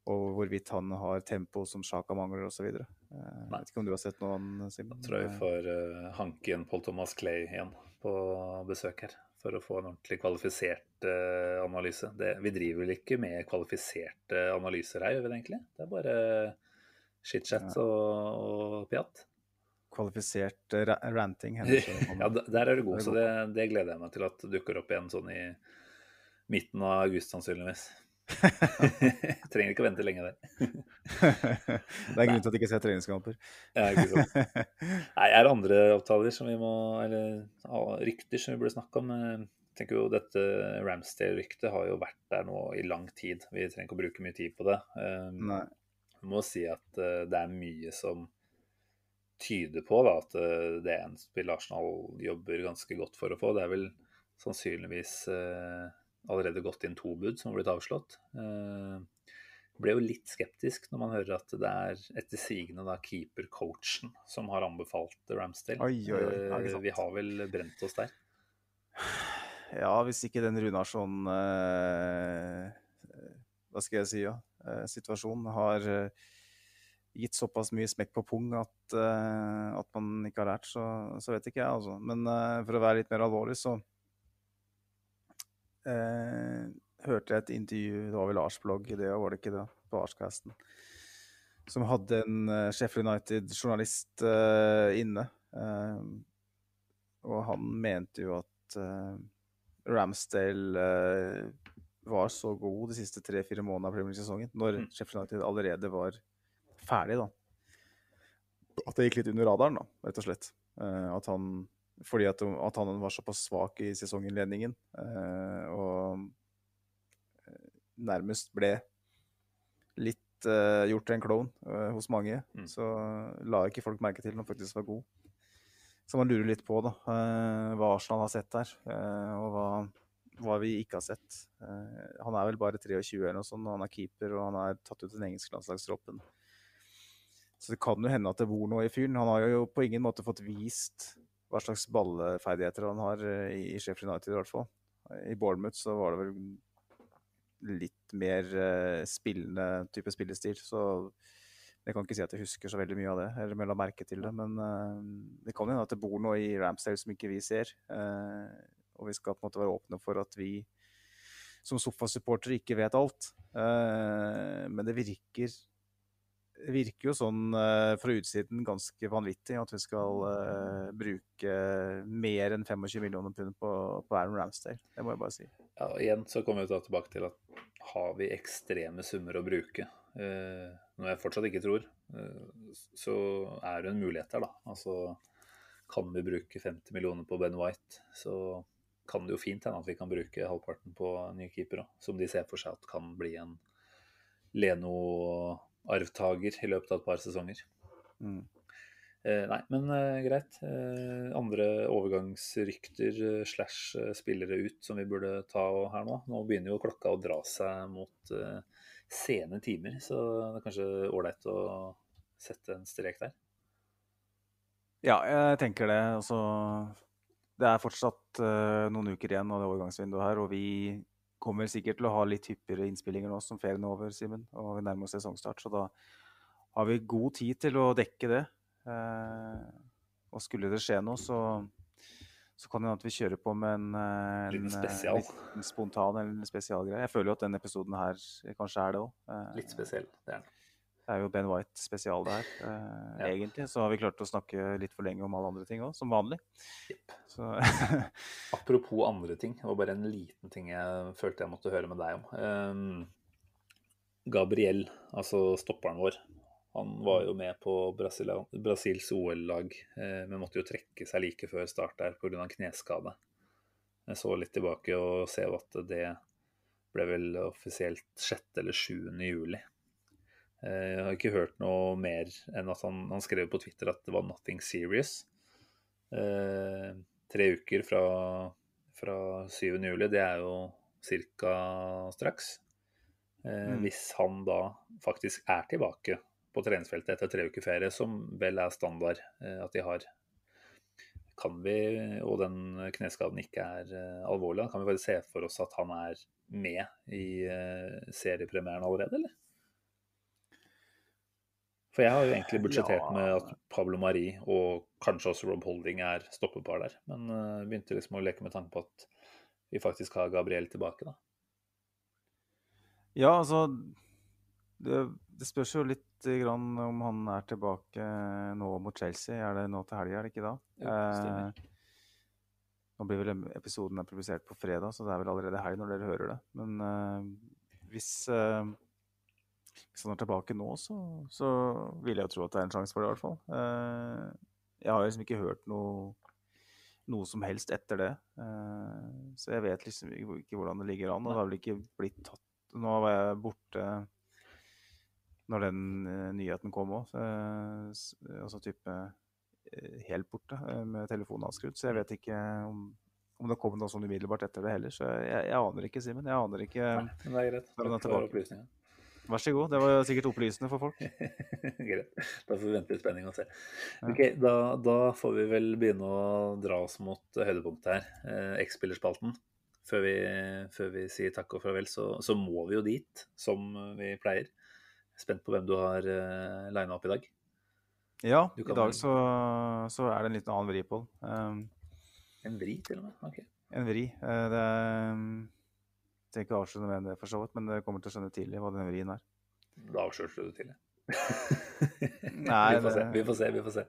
og hvorvidt han har tempo som Sjaka mangler osv. Jeg vet ikke om du har sett noen, Simen? Jeg tror jeg får uh, hanke inn Paul Thomas Clay igjen på besøk her. For å få en ordentlig kvalifisert uh, analyse. Det, vi driver vel ikke med kvalifiserte analyser her, gjør vi det egentlig? Det er bare chit-chat ja. og, og pjatt. Kvalifisert ra ranting. [laughs] ja, der er du god, så det, det gleder jeg meg til at dukker opp igjen sånn i midten av august, sannsynligvis. Trenger ikke å vente lenge der. [laughs] det er grunn til at du ikke ser treningskamper. ja, ikke sant. Nei, er det andre avtaler som vi må Eller rykter som vi burde snakke om? Jeg tenker jo Dette Ramsdale-ryktet har jo vært der nå i lang tid. Vi trenger ikke å bruke mye tid på det. Um, Nei. Jeg må si at uh, det er mye som tyder på da, at uh, det er en spill Arsenal jobber ganske godt for å få. Det er vel sannsynligvis uh, allerede gått inn to bud som har blitt avslått. Eh, ble jo litt skeptisk når man hører at det er etter sigende da keepercoachen som har anbefalt Ramsdale. Oi, oi, oi, eh, Vi har vel brent oss der? Ja, hvis ikke den Runarsson eh, Hva skal jeg si, ja? Eh, situasjonen har eh, gitt såpass mye smekk på pung at, eh, at man ikke har lært, så, så vet ikke jeg, altså. Men for å være litt mer alvorlig, så eh, hørte jeg et intervju, det var vel Lars-blogg, det var det ikke det, på Arscasten, som hadde en uh, Sheffield United-journalist uh, inne. Uh, og han mente jo at Ramsdale var så god de siste tre-fire månedene av Premier League-sesongen, når mm. Sheffield United allerede var ferdig, da. At det gikk litt under radaren, da, rett og slett. at han fordi at, at, han var såpass svak i sesonginnledningen. Eh, og eh, nærmest ble litt eh, gjort til en klovn hos mange. Mm. Så la ikke folk merke til når han faktisk var god. Så man lurer litt på da, hva Arsenal har sett der, og hva, hva, vi ikke har sett. han er vel bare 23 eller noe sånt, han er keeper og han er tatt ut den engelske landslagstroppen. Så det kan jo hende at det bor noe i fyren. Han har jo på ingen måte fått vist hva slags ballferdigheter han har eh, i Sheffield United, i hvert fall. I Bournemouth så var det vel litt mer uh, spillende type spillestil, så jeg kan ikke si at jeg husker så veldig mye av det, eller la merke til det. Men uh, det kan hende at det bor noe i Ramsdale som ikke vi ser. Og vi skal på en måte være åpne for at vi som sofasupportere ikke vet alt. men det virker virker jo sånn uh, fra utsiden ganske vanvittig at vi skal uh, bruke mer enn 25 millioner pund på, på Aaron Ramsdale. Det må jeg bare si. Ja, og igjen så kommer vi tilbake til at har vi ekstreme summer å bruke, uh, noe jeg fortsatt ikke tror, så er det en mulighet der, da. Altså kan vi bruke 50 millioner på Ben White, så kan det jo fint hende at vi kan bruke halvparten på nye keepere, som de ser for seg at kan bli en Leno arvtaker i løpet av et par sesonger. Mm. Eh, nei, men eh, greit. Eh, andre overgangsrykter eh, slash eh, spillere ut som vi burde ta her nå. Nå begynner jo klokka å dra seg mot eh, sene timer, så det er kanskje ålreit å sette en strek der. Ja, jeg tenker det. Altså, det er fortsatt noen uker igjen av det overgangsvinduet her, og vi kommer sikkert til å ha litt hyppigere innspillinger nå som ferien er over, Simen. Og vi nærmer oss sesongstart, så da har vi god tid til å dekke det. Eh, og skulle det skje noe, så, så kan det hende at vi kjører på med en, eh, en, en, spesial. en spontan eller spesialgreie. Jeg føler jo at denne episoden her kanskje er det òg. Eh, litt spesiell, det er den. Det er jo Ben White spesial der, eh, ja. egentlig. Så har vi klart å snakke litt for lenge om alle andre ting òg, som vanlig. Yep. [laughs] Apropos andre ting, det var bare en liten ting jeg følte jeg måtte høre med deg om. Um, Gabriel, altså stopperen vår, han var jo med på Brasil, Brasils OL-lag, eh, men måtte jo trekke seg like før start der pga. kneskade. Jeg så litt tilbake og ser at det ble vel offisielt 6. eller 7. juli. Eh, jeg har ikke hørt noe mer enn at han, han skrev på Twitter at det var 'nothing serious'. Eh, tre uker fra, fra 7. juli, det er jo ca. straks. Eh, Mm. Hvis han da faktisk er tilbake på treningsfeltet etter tre uker ferie, som vel er standard eh, at de har, kan vi, og den kneskaden ikke er eh, alvorlig, da kan vi bare se for oss at han er med i eh, seriepremieren allerede, eller? For jeg har jo egentlig budsjettert Ja. med at Pablo Mari og kanskje også Rob Holding er stoppepar der. Men uh, begynte liksom å leke med tanke på at vi faktisk har Gabriel tilbake, da. Ja, altså det, det spørs jo litt grann om han er tilbake nå mot Chelsea. Er det nå til helga, er det ikke da? Jo. Eh, nå blir vel episoden er publisert på fredag, så det er vel allerede helg når dere hører det. Men eh, hvis, eh, hvis han er tilbake nå, så, så vil jeg jo tro at det er en sjanse for det, i hvert fall. Eh, jeg har liksom ikke hørt noe, noe som helst etter det. Eh, så jeg vet liksom ikke hvordan det ligger an. Og det har vel ikke blitt tatt Nå var jeg borte når den eh, nyheten kom òg. altså type helt borte med telefonen avskrudd. Så jeg vet ikke om, om det kom noe sånn umiddelbart etter det heller. Så jeg, jeg aner ikke, Simen. Jeg aner ikke. Nei, det er greit. Er Takk for tilbake. opplysningen. Vær så god. Det var sikkert opplysende for folk. [laughs] Greit. Da får vi vente i spenning og se. Ok, da, da får vi vel begynne å dra oss mot høydepunktet her. Eh, X-spillerspalten. Før vi, før vi sier takk og farvel, så, så må vi jo dit, som vi pleier. Spent på hvem du har eh, lina opp i dag. Ja, i dag så, så er det en liten annen vri på den. Um, En vri, til og med. Ok. en vri. Eh, det er um, Trenger ikke avsløre noe mer enn det, for så vidt, men dere kommer til å skjønne tidlig hva den vrien er. Da avslørte du tidlig. [laughs] Nei, vi får se, vi får se. vi får se.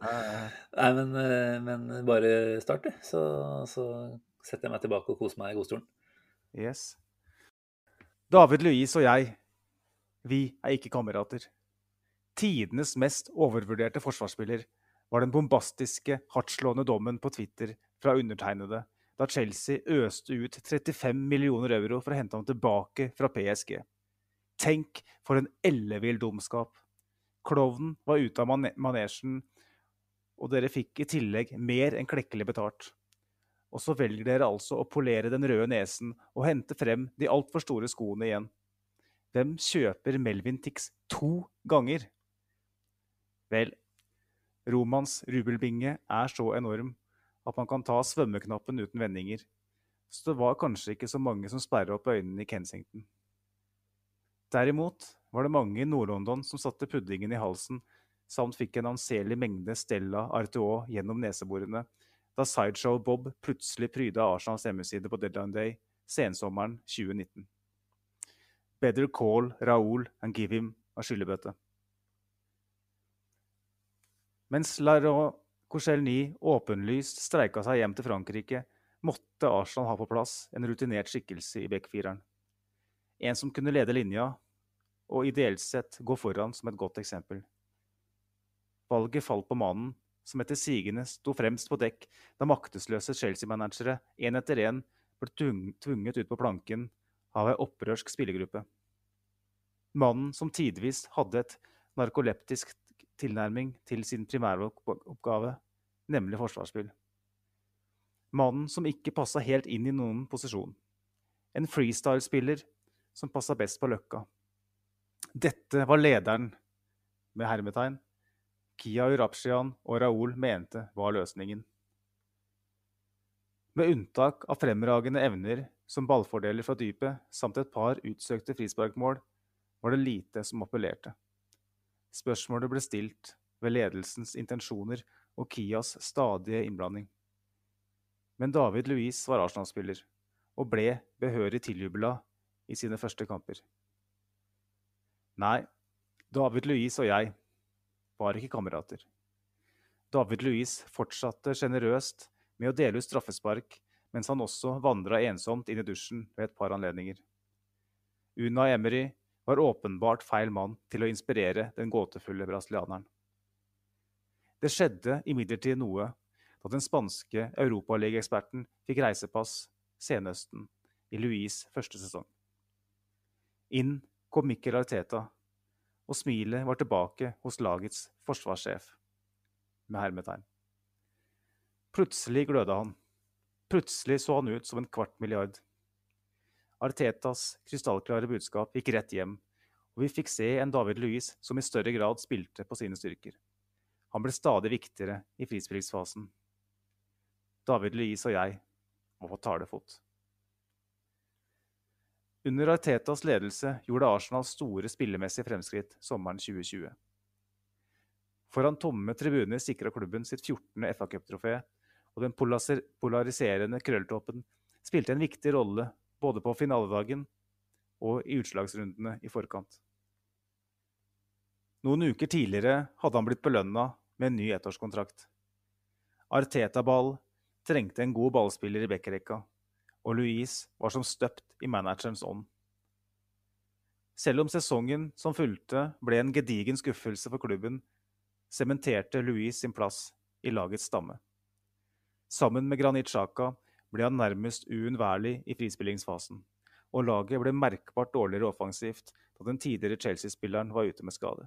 Nei, men, eh, men bare start, du. Så, så setter jeg meg tilbake og koser meg i godstolen. Yes. David Louise og jeg, vi er ikke kamerater. Tidenes mest overvurderte forsvarsspiller var den bombastiske, hardtslående dommen på Twitter fra undertegnede da Chelsea øste ut 35 millioner euro for å hente ham tilbake fra PSG. Tenk for en ellevill dumskap. Klovnen var ute av mane- manesjen, og dere fikk i tillegg mer enn klekkelig betalt. Og så velger dere altså å polere den røde nesen og hente frem de altfor store skoene igjen. Hvem kjøper Melvin Tix to ganger? Vel, Romans rubelbinge er så enorm at man kan ta svømmeknappen uten vendinger, så det var kanskje ikke så mange som sperra opp øynene i Kensington. Derimot var det mange i Nord-London som satte puddingen i halsen, samt fikk en anselig mengde Stella Artois gjennom neseborene da Sideshow Bob plutselig pryda Arsenals hjemmeside på Deadline Day sensommeren 2019. Better call Raoul and give him a skyllebøtte. Mens Laurent Koscielny åpenlyst streika seg hjem til Frankrike, måtte Arsenal ha på plass en rutinert skikkelse i backfireren. En som kunne lede linja, og ideelt sett gå foran som et godt eksempel. Valget falt på mannen som etter sigende sto fremst på dekk da maktesløse Chelsea-managere én etter én ble tvunget ut på planken av ei opprørsk spillergruppe. Mannen som tidvis hadde et narkoleptisk tilnærming til sin primæroppgave, nemlig forsvarsspill. Mannen som ikke passa helt inn i noen posisjon. En freestyle-spiller som passa best på løkka. Dette var lederen, med hermetegn, Kia Urapshian og Raoul mente var løsningen. Med unntak av fremragende evner som ballfordeler fra dypet samt et par utsøkte frisparkmål, var det lite som appellerte. Spørsmålet ble stilt ved ledelsens intensjoner og Kias stadige innblanding. Men David Louis var Arsenal-spiller, og ble behørig tiljubla i sine første kamper. Nei, David Louis og jeg var ikke kamerater. David Louis fortsatte sjenerøst med å dele ut straffespark, mens han også vandra ensomt inn i dusjen ved et par anledninger. Una Emery var åpenbart feil mann til å inspirere den gåtefulle brasilianeren. Det skjedde imidlertid noe da den spanske europaligaeksperten fikk reisepass senhøsten i Louis' første sesong. Inn kom Mikkel Arteta, og smilet var tilbake hos lagets forsvarssjef, med hermetegn. Plutselig gløda han. Plutselig så han ut som en kvart milliard. Artetas krystallklare budskap gikk rett hjem, og vi fikk se en David Louis som i større grad spilte på sine styrker. Han ble stadig viktigere i frispillingsfasen. David Louis og jeg var på talefot. Under Artetas ledelse gjorde Arsenal store spillemessige fremskritt sommeren 2020. Foran tomme tribuner sikra klubben sitt 14. FA Cup-trofé, og den polariserende krølltoppen spilte en viktig rolle både på finaledagen og i utslagsrundene i forkant. Noen uker tidligere hadde han blitt belønna med en ny ettårskontrakt. Arteta-ball trengte en god ballspiller i backrekka, og Louise var som støpt i managerens ånd. Selv om sesongen som fulgte ble en gedigen skuffelse for klubben, sementerte Louise sin plass i lagets stamme. Sammen med Granit Xhaka ble han nærmest uunnværlig i frispillingsfasen, og laget ble merkbart dårligere offensivt da den tidligere Chelsea-spilleren var ute med skade.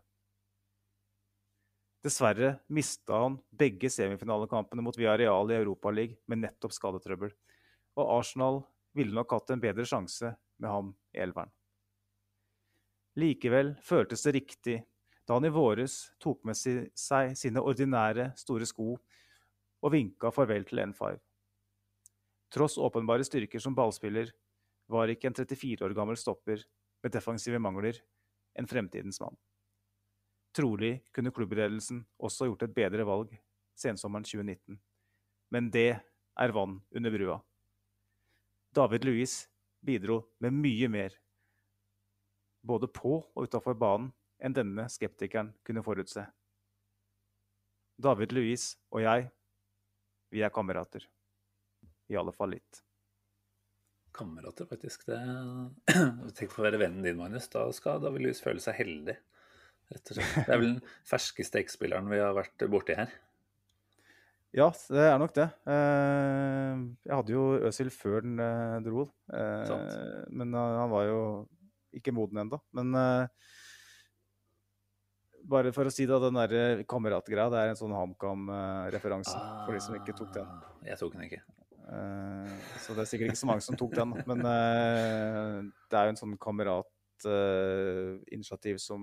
Dessverre mista han begge semifinalekampene mot Villarreal i Europaligaen med nettopp skadetrøbbel, og Arsenal ville nok hatt en bedre sjanse med ham i elveren. Likevel føltes det riktig da han i våres tok med seg sine ordinære store sko og vinka farvel til N5. Tross åpenbare styrker som ballspiller var ikke en 34 år gammel stopper med defensive mangler en fremtidens mann. Trolig kunne klubbledelsen også gjort et bedre valg sensommeren 2019, men det er vann under brua. David Louis bidro med mye mer, både på og utafor banen, enn denne skeptikeren kunne forutse. David Louis og jeg, vi er kamerater. I alle fall litt. Kamerater, faktisk. Det... [clears throat] Tenk på å være vennen din, Magnus. Da skal David Lewis føle seg heldig. Rett og slett. Det er vel den [laughs] ferskeste X-spilleren vi har vært borti her. Ja, det er nok det. Eh, jeg hadde jo Øzil før den eh, dro. Eh, men han var jo ikke moden ennå. Men bare for å si det, den der kameratgreia, det er en sånn HamKam-referanse. For de som ikke tok den. Ah, jeg tok den ikke. Uh, så det er sikkert ikke så mange som tok den. Men uh, det er jo en sånn kameratinitiativ uh, som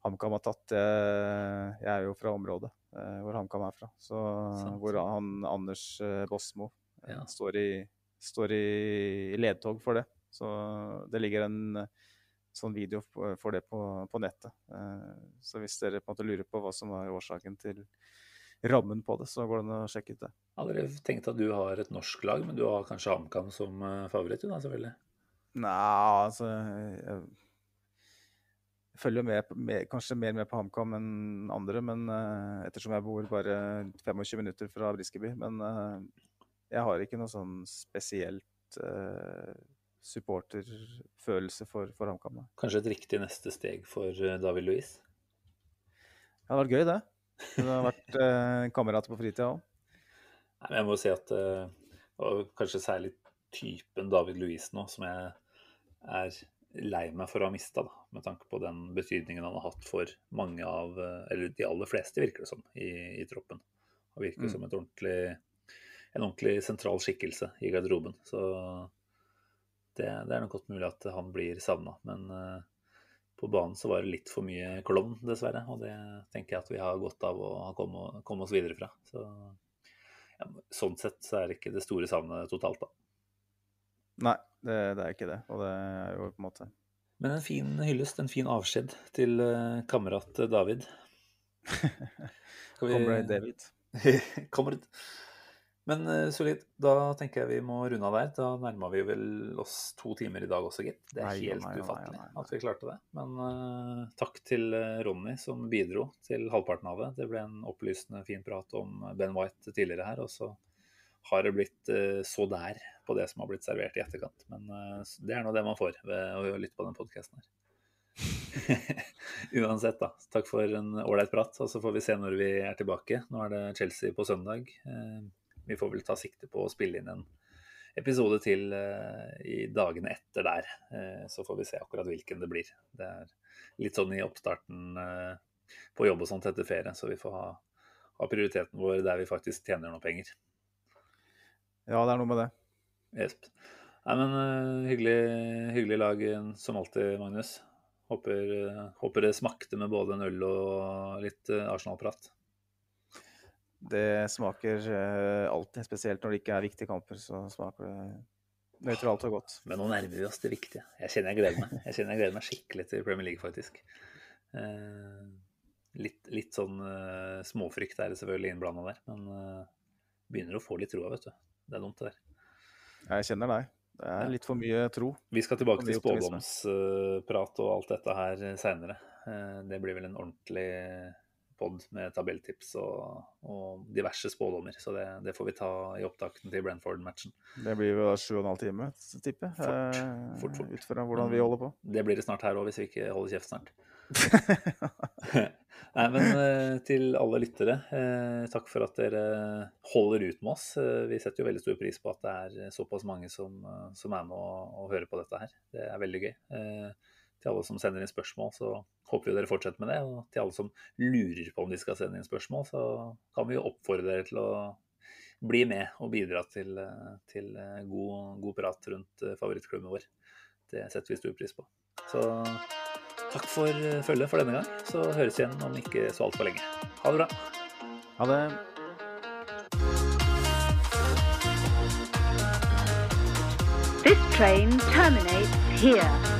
HamKam har tatt. jeg er jo fra området hvor HamKam er fra. Så, hvor han Anders Bosmo ja. står, i, står i, ledtog for det. Så det ligger en sånn video for det på, på nettet. så hvis dere på en måte lurer på hva som var årsaken til rammen på det, så går det an å sjekke ut det. Jeg hadde tenkt at du har et norsk lag, men du har kanskje HamKam som eh, favoritt? da, selvfølgelig? Nei, altså Jeg følger med, med, kanskje mer med på HamKam enn andre, men uh, ettersom jeg bor bare 25 minutter fra Briskeby. Men uh, jeg har ikke noe sånn spesielt uh, supporterfølelse for, for HamKam. Kanskje et riktig neste steg for David Louise? Det hadde vært gøy, det. Du har vært eh, kamerat på fritida òg? Jeg må si at eh, og kanskje særlig typen David Louise nå, som jeg er lei meg for å ha mista, med tanke på den betydningen han har hatt for mange av, eh, eller de aller fleste, virker det som, i, i troppen. Han virker mm. som ordentlig, en ordentlig sentral skikkelse i garderoben. Så det, det er nok godt mulig at han blir savna. Men uh, på banen så var det litt for mye klovn, dessverre. Og det tenker jeg at vi har godt av å komme, komme oss videre fra. Så, ja, sånn sett så er det ikke det store savnet totalt, da. Nei, det, det, er ikke det. Og det er jo på en måte Men en fin hyllest, en fin avskjed til uh, kamerat David. [laughs] vi... Comrade David. [laughs] Comrade. Men uh, solid. Da tenker jeg vi må runde av der. Da nærma vi vel oss to timer i dag også, gitt. Det er helt nei, nei, ufattelig nei, at vi klarte det. Men uh, takk til uh, Ronny som bidro til halvparten av det. Det ble en opplysende, fin prat om Ben White tidligere her. Og så har det blitt så der på det som har blitt servert i etterkant. Men det er nå det man får ved å lytte på den podkasten her. [laughs] Uansett, da. Takk for en ålreit prat. Og så får vi se når vi er tilbake. Nå er det Chelsea på søndag. Vi får vel ta sikte på å spille inn en episode til uh, i dagene etter der. Uh, så får vi se akkurat hvilken det blir. Det er litt sånn i oppstarten uh, på jobb og sånt etter ferie, så vi får ha, ha, prioriteten vår der vi faktisk tjener noe penger. Ja, det er noe med det. Jesp. Nei, men eh, hyggelig, hyggelig lag eh, som alltid, Magnus. Håper, eh, håper det smakte med både en øl og litt eh, Arsenal-prat. Det smaker eh, alltid, spesielt når det ikke er viktige kamper, så smaker det nøytralt og godt. Men nå nærmer vi oss det viktige. Jeg kjenner jeg gleder meg. Jeg kjenner jeg gleder meg skikkelig til Premier League, faktisk. Eh, litt, litt sånn eh, småfrykt er det selvfølgelig innblanda der, men begynner å få litt troa, vet du. Det er dumt, det der. Jeg kjenner deg. Det er litt for mye tro. Vi skal tilbake til spådomsprat og alt dette her seinere. Det blir vel en ordentlig pod med tabelltips og, og diverse spådommer. Så det, det får vi ta i opptakten til Brentford-matchen. Det blir vel og en halv time, tipper jeg. Fort. Eh, Fort, fort. Ut fra hvordan vi holder på. Det blir det snart her òg, hvis vi ikke holder kjeft snart. [laughs] Nei, men eh, til alle lyttere, eh, takk for at dere holder ut med oss. Vi setter jo veldig stor pris på at det er såpass mange som, som er med og, og hører på dette her. Det er veldig gøy. Til alle som sender inn spørsmål, så håper vi dere fortsetter med det. Og til alle som lurer på om de skal sende inn spørsmål, så kan vi jo oppfordre dere til å bli med og bidra til, til eh, god, god prat rundt eh, favorittklubben vår. Det setter vi stor pris på. Så takk for eh, følget for denne gang. Så høres igjen om ikke så altfor lenge. Ha det bra. Ha det. This train terminates here.